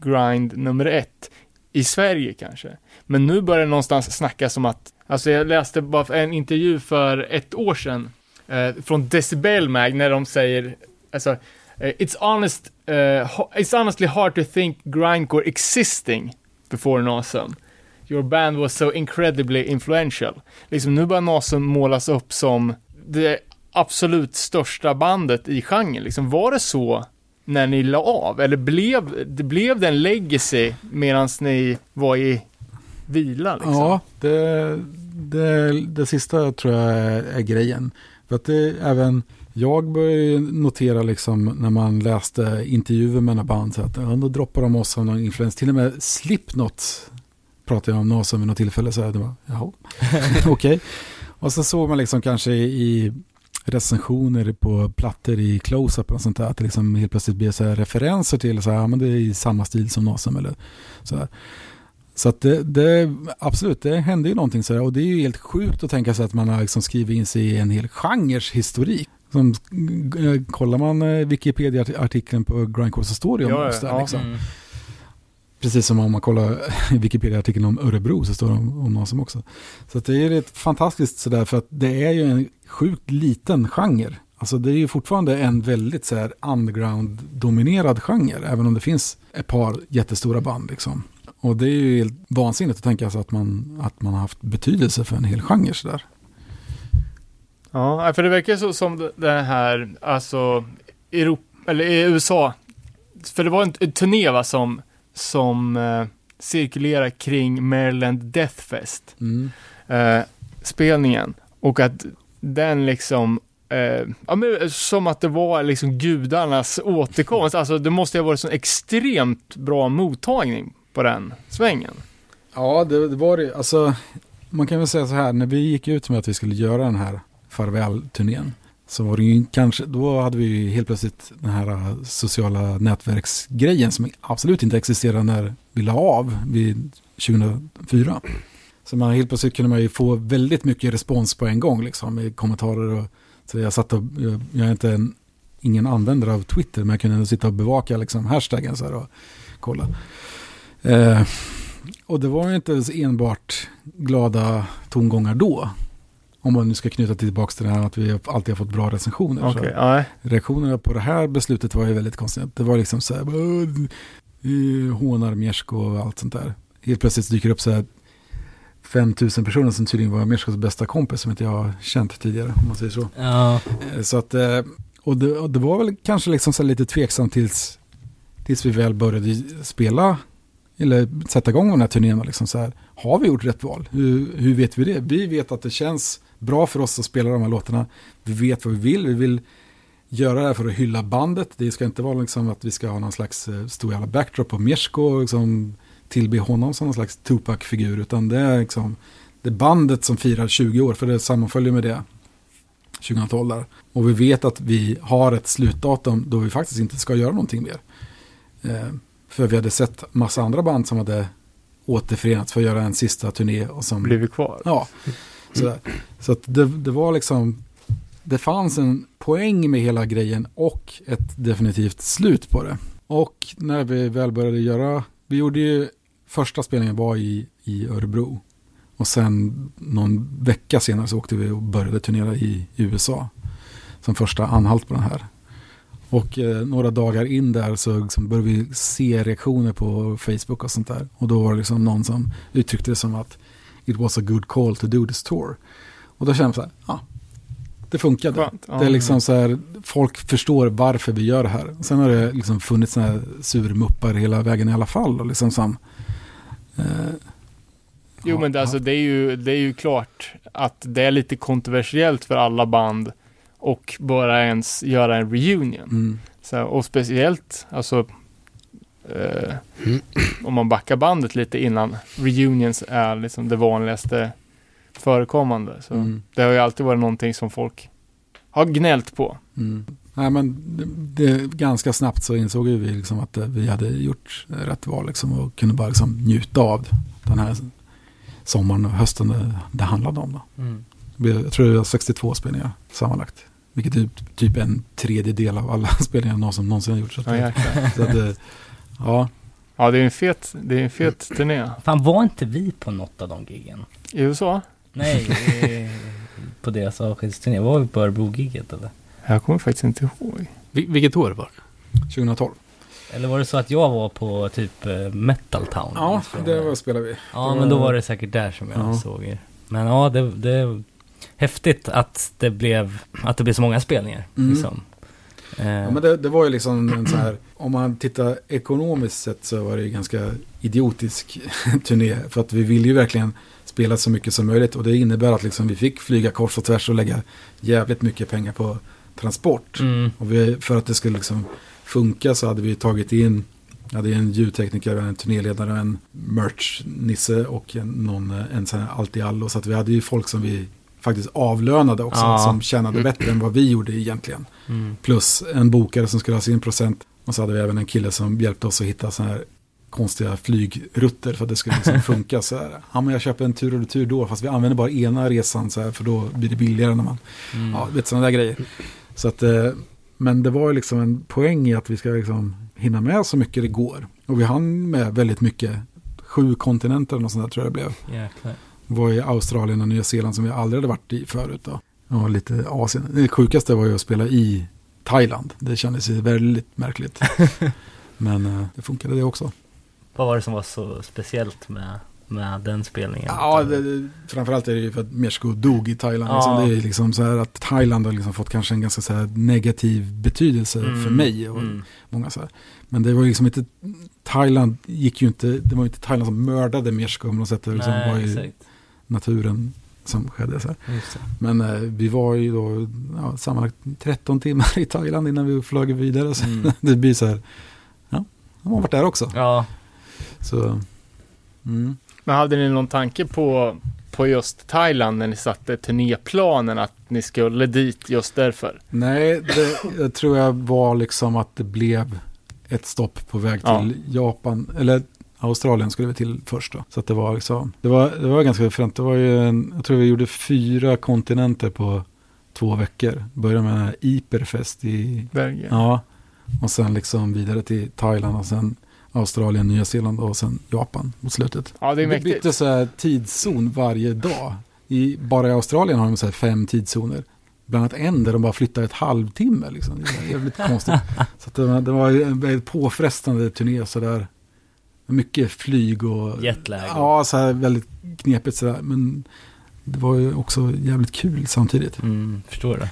grind nummer ett. I Sverige kanske. Men nu börjar det någonstans snackas om att, alltså jag läste bara en intervju för ett år sedan eh, från Decibel Mag när de säger, alltså, eh, it's honest, uh, it's honestly hard to think grindcore existing before Nasum. Your band was so incredibly influential. Liksom nu börjar Nasum målas upp som det absolut största bandet i genren. Liksom var det så när ni la av? Eller blev det blev det en legacy medan ni var i vila liksom? Ja, det, det, det sista tror jag är, är grejen. För att det även, jag började notera liksom när man läste intervjuer med några band så att ja, då droppar de oss av någon influens. Till och med Slipknot pratade jag om Nasum vid något tillfälle. Så här, det var, jaha, [laughs] okej. Och så såg man liksom kanske i recensioner på plattor i close-up och sånt där. Att det liksom helt plötsligt blir så här referenser till så här, ja, men det är i samma stil som Nasum eller så här. Så att det, det, absolut, det hände ju någonting sådär och det är ju helt sjukt att tänka sig att man har liksom skrivit in sig i en hel genres historik. Som, eh, kollar man eh, Wikipedia-artikeln på Grindcore så står det ju om där ja. liksom. Mm. Precis som om man kollar [laughs] Wikipedia-artikeln om Örebro så står det om, om Nasum också. Så det är rätt fantastiskt sådär för att det är ju en sjukt liten genre. Alltså det är ju fortfarande en väldigt så underground-dominerad genre, även om det finns ett par jättestora band liksom. Och det är ju helt vansinnigt att tänka sig att man, att man har haft betydelse för en hel genre sådär. Ja, för det verkar så som det här, alltså, Europa, eller i USA, för det var en, en turné va, som, som eh, cirkulerar kring Maryland Death Fest, Mm. eh, spelningen, och att den liksom Eh, ja, men, som att det var liksom gudarnas återkomst. Alltså det måste ha varit så extremt bra mottagning på den svängen. Ja, det, det var det. Alltså, man kan väl säga så här, när vi gick ut med att vi skulle göra den här farvälturnén så var det ju kanske, då hade vi ju helt plötsligt den här äh, sociala nätverksgrejen som absolut inte existerade när vi la av vid 2004. Så man helt plötsligt kunde man ju få väldigt mycket respons på en gång liksom i kommentarer och så jag satt och, jag, jag är inte en, ingen användare av Twitter men jag kunde ändå sitta och bevaka liksom hashtaggen så här och kolla. Eh, och det var ju inte så enbart glada tongångar då. Om man nu ska knyta tillbaka till det här att vi alltid har fått bra recensioner. Så ja. reaktionerna på det här beslutet var ju väldigt konstiga. Det var liksom så här, "Åh, eh, hånar Miersko och allt sånt där. Helt plötsligt dyker det upp så här 5000 personer som tydligen var Mierskos bästa kompis som inte jag har känt tidigare, om man säger så. Ja, Eh, Så att, eh, och det, och det var väl kanske liksom så lite tveksamt tills, tills vi väl började spela eller sätta igång den här turnén. och Liksom så här, har vi gjort rätt val? Hur, hur vet vi det? Vi vet att det känns bra för oss att spela de här låtarna. Vi vet vad vi vill. Vi vill göra det här för att hylla bandet. Det ska inte vara liksom att vi ska ha någon slags eh, stor jävla backdrop på Mirsko och liksom tillbe honom som någon slags Tupac-figur. Utan det är liksom det är bandet som firar 20 år, för det sammanföljer med det 2012 där. Och vi vet att vi har ett slutdatum då vi faktiskt inte ska göra någonting mer. Eh, för vi hade sett massa andra band som hade återförenats för att göra en sista turné. Och som, Blivit kvar. Ja, sådär. Så att det, det var liksom, det fanns en poäng med hela grejen och ett definitivt slut på det. Och när vi väl började göra, vi gjorde ju, första spelningen var i, i Örebro. Och sen någon vecka senare så åkte vi och började turnera i USA. Som första anhalt på den här. Och eh, några dagar in där så liksom började vi se reaktioner på Facebook och sånt där. Och då var det liksom någon som uttryckte det som att it was a good call to do this tour. Och då kände jag så här, ja, det funkade. Skönt. Ja. Det är liksom så här, folk förstår varför vi gör det här. Sen har det liksom funnits såna här surmuppar hela vägen i alla fall. Och liksom som, eh, Jo men det, alltså, det, är ju, det är ju klart att det är lite kontroversiellt för alla band och bara ens göra en reunion. Mm, Så, och speciellt alltså eh, om man backar bandet lite innan reunions är liksom det vanligaste förekommande. Så mm, det har ju alltid varit någonting som folk har gnällt på. mm. Nej, men det, det, ganska snabbt så insåg vi liksom att eh, vi hade gjort rätt val liksom och kunde bara liksom njuta av den här sommaren och hösten det, det handlade om. Då. Mm. Jag tror det var 62 spelningar sammanlagt. Vilket är typ en tredjedel av alla [laughs] spelningar någon som någonsin har gjort. Så att, Ja, [laughs] så att, ja, ja det är en fet, det är en fet turné. Fan, var inte vi på något av de giggen? I USA? Nej, på deras avskedsturné. Var vi på Örebro-gigget eller? Jag kommer faktiskt inte ihåg. Vil- vilket år var det? 2012. Eller var det så att jag var på typ eh, Metal Town? Ja, det var spelar vi. Ja, men då var det säkert där som jag Ja. såg er. Men ja, det, det häftigt att det blev, att det blev så många spelningar. Mm. Liksom. Eh, Ja, men det, det var ju liksom en så här, om man tittar ekonomiskt sett så var det ju ganska idiotisk [laughs] turné. För att vi ville ju verkligen spela så mycket som möjligt. Och det innebär att liksom vi fick flyga kors och tvärs och lägga jävligt mycket pengar på transport. mm, Och vi, för att det skulle liksom funka så hade vi tagit in, hade en ljudtekniker, en turnéledare, en merch-nisse och en, någon, en sån här allt i allo. Så att vi hade ju folk som vi faktiskt avlönade också, Ja. som tjänade bättre än vad vi gjorde egentligen. mm. Plus en bokare som skulle ha sin procent. Och så hade vi även en kille som hjälpte oss att hitta sådana här konstiga flygrutter för att det skulle liksom [laughs] funka så här. Ja, men jag köper en tur och retur då, fast vi använder bara ena resan så här, för då blir det billigare när man, Mm. ja, vet sådana där grejer. Så att, eh, men det var ju liksom en poäng i att vi ska liksom hinna med så mycket det går. Och vi hann med väldigt mycket. Sju kontinenter och sånt där tror jag det blev. Jäklar. Var i Australien och Nya Zeeland som vi aldrig hade varit i förut. Då. Och lite Asien. Det sjukaste var ju att spela i Thailand. Det kändes ju väldigt märkligt. [laughs] Men eh, det funkade det också. Vad var det som var så speciellt med, med den spelningen? Ja, det, det, framförallt är det ju för att Mirsko dog i Thailand. Ja. Liksom, det är liksom så här att Thailand har liksom fått kanske en ganska så här negativ betydelse Mm, för mig. Och mm. många så här. Men det var liksom inte, Thailand gick ju inte, det var ju inte Thailand som mördade Mirsko på något sätt. Det liksom var Nej, ju exakt. Naturen som skedde. Så. Men eh, vi var ju då ja, sammanlagt 13 timmar i Thailand innan vi flög vidare. Så Mm. [laughs] det blir så här, ja, de har varit där också. Ja, Så, mm. Men hade ni någon tanke på, på just Thailand när ni satte turnéplanen att ni skulle dit just därför? Nej, det jag tror jag var liksom att det blev ett stopp på väg till Ja. Japan, eller Australien skulle vi till först då. Så att det var liksom, det var, det var ganska fränt. Det var ju en, jag tror vi gjorde fyra kontinenter på två veckor. Började med Iperfest i Belgien? Ja, och sen liksom vidare till Thailand och sen Australien, Nya Zeeland och sen Japan mot slutet. Ja, det är Vi mäktigt. bytte så här tidszon varje dag. I, bara i Australien har de så här fem tidszoner. Bland annat en där de bara flyttar ett halvtimme. Liksom. Det är jävligt konstigt. [laughs] Så det, var, det var en väldigt påfrestande turné sådär. Mycket flyg och... Jetlag. Ja, så här väldigt knepigt sådär. Men det var ju också jävligt kul samtidigt. mm, förstår det.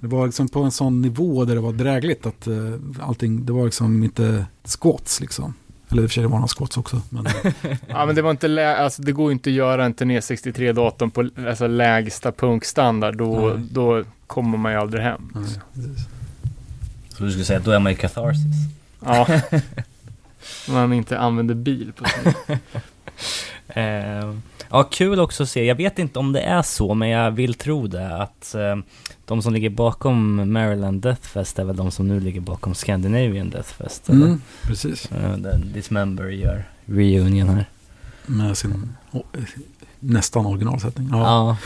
Det var liksom på en sån nivå där det var drägligt att uh, allting, det var liksom inte squats liksom. Eller i och för sig det var några squats också. Men, [laughs] Ja, men det var inte lä- alltså det går ju inte att göra en turné 63-datorn på alltså, lägsta punkstandard. Då, Nej. då kommer man ju aldrig hem. nej, precis. Så du skulle säga att då är man ju catharsis. Ja. [laughs] Om man inte använder bil på sin... [laughs] Eh, ja, kul också att se. Jag vet inte om det är så, men jag vill tro det. Att eh, de som ligger bakom Maryland Death Fest är väl de som nu ligger bakom Scandinavian Death Fest. Eller? Mm, precis. Eh, Dismember gör reunion här. Med sin o- nästan originalsättning. Ja. Ja,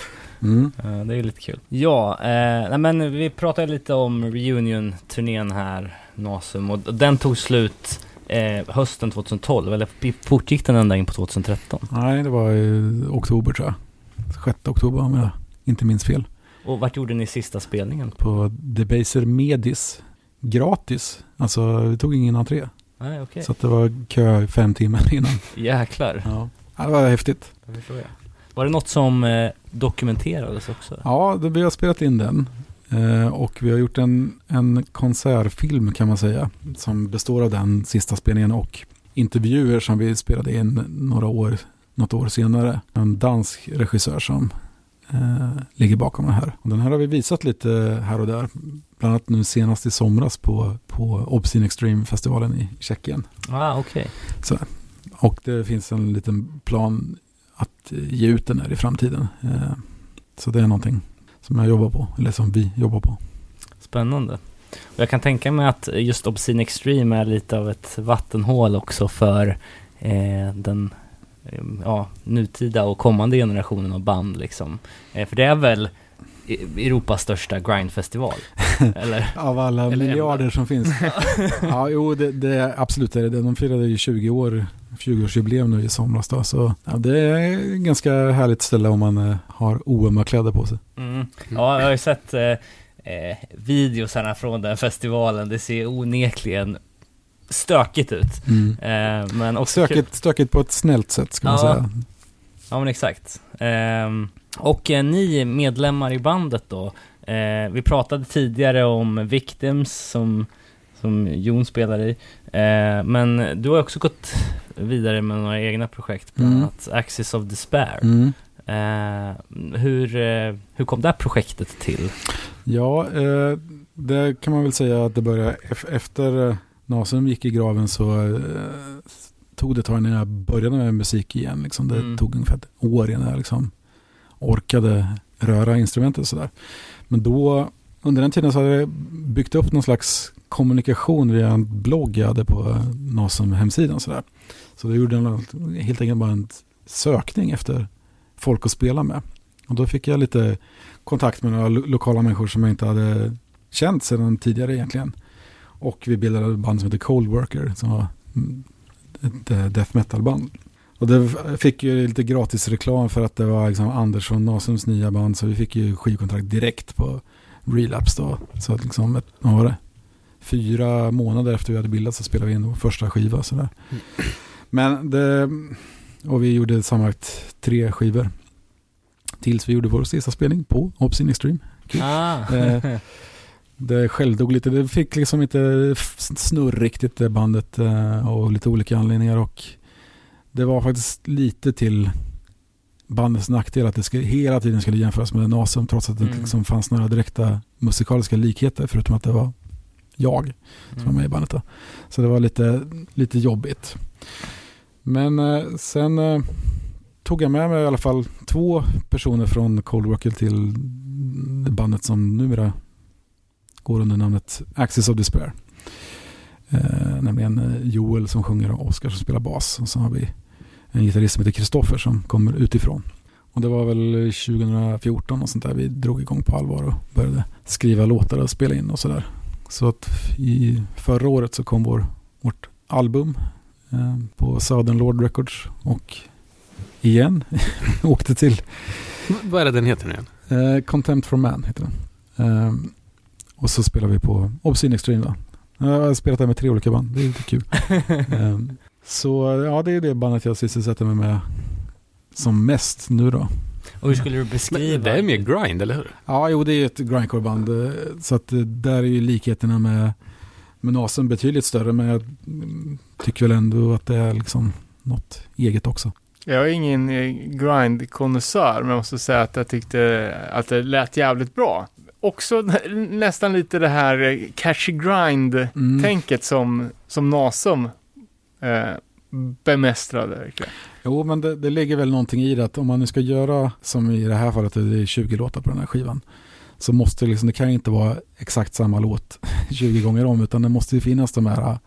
Mm. eh, det är ju lite kul. Ja, eh, nej, men vi pratade lite om reunion-turnén här, Nasum, och den tog slut eh, hösten 2012, eller fortgick den ända in på 2013? Nej, det var i oktober tror jag. 6 oktober om jag inte minns fel. Och vart gjorde ni sista spelningen? På Debaser Medis. Gratis. Alltså vi tog ingen entré. Nej, okej. Så det var kö fem timmar [laughs] innan. Jäklar, Ja. ja, det var häftigt. det. Var det något som eh, dokumenterades också? Ja, det, vi har spelat in den. Eh, och vi har gjort en, en konsertfilm kan man säga. Som består av den sista spelningen och intervjuer som vi spelade in några år, något år senare. En dansk regissör som eh, ligger bakom den här. Och den här har vi visat lite här och där. Bland annat nu senast i somras på, på Obscene Extreme-festivalen i Tjeckien. Ah, okej. Och det finns en liten plan att ge ut den här i framtiden. Eh, Så det är någonting som jag jobbar på, eller som vi jobbar på. Spännande. Och jag kan tänka mig att just Obscene Extreme är lite av ett vattenhål också för eh, den eh, ja, nutida och kommande generationen av band liksom. Eh, för det är väl E- Europas största grindfestival? [laughs] eller? Av alla Eller miljarder som finns. [laughs] ja, jo, det, det är absolut är det. De firade ju 20 år, 20-årsjubileum nu i somras då. Så ja, det är ganska härligt ställe om man eh, har oömma-kläder på sig. Mm. Ja, jag har ju sett eh, eh, videosarna från den festivalen. Det ser onekligen stökigt ut. Eh, men också kul. Stökigt, stökigt på ett snällt sätt ska man Ja. säga. Ja men exakt. Ehm, och eh, ni medlemmar i bandet då. Eh, vi pratade tidigare om Victims som, som Jon spelar i. Eh, men du har också gått vidare med några egna projekt, bland Mm. annat Axis of Despair. Mm. Eh, hur, eh, hur kom det här projektet till? Ja, eh, det kan man väl säga att det började ef- efter eh, Nasum gick i graven så eh, tog det ett tag innan jag började med musik igen. Liksom. Det Mm. tog ungefär ett år innan jag liksom orkade röra instrumentet sådär. Men då, under den tiden så hade jag byggt upp någon slags kommunikation via en blogg jag hade på eh, Nasum hemsidan. Sådär. Så då gjorde jag helt enkelt bara en sökning efter folk att spela med. Och då fick jag lite kontakt med några lo- lokala människor som jag inte hade känt sedan tidigare egentligen. Och vi bildade ett band som heter Cold Worker som var ett eh, death metal-band. Och det fick ju lite gratis reklam för att det var liksom Andersson Nasums nya band så vi fick ju skivkontrakt direkt på Relapse då. Så att liksom, ett, vad var det? Fyra månader efter vi hade bildat så spelade vi in vår första skiva sådär. Mm. Men det, och vi gjorde sammanlagt tre skivor. Tills vi gjorde vår sista spelning på Obscene Extreme. Kul. Ah. Eh, Det självdog lite. Det fick liksom inte snurr riktigt det bandet eh, av lite olika anledningar. Och det var faktiskt lite till bandets nackdel att det skulle, hela tiden skulle jämföras med Nasum trots att det Mm. liksom fanns några direkta musikaliska likheter förutom att det var jag som var med i bandet. Då. Så det var lite, lite jobbigt. Men eh, sen eh, tog jag med mig i alla fall två personer från Cold Worker till bandet som numera går under namnet Axis of Despair. Eh, nämligen eh, Joel som sjunger och Oskar som spelar bas. Och så har vi en gitarrist som heter Kristoffer som kommer utifrån. Och det var väl 2014 och sånt där vi drog igång på allvar och började skriva låtar och spela in och sådär. Så att i förra året så kom vår, vårt album eh, på Southern Lord Records och igen [laughs] åkte till Vad är det den heter nu igen? eh, Contempt for Man heter den. Eh, och så spelar vi på Obscene Extreme då. Jag har spelat där med tre olika band, det är lite kul. [laughs] Eh, så ja, det är det bandet jag sysselsätter mig med som mest nu då. Och hur skulle du Men beskriva? det är mer grind, eller hur? Ja, jo det är ett grindcore-band. Så att eh, där är ju likheterna med, med Nasen betydligt större. Men jag mm, tycker väl ändå att det är liksom något eget också. Jag är ingen eh, grind-konnässör, men jag måste säga att jag tyckte att det lät jävligt bra. också nä- [laughs] nästan lite det här eh, catchy grind-tänket som, som Nasum eh, bemästrade verkligen. Jo, men det, det ligger väl någonting i det att om man nu ska göra som i det här fallet, det är 20 låtar på den här skivan. Så måste det liksom, det kan ju inte vara exakt samma låt [laughs] 20 gånger om, utan det måste ju finnas de här äh,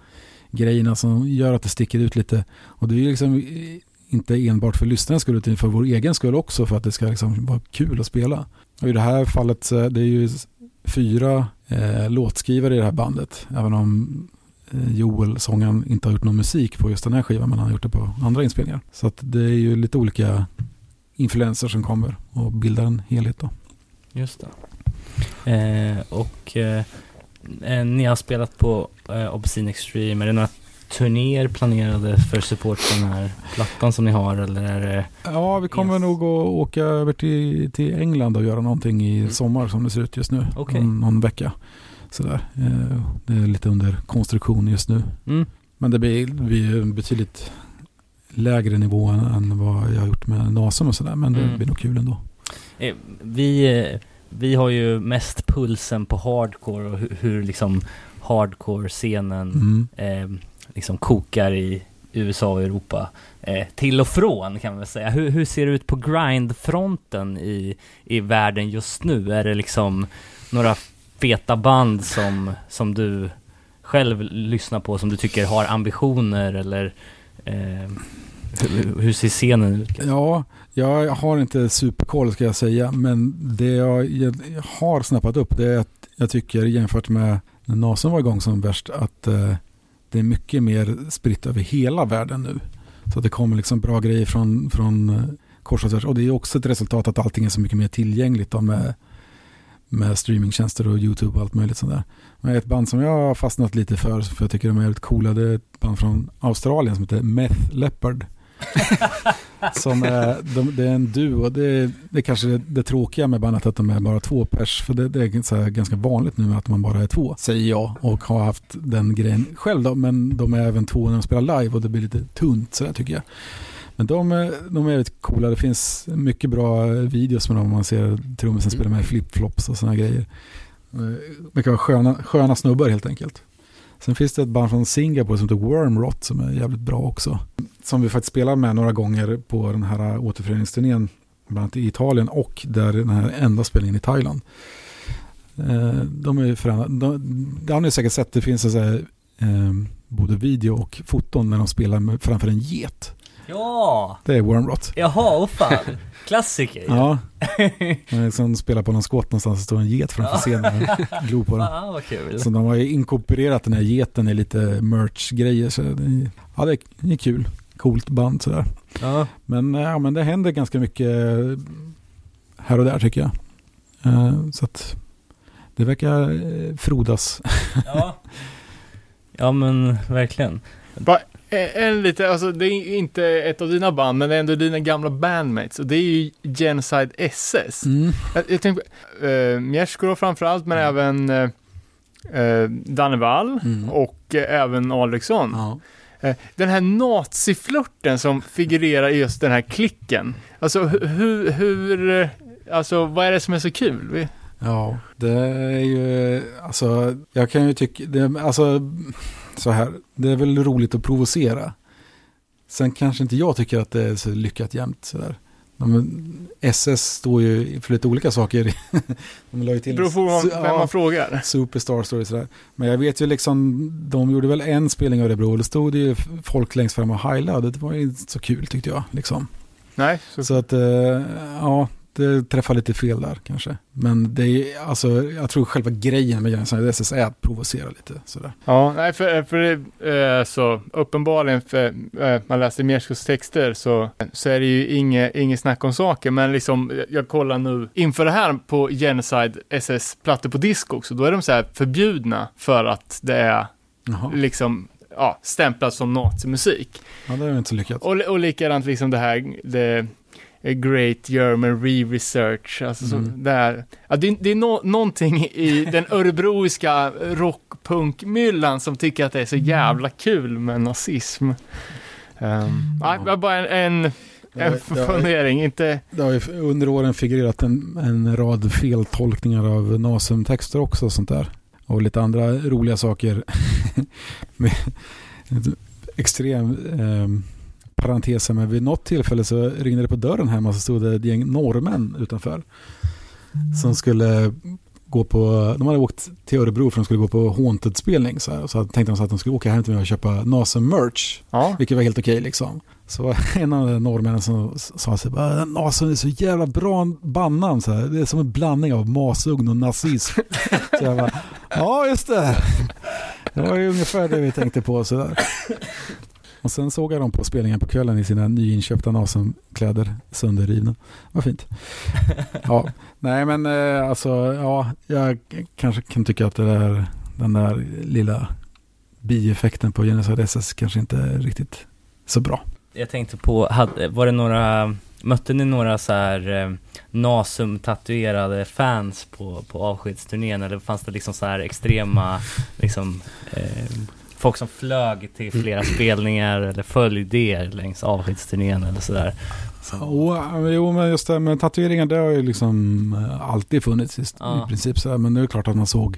grejerna som gör att det sticker ut lite. Och det är ju liksom inte enbart för lyssnarens skull, utan för vår egen skull också, för att det ska liksom vara kul att spela. Och i det här fallet det är ju fyra eh, låtskrivare i det här bandet, även om Joel, sångaren, inte har gjort någon musik på just den här skivan, men han har gjort det på andra inspelningar. Så att det är ju lite olika influenser som kommer och bildar en helhet då. Just det. Eh, och eh, eh, ni har spelat på eh, Obscene Extreme. Är det några turnéer planerade för support på den här plattan som ni har? Eller är det... Ja, vi kommer Yes. nog att åka över till, till England och göra någonting i Mm. sommar som det ser ut just nu. Okej. Om någon vecka. Sådär. Eh, Det är lite under konstruktion just nu. Mm. Men det blir, det blir betydligt lägre nivå än, än vad jag har gjort med Nasum och sådär. Men det Mm. blir nog kul ändå. Eh, Vi, eh, vi har ju mest pulsen på hardcore och hur, hur liksom hardcore-scenen Mm. eh, liksom kokar i USA och Europa. Eh, till och från kan man väl säga. Hur, hur ser det ut på grindfronten i, i världen just nu? Är det liksom några feta band som, som du själv lyssnar på, som du tycker har ambitioner eller eh, hur, hur ser scenen ut? Ja, jag har inte superkoll ska jag säga. Men det jag, jag har snappat upp det är att jag tycker jämfört med när Nasen var igång som värst att eh, det är mycket mer spritt över hela världen nu. Så att det kommer liksom bra grejer från, från eh, kors och tvärs. Och det är också ett resultat att allting är så mycket mer tillgängligt då med, med streamingtjänster och YouTube och allt möjligt sånt där. Men ett band som jag har fastnat lite för, för jag tycker de är väldigt coola, det är ett band från Australien som heter Meth Leopard. [laughs] som är, de, det är en duo, det är, det är kanske det, det tråkiga med bandet att de är bara två pers, för det, det är ganska vanligt nu att man bara är två, säger jag, och har haft den grejen själv då, men de är även två när de spelar live och det blir lite tunt sådär tycker jag. Men de, är- de är väldigt coola, det finns mycket bra videos med dem, man ser trummisen spela med flipflops och sådana grejer. Eh, mycket sköna, sköna snubbar helt enkelt. Sen finns det ett band från Singapore som heter Wormrot som är jävligt bra också. Som vi faktiskt spelar med några gånger på den här återföreningsturnén. Bland annat i Italien och där den här enda spelningen i Thailand. Eh, de är ju förändrade, De, det har ni säkert sett, det finns så här, eh, både video och foton när de spelar med, framför en get. Ja! Det är Wormrot. Jaha, åh fan. Klassiker. Ja, man liksom spelar på någon skåt någonstans och står en get framför scenen och glor på den. Fan [laughs] vad kul. Så de har ju inkorporerat den här geten i lite merch-grejer. Så det, ja, det är, det är kul. Coolt band sådär. Ja. Men, eh, ja, men det händer ganska mycket här och där tycker jag. Eh, Så att det verkar eh, frodas. Ja. ja men verkligen. Bara en, en lite, alltså det är inte ett av dina band, men det är ändå dina gamla bandmates. Och det är ju Genocide SS. Mm. Jag, jag tänker på uh, Mjärsgård framförallt, men även uh, uh, Dannevall Mm. och eh, även Alriksson. Ja. Eh, Den här naziflörten som figurerar i just den här klicken. Alltså hu- hur, hur, eh, alltså vad är det som är så kul? Ja, det är ju, alltså, jag kan ju tycka, det, alltså, så här, det är väl roligt att provocera. Sen kanske inte jag tycker att det är så lyckat jämt sådär. De, SS står ju för lite olika saker. [laughs] De la ju Det till beror på vem, Ja. vem man frågar. Superstar Story sådär. Men jag vet ju liksom, de gjorde väl en spelning av Örebro då stod det ju folk längst fram och heilade. Det var ju inte så kul tyckte jag. Liksom. Nej, så, Så att, eh, ja, det träffar lite fel där kanske. Men det är, alltså, jag tror själva grejen med Genocide SS är att provocera lite sådär. ja, nej, för, för det, eh, så uppenbarligen, för eh, man läser Mjärsgårds texter så, så är det ju inget, inget snack om saker, men liksom, jag- kollar nu inför det här på Genocide SS plattor på disco också, då är de så här förbjudna för att det är Jaha, liksom, ja, stämplat som nazimusik. ja, det är inte så lyckat. Och, och likadant liksom det här, det eh, Great German Re-Research, alltså så, Mm. det här, ja, det, det är no, någonting i den örebroiska rockpunkmyllan som tycker att det är så jävla kul med nazism. Um, nej, det var bara en, en, En fundering, inte... Det har ju under åren figurerat en, en rad feltolkningar av Nasum-texter också och sånt där. Och lite andra roliga saker. [laughs] Extrem eh, parentes här, men vid något tillfälle så ringde det på dörren hemma så stod det ett gäng norrmän utanför. Som skulle gå på, de hade åkt till Örebro för de skulle gå på Haunted-spelning. Så, här, så tänkte de så att de skulle åka hem till mig och köpa Nasum-merch. Ja. Vilket var helt okej liksom. Så [laughs] en av norrmännen som sa bara Nasum är så jävla bra bandnamn så här. Det är som en blandning av masugn och nazism. [laughs] så jag bara, ja just det. Det var ju ungefär det vi tänkte på sådär. Och sen såg jag dem på spelningen på kvällen i sina nyinköpta Nasum-kläder sönderrivna. Vad fint. Ja, [laughs] nej men eh, alltså ja, jag kanske kan tycka att det där, den där lilla bieffekten på Genocide SS kanske inte är riktigt så bra. Jag tänkte på, hade, var det några, mötte ni några så här eh, Nasum-tatuerade fans på, på avskedsturnén eller fanns det liksom så här extrema, liksom, eh, folk som flög till flera spelningar eller följde er längs avskedsturnén eller sådär? Oh, jo, men just det med tatueringar, det har ju liksom eh, alltid funnits i, Ja. i princip. Så här, men det är klart att man såg,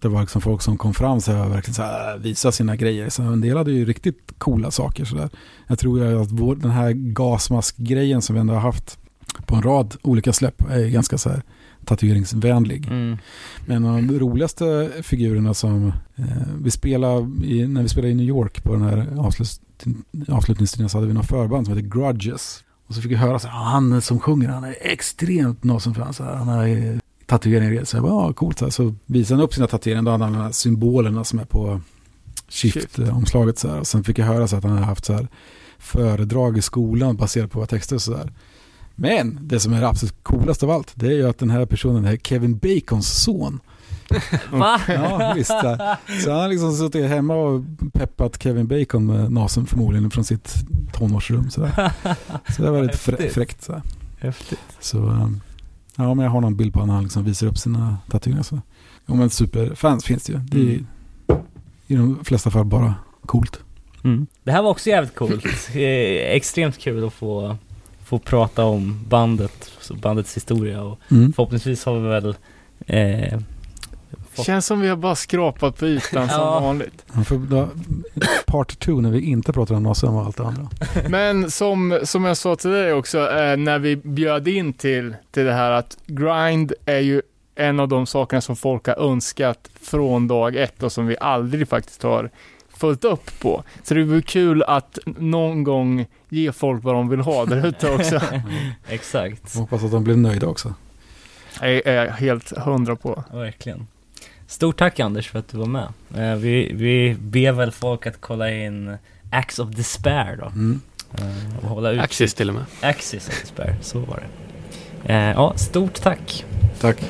det var liksom folk som kom fram så här, och verkligen så här, visa sina grejer. Så en del hade ju riktigt coola saker. Så där. Jag tror att vår, den här gasmaskgrejen som vi ändå har haft på en rad olika släpp är ganska så här tatueringsvänlig. Mm. Men en av de roligaste figurerna som eh, vi spelade i, när vi spelade i New York på den här avslut, avslutningstiden så hade vi några förband som heter Grudges. Och så fick jag höra så här, "Ah, han som sjunger, han är extremt Nasen-fan. så här, Han har tatueringar. Så jag bara, ja coolt. Så, här. så visade han upp sina tatueringar, då hade han de här symbolerna som är på shift-omslaget. Så här. Och sen fick jag höra så att han har haft så här föredrag i skolan baserat på våra texter och sådär. Men det som är absolut coolast av allt, det är ju att den här personen är Kevin Bacons son. [laughs] Va? Ja, visst. ja. Så han har liksom suttit hemma och peppat Kevin Bacon med nasen förmodligen från sitt tonårsrum. Så, där. så det var lite frä fräckt. Så, här. Häftigt. så um, ja, men jag har någon bild på honom när han liksom visar upp sina tatueringar. Så. Jo, men superfans finns det ju. Det är ju i de flesta fall bara coolt. Mm. Det här var också jävligt coolt. [laughs] Eh, extremt kul att få, få prata om bandet, bandets historia och Mm. förhoppningsvis har vi väl eh, fått- Känns som vi har bara skrapat på ytan som [laughs] Ja. vanligt. Då, part two när vi inte pratar om Nasen och allt det andra. Men som, som jag sa till dig också, eh, när vi bjöd in till, till det här att grind är ju en av de sakerna som folk har önskat från dag ett och som vi aldrig faktiskt har följt upp på. Så det vore kul att någon gång ge folk vad de vill ha där ute också. [laughs] Exakt, Jag hoppas att de blir nöjda också. Jag är helt hundra på. verkligen. Stort tack Anders för att du var med. Eh, vi, vi ber väl folk att kolla in Acts of Despair då. Mm. Eh, och hålla ut. Axis till och med. Axis of Despair, så var det. Eh, ja, stort tack. Tack.